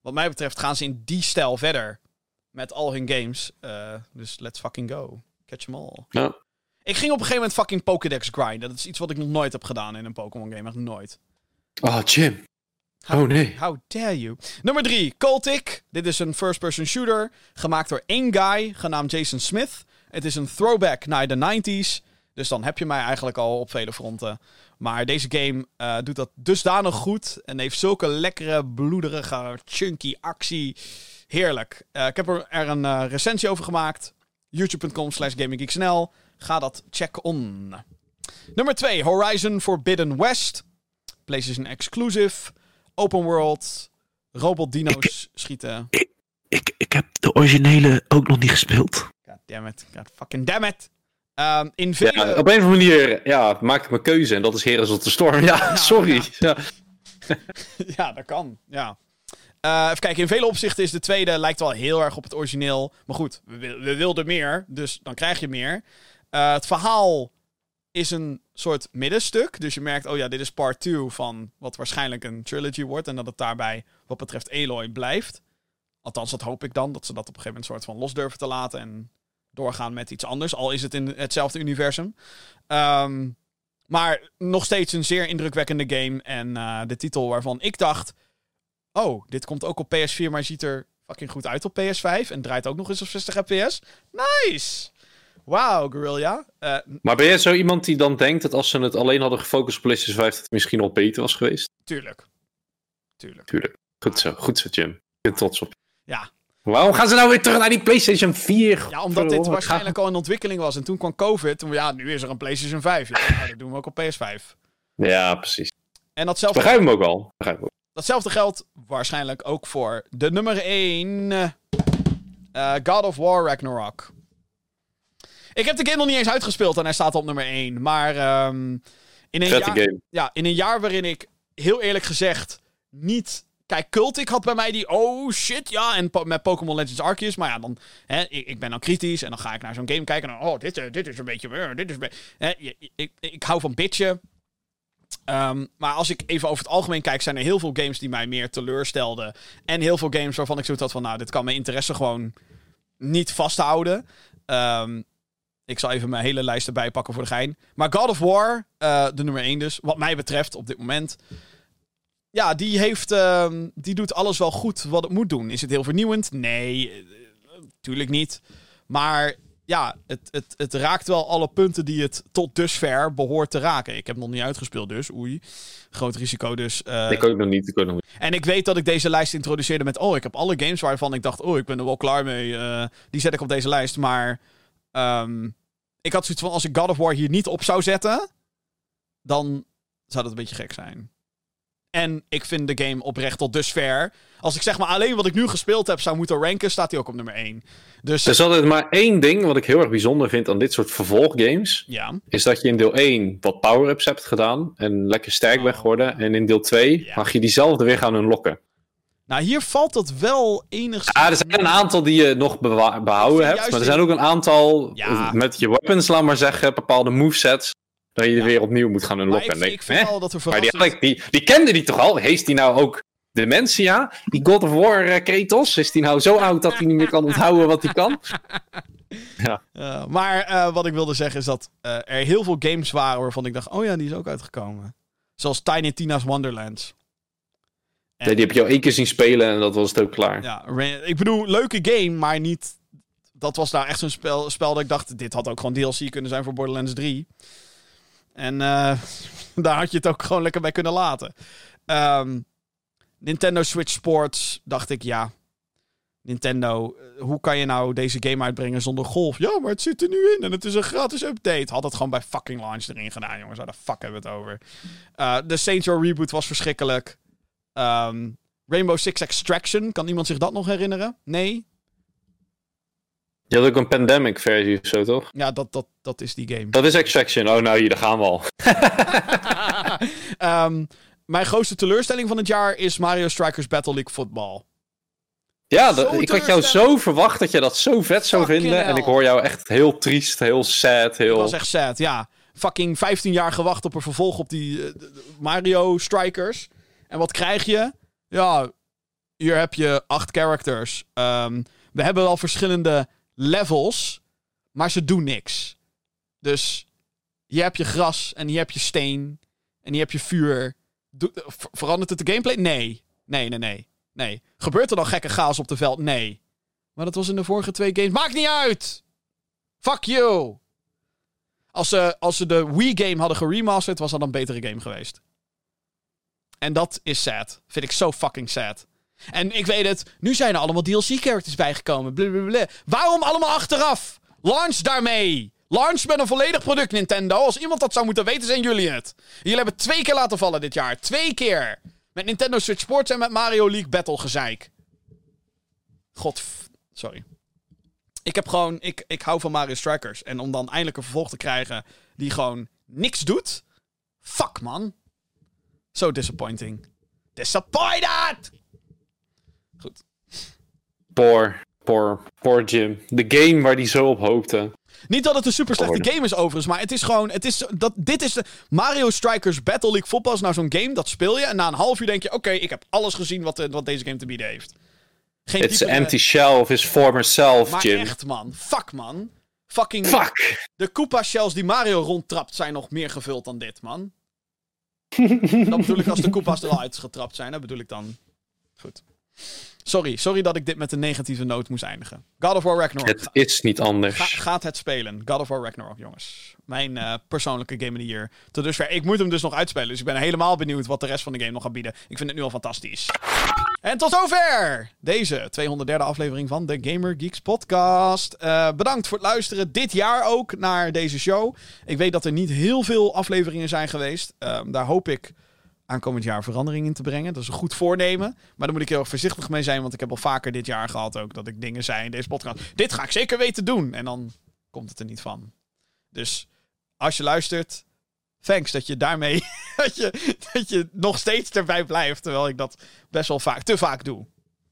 wat mij betreft gaan ze in die stijl verder met al hun games. Uh, dus let's fucking go. Catch them all. Ja. Ik ging op een gegeven moment fucking Pokédex grinden. Dat is iets wat ik nog nooit heb gedaan in een Pokémon game. Echt nooit. Oh, Jim. How, oh nee. How dare you. Nummer 3, Cultic. Dit is een first-person shooter. Gemaakt door één guy, genaamd Jason Smith. Het is een throwback naar de 90s. Dus dan heb je mij eigenlijk al op vele fronten. Maar deze game uh, doet dat dusdanig goed. En heeft zulke lekkere, bloederige, chunky actie. Heerlijk. Uh, ik heb er, er een uh, recensie over gemaakt. youtube.com slash gaminggeeksnl. Ga dat checken on. Nummer 2. Horizon Forbidden West. PlayStation exclusive. Open world. Robot dino's schieten. Ik, ik, ik heb de originele ook nog niet gespeeld. God damn it. God fucking damn it. Um, in vele... ja, op een of andere manier ja, maak ik mijn keuze en dat is Heroes of the Storm. Ja, ja sorry. Ja. ja, dat kan. Ja. Uh, even kijken, in vele opzichten is de tweede lijkt wel heel erg op het origineel. Maar goed, we, we wilden meer, dus dan krijg je meer. Uh, het verhaal is een soort middenstuk. Dus je merkt, oh ja, dit is part 2 van wat waarschijnlijk een trilogy wordt. En dat het daarbij, wat betreft Aloy, blijft. Althans, dat hoop ik dan. Dat ze dat op een gegeven moment soort van los durven te laten. En doorgaan met iets anders. Al is het in hetzelfde universum. Um, maar nog steeds een zeer indrukwekkende game. En uh, de titel waarvan ik dacht oh, dit komt ook op PS4, maar ziet er fucking goed uit op PS5 en draait ook nog eens op 60 fps. Nice! Wauw, Guerrilla. Uh, maar ben je zo iemand die dan denkt dat als ze het alleen hadden gefocust op PlayStation 5, dat het misschien al beter was geweest? Tuurlijk. Tuurlijk. Tuurlijk. Goed zo, goed zo, Jim. Ik ben trots op. Ja. Waarom gaan ze nou weer terug naar die PlayStation 4? Ja, omdat dit waarschijnlijk al in ontwikkeling was. En toen kwam COVID. Toen, ja, nu is er een PlayStation 5. Ja, nou, dat doen we ook op PS5. Ja, precies. En datzelfde, Begrijp hem ook al. Begrijp hem ook. datzelfde geldt waarschijnlijk ook voor de nummer 1. eh, God of War Ragnarok. Ik heb de game nog niet eens uitgespeeld en hij staat op nummer 1. Maar ehm, in, een Vette jaar, game. ja, in een jaar waarin ik heel eerlijk gezegd niet. Kijk, Cultic had bij mij die. Oh shit, ja. En po- met Pokémon Legends Arceus. Maar ja, dan. Hè, ik, ik ben dan kritisch. En dan ga ik naar zo'n game kijken. En dan. Oh, dit, eh, dit is een beetje. eh, dit is een beetje hè, ik, ik hou van bitchen. Ehm, maar als ik even over het algemeen kijk, zijn er heel veel games die mij meer teleurstelden. En heel veel games waarvan ik zoiets had van, nou, dit kan mijn interesse gewoon niet vasthouden. Ehm, ik zal even mijn hele lijst erbij pakken voor de gein. Maar God of War, eh, de nummer 1 dus, wat mij betreft op dit moment. Ja, die heeft, ehm, die doet alles wel goed wat het moet doen. Is het heel vernieuwend? Nee, eh, tuurlijk niet. Maar ja, het, het, het raakt wel alle punten die het tot dusver behoort te raken. Ik heb nog niet uitgespeeld dus, oei. Groot risico dus. eh, ik ook nog niet. Ik ook nog niet. en ik weet dat ik deze lijst introduceerde met... Oh, ik heb alle games waarvan ik dacht... Oh, ik ben er wel klaar mee. eh, die zet ik op deze lijst. Maar ehm, ik had zoiets van... Als ik God of War hier niet op zou zetten... Dan zou dat een beetje gek zijn. En ik vind de game oprecht tot dusver... Als ik zeg maar alleen wat ik nu gespeeld heb zou moeten ranken... Staat hij ook op nummer 1. Dus Er is altijd maar één ding wat ik heel erg bijzonder vind aan dit soort vervolggames. ja. Is dat je in deel 1 wat power-ups hebt gedaan. En lekker sterk bent Oh. geworden. En in deel 2 Ja. mag je diezelfde weer gaan unlocken. Nou, hier valt dat wel enigszins... Ja, er zijn een aantal die je nog behouden hebt. Maar er in- zijn ook een aantal Ja. met je weapons, laat maar zeggen. Bepaalde movesets. Dat je Ja. weer opnieuw moet gaan maar unlocken. ik, dan ik vind ik, wel dat er Maar die, die, die kende die toch al? Heeft die nou ook dementia? Die God of War eh, Kratos? Is die nou zo oud dat hij niet meer kan onthouden wat hij kan? Uh, maar eh, wat ik wilde zeggen is dat eh, er heel veel games waren waarvan ik dacht: oh ja, die is ook uitgekomen. Zoals Tiny Tina's Wonderlands. En- die heb je al één keer zien spelen en dat was het ook klaar. Ja, ik bedoel, leuke game, maar niet. Dat was nou echt zo'n spel, spel dat ik dacht: dit had ook gewoon DLC kunnen zijn voor Borderlands 3. En eh, daar had je het ook gewoon lekker bij kunnen laten. Ehm, Nintendo Switch Sports, dacht ik ja. Nintendo, eh, hoe kan je nou deze game uitbrengen zonder golf? Ja, maar het zit er nu in en het is een gratis update. Had het gewoon bij fucking launch erin gedaan, jongens. Waar de fuck hebben we het over? Eh, de Saints Row reboot was verschrikkelijk. Ehm, Rainbow Six Extraction, kan iemand zich dat nog herinneren? Nee? Je had ook een pandemic versie of zo, toch? Ja, dat, dat, dat is die game. Dat is Extraction. Oh, nou hier, daar gaan we al. Ehm, mijn grootste teleurstelling van het jaar is Mario Strikers Battle League Football. Ja, dat- ik had jou zo verwacht dat je dat zo vet zou Fucking vinden. En ik hoor jou echt heel triest, heel sad, heel... Dat was echt sad, ja. Fucking 15 jaar gewacht op een vervolg op die eh, Mario Strikers. En wat krijg je? Ja, hier heb je acht characters. Ehm, we hebben al verschillende levels, maar ze doen niks. Dus hier heb je gras en hier heb je steen en hier heb je vuur. Verandert het de gameplay? Nee. Nee, nee, nee. Nee. Gebeurt er dan gekke chaos op de veld? Nee. Maar dat was in de vorige twee games. Maakt niet uit! Fuck you! Als ze, als ze de Wii-game hadden geremasterd, was dat een betere game geweest. En dat is sad. Vind ik zo fucking sad. En ik weet het, nu zijn er allemaal DLC-characters bijgekomen. Blablabla. Waarom allemaal achteraf? Launch daarmee! Launch met een volledig product, Nintendo. Als iemand dat zou moeten weten, zijn jullie het. Jullie hebben twee keer laten vallen dit jaar. Twee keer. Met Nintendo Switch Sports en met Mario League Battle gezeik. God, sorry. Ik heb gewoon, ik, ik hou van Mario Strikers. En om dan eindelijk een vervolg te krijgen die gewoon niks doet. Fuck man. So disappointing. Disappointed! Goed. Poor, poor, poor Jim. De game waar die zo op hoopte. Niet dat het een super slechte game is overigens, maar het is gewoon, het is, dat, dit is de Mario Strikers Battle League Football is nou zo'n game, dat speel je en na een half uur denk je, oké, ik heb alles gezien wat, eh, wat deze game te bieden heeft. Geen It's an empty shell of his former self, Maar Jim. echt man, fuck man. Fucking Fuck! De Koopa shells die Mario rondtrapt zijn nog meer gevuld dan dit, man. Dat bedoel ik als de Koopa's er al uitgetrapt zijn. Dat bedoel ik dan. Goed. Sorry, sorry dat ik dit met een negatieve noot moest eindigen. God of War Ragnarok. Het is niet Ga- anders. gaat het spelen. God of War Ragnarok, jongens. Mijn eh, persoonlijke game of the year. Tot dusver. Ik moet hem dus nog uitspelen. Dus ik ben helemaal benieuwd wat de rest van de game nog gaat bieden. Ik vind het nu al fantastisch. En tot zover deze 203e aflevering van de Gamer Geeks podcast. Eh, bedankt voor het luisteren dit jaar ook naar deze show. Ik weet dat er niet heel veel afleveringen zijn geweest. Ehm, daar hoop ik aankomend jaar verandering in te brengen. Dat is een goed voornemen. Maar daar moet ik heel erg voorzichtig mee zijn. Want ik heb al vaker dit jaar gehad ook dat ik dingen zei in deze podcast. Dit ga ik zeker weten doen. En dan komt het er niet van. Dus als je luistert, thanks dat je daarmee dat je, dat je nog steeds erbij blijft. Terwijl ik dat best wel vaak, te vaak doe.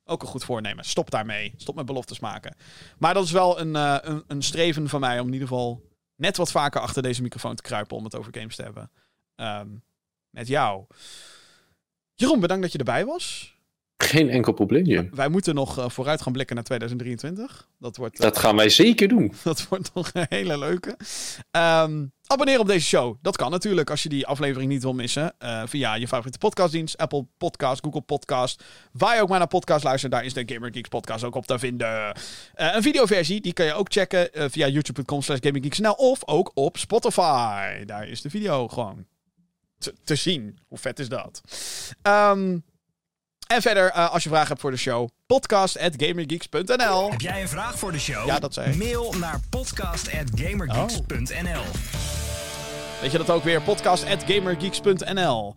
Ook een goed voornemen. Stop daarmee. Stop met beloftes maken. Maar dat is wel een, uh, een, een, streven van mij om in ieder geval net wat vaker achter deze microfoon te kruipen om het over games te hebben. Um, met jou. Jeroen, bedankt dat je erbij was. Geen enkel probleem, Wij moeten nog uh, vooruit gaan blikken naar 2023. Dat, wordt, dat gaan wij zeker doen. Dat wordt nog een hele leuke. Um, abonneer op deze show. Dat kan natuurlijk als je die aflevering niet wil missen. Uh, via je favoriete podcastdienst. Apple Podcast, Google Podcast. Waar je ook maar naar podcast luistert. Daar is de Gamer Geeks podcast ook op te vinden. een videoversie, die kan je ook checken via youtube.com slash GamerGeeksNL. Of ook op Spotify. Daar is de video gewoon te, te zien. Hoe vet is dat? Um, en verder, uh, als je vragen hebt voor de show, podcast.gamergeeks.nl. Heb jij een vraag voor de show? Ja, dat zei ik. Mail naar podcast.gamergeeks.nl. Oh. Weet je dat ook weer? Podcast.gamergeeks.nl.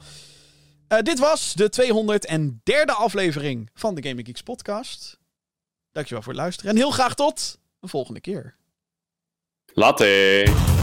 Uh, dit was de 203e aflevering van de Gamer Geeks podcast. Dankjewel voor het luisteren en heel graag tot een volgende keer. Later.